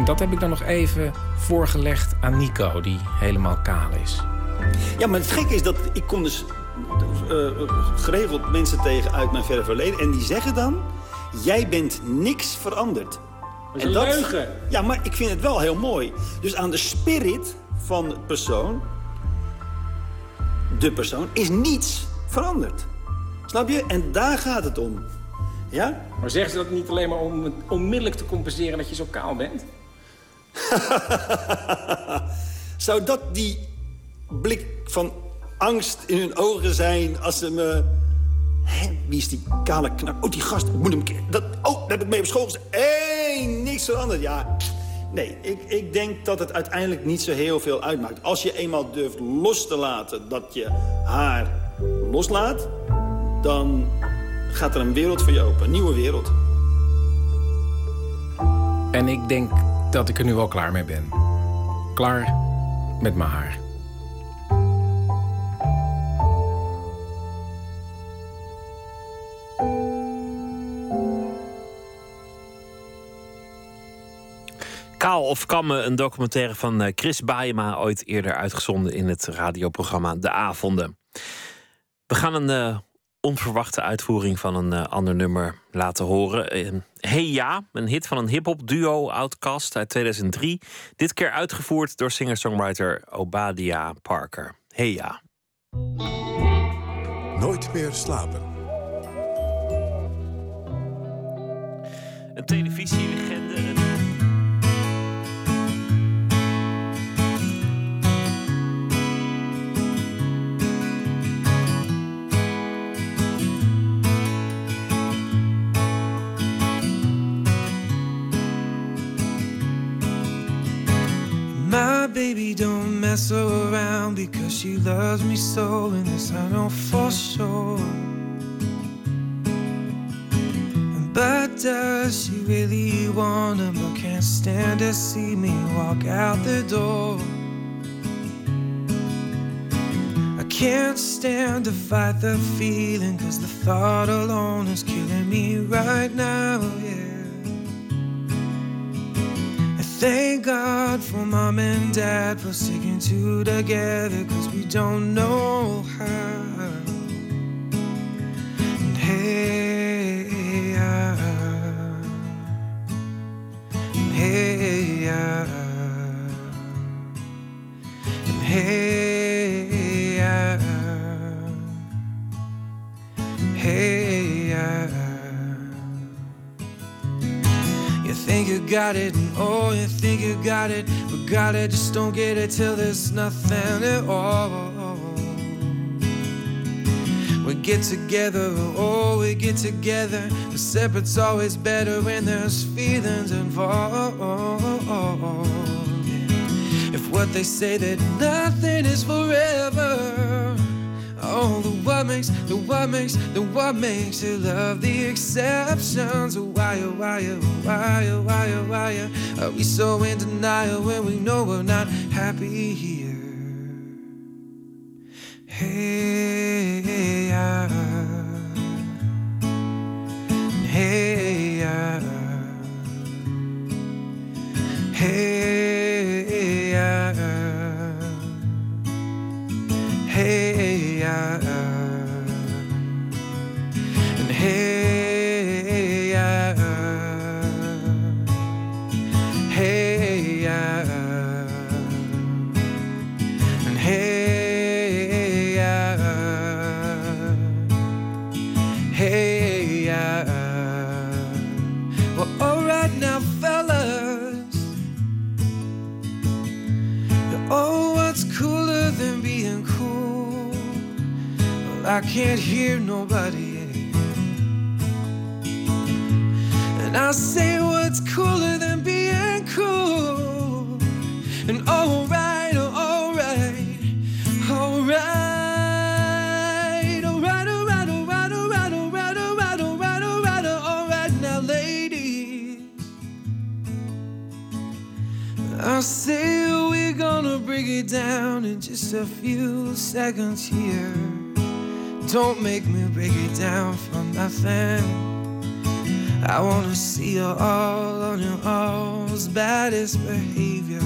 Dat heb ik dan nog even voorgelegd aan Nico, die helemaal kaal is. Ja, maar het gekke is dat ik kom dus geregeld mensen tegen uit mijn verre verleden. En die zeggen dan, jij bent niks veranderd. Dat is en een dat, leugen. Ja, maar ik vind het wel heel mooi. Dus aan de spirit van de persoon, de persoon, is niets veranderd. Snap je? En daar gaat het om. Ja? Maar zeggen ze dat niet alleen maar om onmiddellijk te compenseren dat je zo kaal bent? (laughs) Zou dat die blik van angst in hun ogen zijn als ze me... Wie is die kale knak? Oh, die gast. Ik moet hem... Dat... Oh, daar heb ik mee op school gezegd. Hé, niks veranderd. Ja, nee. Ik, ik denk dat het uiteindelijk niet zo heel veel uitmaakt. Als je eenmaal durft los te laten dat je haar loslaat... dan gaat er een wereld voor je open. Een nieuwe wereld. En ik denk dat ik er nu wel klaar mee ben. Klaar met mijn haar. Kaal of Kammen, een documentaire van eh, Chris Baayema, ooit eerder uitgezonden in het radioprogramma De Avonden. We gaan een uh, onverwachte uitvoering van een uh, ander nummer laten horen. hey Ja, een hit van een hip-hop duo Outcast uit 2003. Dit keer uitgevoerd door singer-songwriter Obadia Parker. Hey Ja. Nooit meer slapen. Een televisielegende, mess around because she loves me so, and this I know for sure. But does she really want him or can't stand to see me walk out the door? I can't stand to fight the feeling, cause the thought alone is killing me right now, yeah. Thank God for mom and dad for sticking two together, cause we don't know how. And hey, yeah. And hey, yeah. And hey, yeah. Hey, yeah. You think you got it Oh, you think you got it, but got it, just don't get it till there's nothing at all. We get together, oh, we get together, but separate's always better when there's feelings involved. If what they say that nothing is forever, Oh, the what makes, the what makes, the what makes you love the exceptions. Why, oh, why, oh, why, oh, why, oh, why oh? are we so in denial when we know we're not happy here? Hey, yeah. Hey, yeah. Hey, I can't hear nobody anymore. And I say what's cooler than being cool. And alright, alright, alright. I say we're gonna break it down in just a few seconds here. Don't make me break it down for nothing. I wanna see you all on your all's baddest behavior.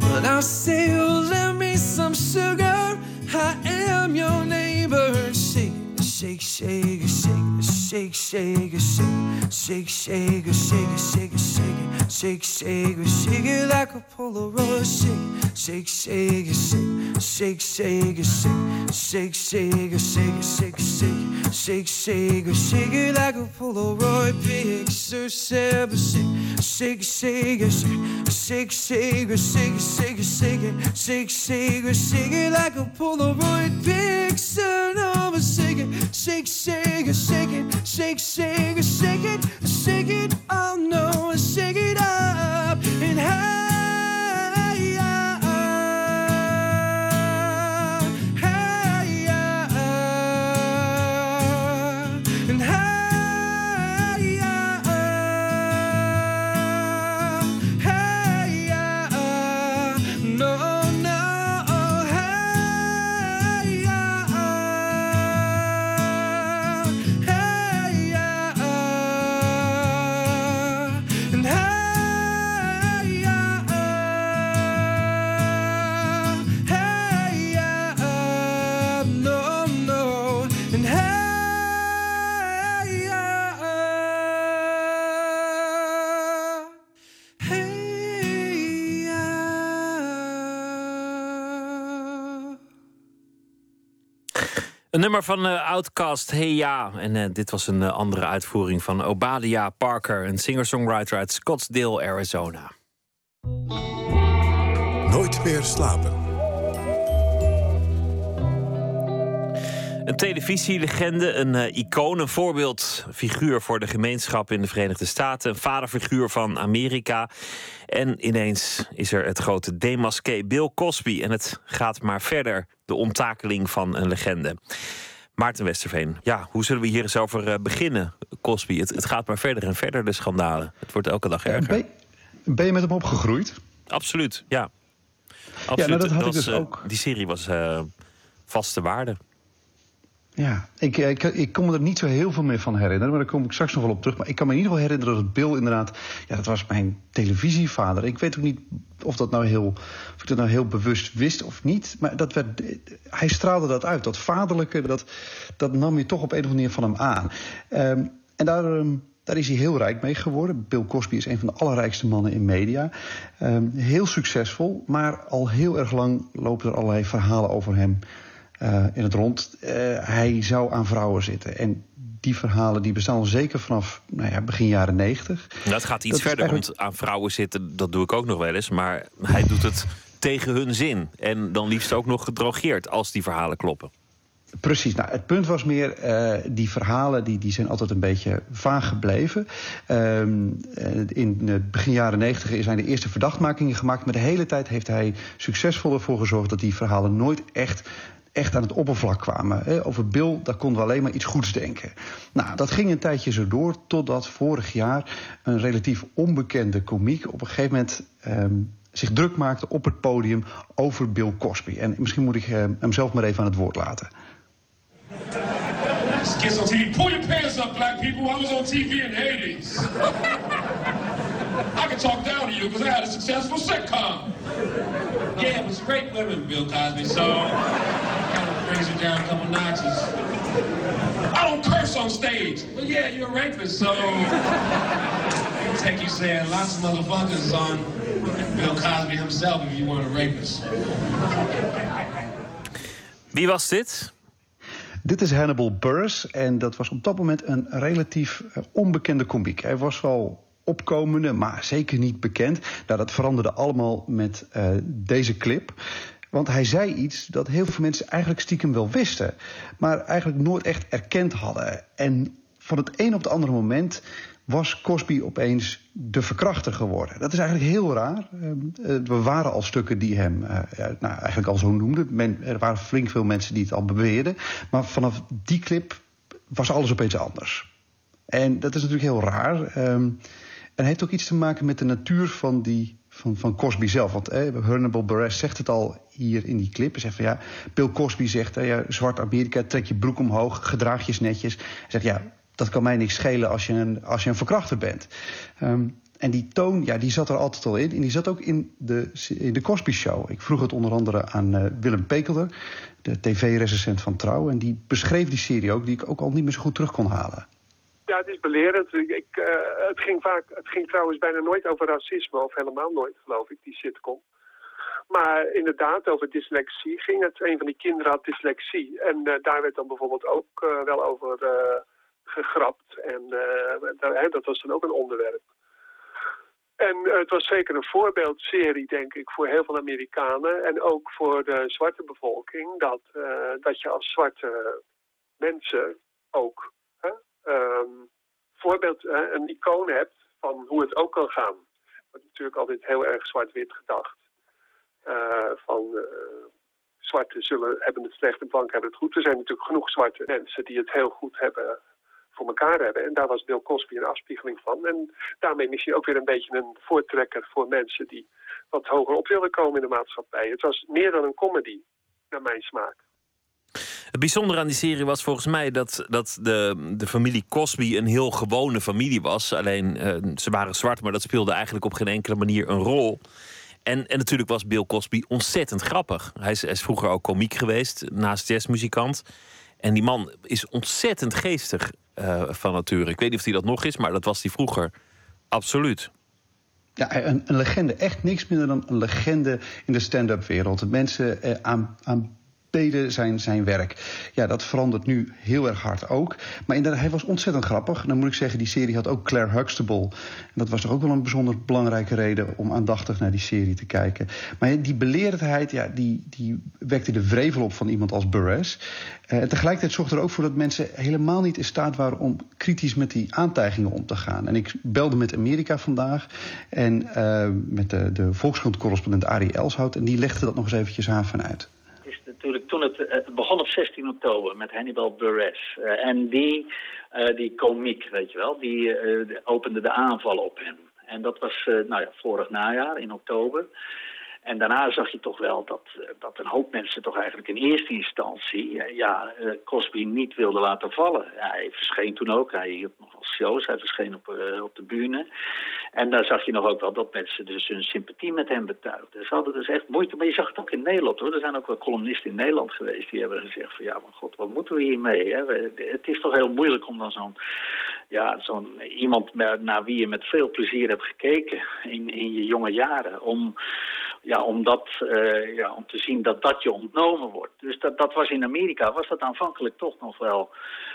But I'll say, oh, lend me some sugar. I am your neighbor. Shake, shake, shake, shake, shake, shake, shake, shake, shake, shake, shake, shake, shake, shake, shake it like a Polaroid. Shake, shake, shake, shake, shake, shake, shake, shake, shake, shake, shake, shake, shake, shake, shake it like a Polaroid picture. Shake, shake, shake, shake, shake, shake, shake, shake, shake, shake, shake, shake it like a Polaroid picture. No, but shake it, shake, shake, shake it, shake, shake, shake it, shake it. Oh no, shake it nummer van eh, Outcast, Hey Ja. En eh, dit was een eh, andere uitvoering van Obadia Parker, een singer-songwriter uit Scottsdale, Arizona. Nooit meer slapen. Een televisielegende, een eh, icoon, een voorbeeldfiguur voor de gemeenschap in de Verenigde Staten, een vaderfiguur van Amerika. En ineens is er het grote demasqué Bill Cosby. En het gaat maar verder, de onttakeling van een legende. Maarten Westerveen, ja, hoe zullen we hier eens over eh, beginnen, Cosby? Het, het gaat maar verder en verder, de schandalen. Het wordt elke dag erger. Ben, ben je met hem opgegroeid? Absoluut, ja. Absoluut. Ja, nou, dat had ik was, dus eh, ook. Die serie was vaste waarde. Ja, ik, ik, ik kon me er niet zo heel veel meer van herinneren, maar daar kom ik straks nog wel op terug. Maar ik kan me in ieder geval herinneren dat Bill inderdaad, ja, dat was mijn televisievader. Ik weet ook niet of, dat nou heel, of ik dat nou heel bewust wist of niet, maar dat werd, hij straalde dat uit. Dat vaderlijke, dat, dat nam je toch op een of andere manier van hem aan. Ehm, en daar, ehm, daar is hij heel rijk mee geworden. Bill Cosby is een van de allerrijkste mannen in media. Ehm, heel succesvol, maar al heel erg lang lopen er allerlei verhalen over hem eh, in het rond. Eh, hij zou aan vrouwen zitten. En die verhalen die bestaan al zeker vanaf nou ja, begin jaren negentig. Dat gaat iets Dat verder, eigenlijk- want aan vrouwen zitten, dat doe ik ook nog wel eens. Maar hij doet het tegen hun zin. En dan liefst ook nog gedrogeerd, als die verhalen kloppen. Precies. Nou, het punt was meer, uh, die verhalen die, die zijn altijd een beetje vaag gebleven. Uh, in begin jaren negentig zijn de eerste verdachtmakingen gemaakt... maar de hele tijd heeft hij succesvol ervoor gezorgd... dat die verhalen nooit echt echt aan het oppervlak kwamen. Over Bill, daar konden we alleen maar iets goeds denken. Nou, dat ging een tijdje zo door, totdat vorig jaar een relatief onbekende komiek op een gegeven moment um, zich druk maakte op het podium over Bill Cosby. En misschien moet ik uh, hem zelf maar even aan het woord laten. Kids on TV. Pull your pants up, black people. I was on TV in the 80s. (laughs) I can talk down to you because I had a successful sitcom. Yeah, it was great women, Bill Cosby, so kind of brings it down a couple notches. I don't curse on stage. Well, yeah, you're a rapist, so it'll take you saying lots of motherfuckers on Bill Cosby himself if you weren't a rapist. Wie was dit? Dit is Hannibal Buress en dat was op dat moment een relatief uh, onbekende komiek. Hij was wel opkomende, maar zeker niet bekend. Nou, dat veranderde allemaal met uh, deze clip. Want hij zei iets dat heel veel mensen eigenlijk stiekem wel wisten, maar eigenlijk nooit echt erkend hadden. En van het een op het andere moment was Cosby opeens de verkrachter geworden. Dat is eigenlijk heel raar. Er waren al stukken die hem uh, nou, eigenlijk al zo noemden. Men, er waren flink veel mensen die het al beweerden. Maar vanaf die clip was alles opeens anders. En dat is natuurlijk heel raar. Um, en heeft ook iets te maken met de natuur van, die, van, van Cosby zelf. Want eh, Hannibal zegt het al hier in die clip. Zegt van ja, Bill Cosby zegt... Eh, ja, zwart Amerika, trek je broek omhoog, gedraag je netjes. Hij zegt ja, dat kan mij niks schelen als je een, als je een verkrachter bent. Um, en die toon, ja, die zat er altijd al in. En die zat ook in de, in de Cosby Show. Ik vroeg het onder andere aan uh, Willem Pekelder, de tv-recensent van Trouw. En die beschreef die serie ook, die ik ook al niet meer zo goed terug kon halen. Ja, het is belerend. Ik, uh, het, ging vaak, het ging trouwens bijna nooit over racisme, of helemaal nooit, geloof ik, die sitcom. Maar inderdaad, over dyslexie ging het. Een van die kinderen had dyslexie. En uh, daar werd dan bijvoorbeeld ook uh, wel over gegrapt. En dat was dan ook een onderwerp. En het was zeker een voorbeeldserie, denk ik, voor heel veel Amerikanen. En ook voor de zwarte bevolking. Dat, dat je als zwarte mensen ook um, voorbeeld, uh, een icoon hebt van hoe het ook kan gaan. Wordt natuurlijk altijd heel erg zwart-wit gedacht. Uh, van uh, zwarte zullen, hebben het slecht en blank hebben het goed. Er zijn natuurlijk genoeg zwarte mensen die het heel goed hebben voor elkaar hebben. En daar was Bill Cosby een afspiegeling van. En daarmee misschien ook weer een beetje een voortrekker voor mensen die wat hoger op willen komen in de maatschappij. Het was meer dan een comedy, naar mijn smaak. Het bijzondere aan die serie was volgens mij dat, dat de, de familie Cosby een heel gewone familie was. Alleen uh, ze waren zwart, maar dat speelde eigenlijk op geen enkele manier een rol. En, en natuurlijk was Bill Cosby ontzettend grappig. Hij is, hij is vroeger ook komiek geweest, naast jazzmuzikant. En die man is ontzettend geestig uh, van nature. Ik weet niet of hij dat nog is, maar dat was hij vroeger. Absoluut. Ja, een, een legende. Echt niks minder dan een legende in de stand-up wereld. Mensen eh, aan, aan deden zijn, zijn werk. Ja, dat verandert nu heel erg hard ook. Maar inderdaad, hij was ontzettend grappig. Dan moet ik zeggen, die serie had ook Claire Huxtable. En dat was toch ook wel een bijzonder belangrijke reden om aandachtig naar die serie te kijken. Maar die beleerdheid, ja, die, die wekte de vrevel op van iemand als Buress. Uh, en tegelijkertijd zorgde er ook voor dat mensen helemaal niet in staat waren om kritisch met die aantijgingen om te gaan. En ik belde met Amerika vandaag en uh, met de, de Volkskrant-correspondent Arie Elshout. En die legde dat nog eens eventjes aan vanuit toen het, het, begon op 16 oktober met Hannibal Buress. Uh, en die, uh, die komiek, weet je wel, die uh, opende de aanval op hem. En dat was nou ja, vorig najaar in oktober. En daarna zag je toch wel dat, dat een hoop mensen toch eigenlijk in eerste instantie ja, Cosby niet wilden laten vallen. Hij verscheen toen ook, hij hield nog wel shows, hij verscheen op, op de bühne. En daar zag je nog ook wel dat mensen dus hun sympathie met hem betuigden. Ze hadden dus echt moeite, maar je zag het ook in Nederland hoor. Er zijn ook wel columnisten in Nederland geweest die hebben gezegd van ja, maar god, wat moeten we hiermee? Hè? Het is toch heel moeilijk om dan zo'n ja, zo'n iemand naar wie je met veel plezier hebt gekeken in, in je jonge jaren, om ja, om, dat, eh, ja, om te zien dat dat je ontnomen wordt. Dus dat, dat was in Amerika, was dat aanvankelijk toch nog wel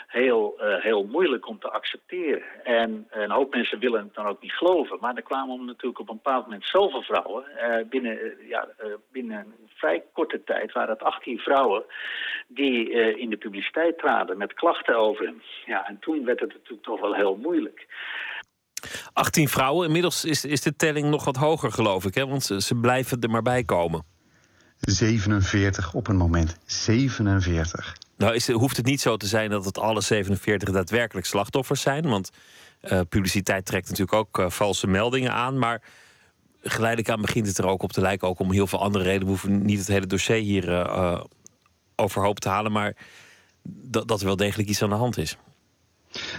heel, eh, heel moeilijk om te accepteren. En een hoop mensen willen het dan ook niet geloven. Maar er kwamen natuurlijk op een bepaald moment zoveel vrouwen. Uh, binnen, ja, binnen een vrij korte tijd waren het 18 vrouwen die in de publiciteit traden met klachten over hem. Ja, en toen werd het natuurlijk toch wel heel moeilijk. 18 vrouwen. Inmiddels is, is de telling nog wat hoger, geloof ik. Hè? Want ze, ze blijven er maar bij komen. 47 op een moment. 47. Nou is, hoeft het niet zo te zijn dat het alle 47 daadwerkelijk slachtoffers zijn. Want uh, publiciteit trekt natuurlijk ook uh, valse meldingen aan. Maar geleidelijk aan begint het er ook op te lijken. Ook om heel veel andere redenen. We hoeven niet het hele dossier hier uh, overhoop te halen. Maar dat, dat er wel degelijk iets aan de hand is.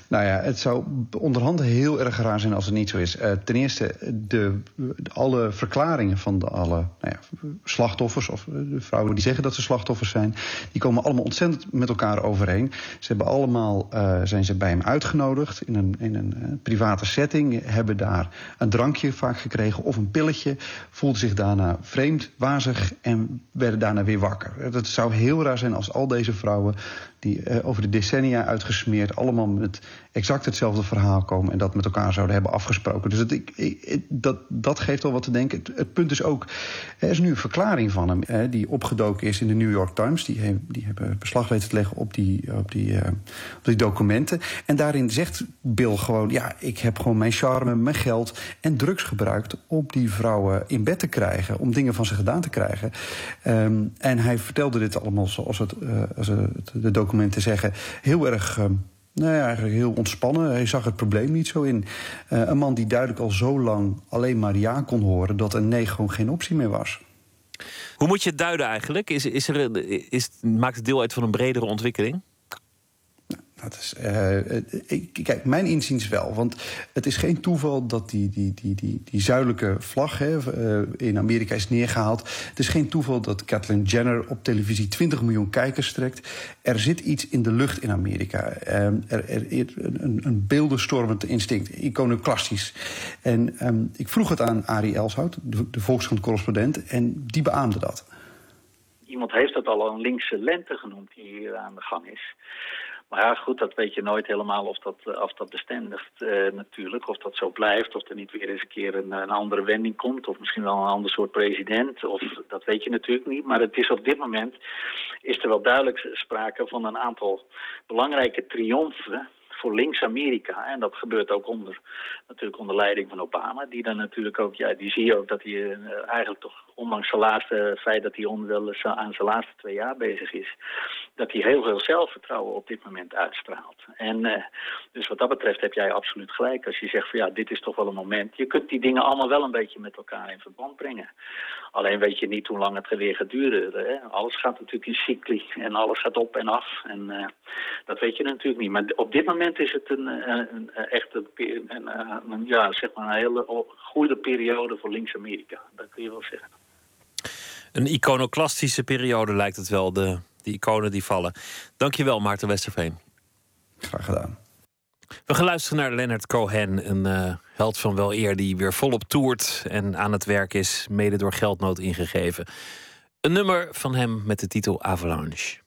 Nou ja, het zou onderhand heel erg raar zijn als het niet zo is. Uh, ten eerste, de, alle verklaringen van de alle nou ja, slachtoffers, of de vrouwen die zeggen dat ze slachtoffers zijn, die komen allemaal ontzettend met elkaar overeen. Ze hebben allemaal, uh, zijn ze bij hem uitgenodigd in een, in een uh, private setting, hebben daar een drankje vaak gekregen of een pilletje, voelden zich daarna vreemd, wazig en werden daarna weer wakker. Het zou heel raar zijn als al deze vrouwen die uh, over de decennia uitgesmeerd allemaal met exact hetzelfde verhaal komen en dat met elkaar zouden hebben afgesproken. Dus het, ik, dat, dat geeft al wat te denken. Het, punt is ook, er is nu een verklaring van hem hè, die opgedoken is in de New York Times. Die, die hebben beslag weten te leggen op die, op, die, uh, op die documenten. En daarin zegt Bill gewoon: ja, ik heb gewoon mijn charme, mijn geld en drugs gebruikt om die vrouwen in bed te krijgen, om dingen van ze gedaan te krijgen. Um, en hij vertelde dit allemaal zoals het, uh, als de documenten zeggen, heel erg. Um, nou ja, eigenlijk heel ontspannen. Hij zag het probleem niet zo in. Uh, een man die duidelijk al zo lang alleen maar ja kon horen... dat een nee gewoon geen optie meer was. Hoe moet je het duiden eigenlijk? Is, is er, is, maakt het deel uit van een bredere ontwikkeling? Dat is, uh, ik, kijk, mijn inziens wel. Want het is geen toeval dat die, die, die, die, die zuidelijke vlag hè, uh, in Amerika is neergehaald. Het is geen toeval dat Kathleen Jenner op televisie 20 miljoen kijkers trekt. Er zit iets in de lucht in Amerika. Uh, er, er, een, een beeldenstormend instinct, iconoclastisch. En um, ik vroeg het aan Arie Elshout, de, de Volkskrant-correspondent, en die beaamde dat. Iemand heeft dat al een linkse lente genoemd die hier aan de gang is. Maar ja, goed, dat weet je nooit helemaal of dat, eh, of dat bestendigt uh, natuurlijk. Of dat zo blijft, of er niet weer eens een keer een, een, andere wending komt. Of misschien wel een ander soort president. Of, dat weet je natuurlijk niet. Maar het is op dit moment is er wel duidelijk sprake van een aantal belangrijke triomfen voor links-Amerika. En dat gebeurt ook onder, natuurlijk onder leiding van Obama. Die dan natuurlijk ook, ja, die zie je ook dat hij uh, eigenlijk toch, ondanks zijn laatste feit dat hij aan zijn laatste twee jaar bezig is, dat hij heel veel zelfvertrouwen op dit moment uitstraalt. En uh, dus wat dat betreft heb jij absoluut gelijk als je zegt van ja, dit is toch wel een moment. Je kunt die dingen allemaal wel een beetje met elkaar in verband brengen. Alleen weet je niet hoe lang het weer gaat duren. Hè? Alles gaat natuurlijk in cycli en alles gaat op en af. En dat weet je natuurlijk niet. Maar op dit moment is het een, een, een echt een, een, een, ja, zeg maar een hele goede periode voor links-Amerika. Dat kun je wel zeggen. Een iconoclastische periode lijkt het wel, de, die iconen die vallen. Dankjewel, Maarten Westerveen. Graag gedaan. We gaan luisteren naar Leonard Cohen, een uh, held van wel eer die weer volop toert en aan het werk is, mede door geldnood ingegeven. Een nummer van hem met de titel Avalanche.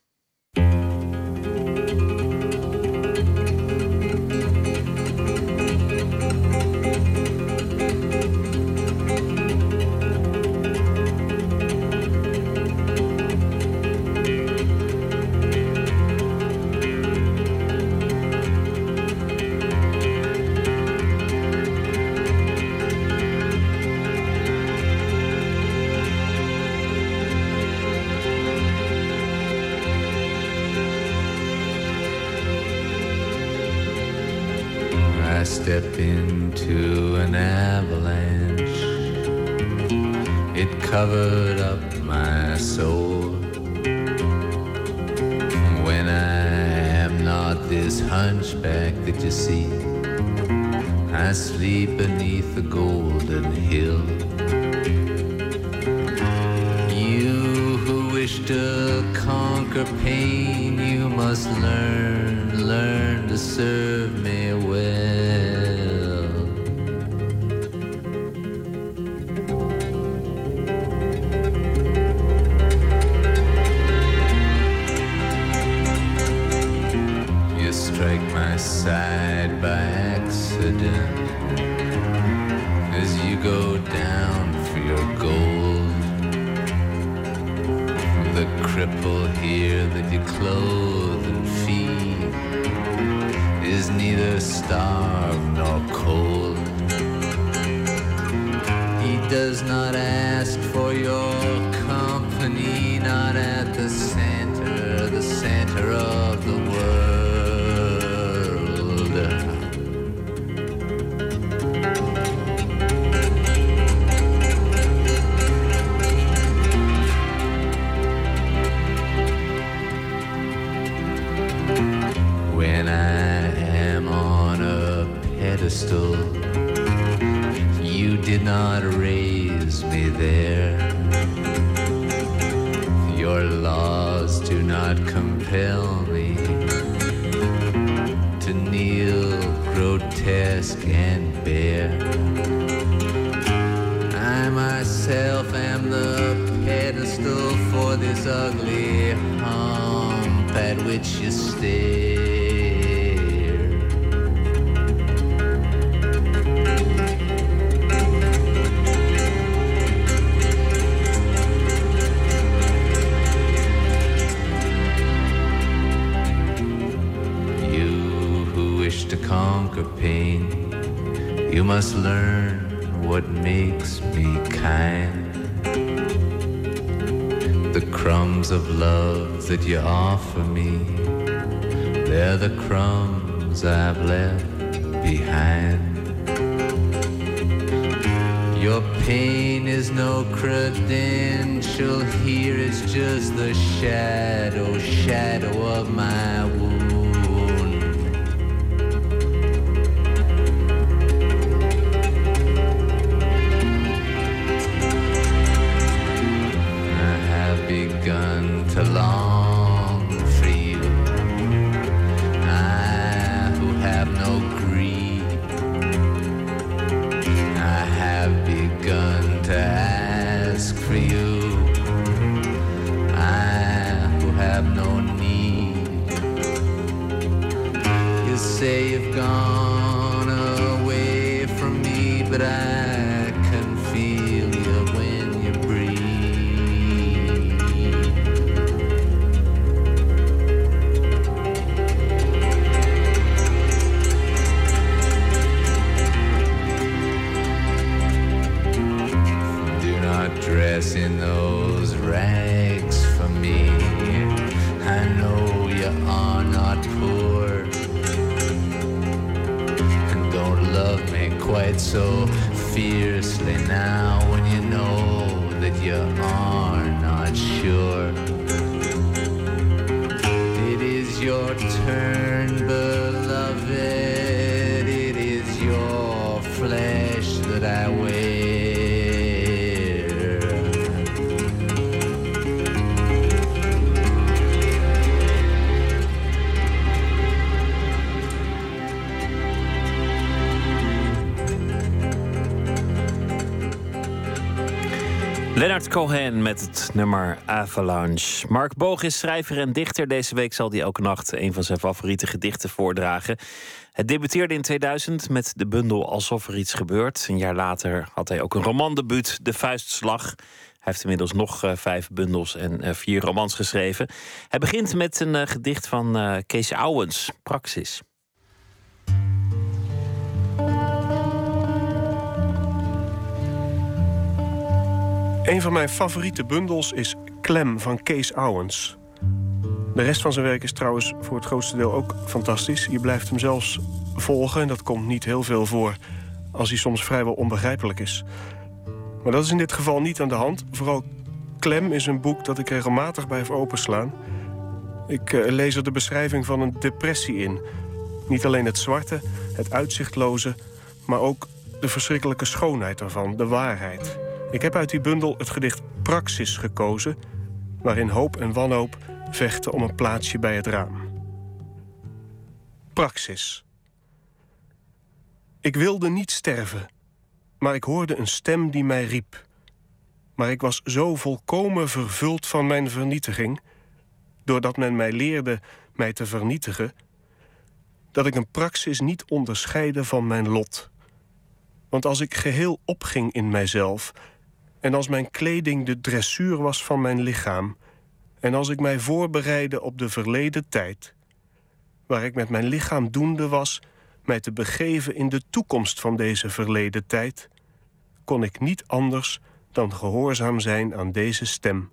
For you. I who have no need. You say you've gone Cohen met het nummer Avalanche. Mark Boog is schrijver en dichter. Deze week zal hij elke nacht een van zijn favoriete gedichten voordragen. Het debuteerde in 2000 met de bundel Alsof er iets gebeurt. Een jaar later had hij ook een romandebuut, De Vuistslag. Hij heeft inmiddels nog eh, vijf bundels en eh, vier romans geschreven. Hij begint met een eh, gedicht van Kees Ouwens, Praxis. Een van mijn favoriete bundels is Klem van Kees Ouwens. De rest van zijn werk is trouwens voor het grootste deel ook fantastisch. Je blijft hem zelfs volgen en dat komt niet heel veel voor... als hij soms vrijwel onbegrijpelijk is. Maar dat is in dit geval niet aan de hand. Vooral Klem is een boek dat ik regelmatig blijf openslaan. Ik eh, lees er de beschrijving van een depressie in. Niet alleen het zwarte, het uitzichtloze... maar ook de verschrikkelijke schoonheid ervan, de waarheid... Ik heb uit die bundel het gedicht Praxis gekozen... waarin hoop en wanhoop vechten om een plaatsje bij het raam. Praxis. Ik wilde niet sterven, maar ik hoorde een stem die mij riep. Maar ik was zo volkomen vervuld van mijn vernietiging... doordat men mij leerde mij te vernietigen... dat ik een praxis niet onderscheidde van mijn lot. Want als ik geheel opging in mijzelf en als mijn kleding de dressuur was van mijn lichaam... En als ik mij voorbereidde op de verleden tijd, waar ik met mijn lichaam doende was mij te begeven in de toekomst van deze verleden tijd, kon ik niet anders dan gehoorzaam zijn aan deze stem,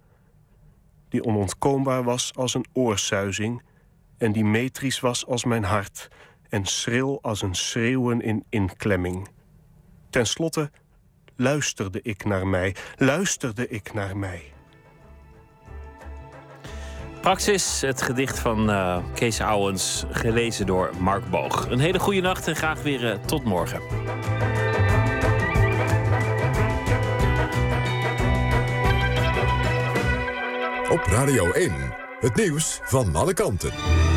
die onontkoombaar was als een oorsuizing en die metrisch was als mijn hart en schril als een schreeuwen in inklemming. Ten slotte luisterde ik naar mij, luisterde ik naar mij. Praxis, het gedicht van uh, Kees Ouwens, gelezen door Mark Boog. Een hele goede nacht en graag weer uh, tot morgen. Op Radio 1, het nieuws van alle kanten.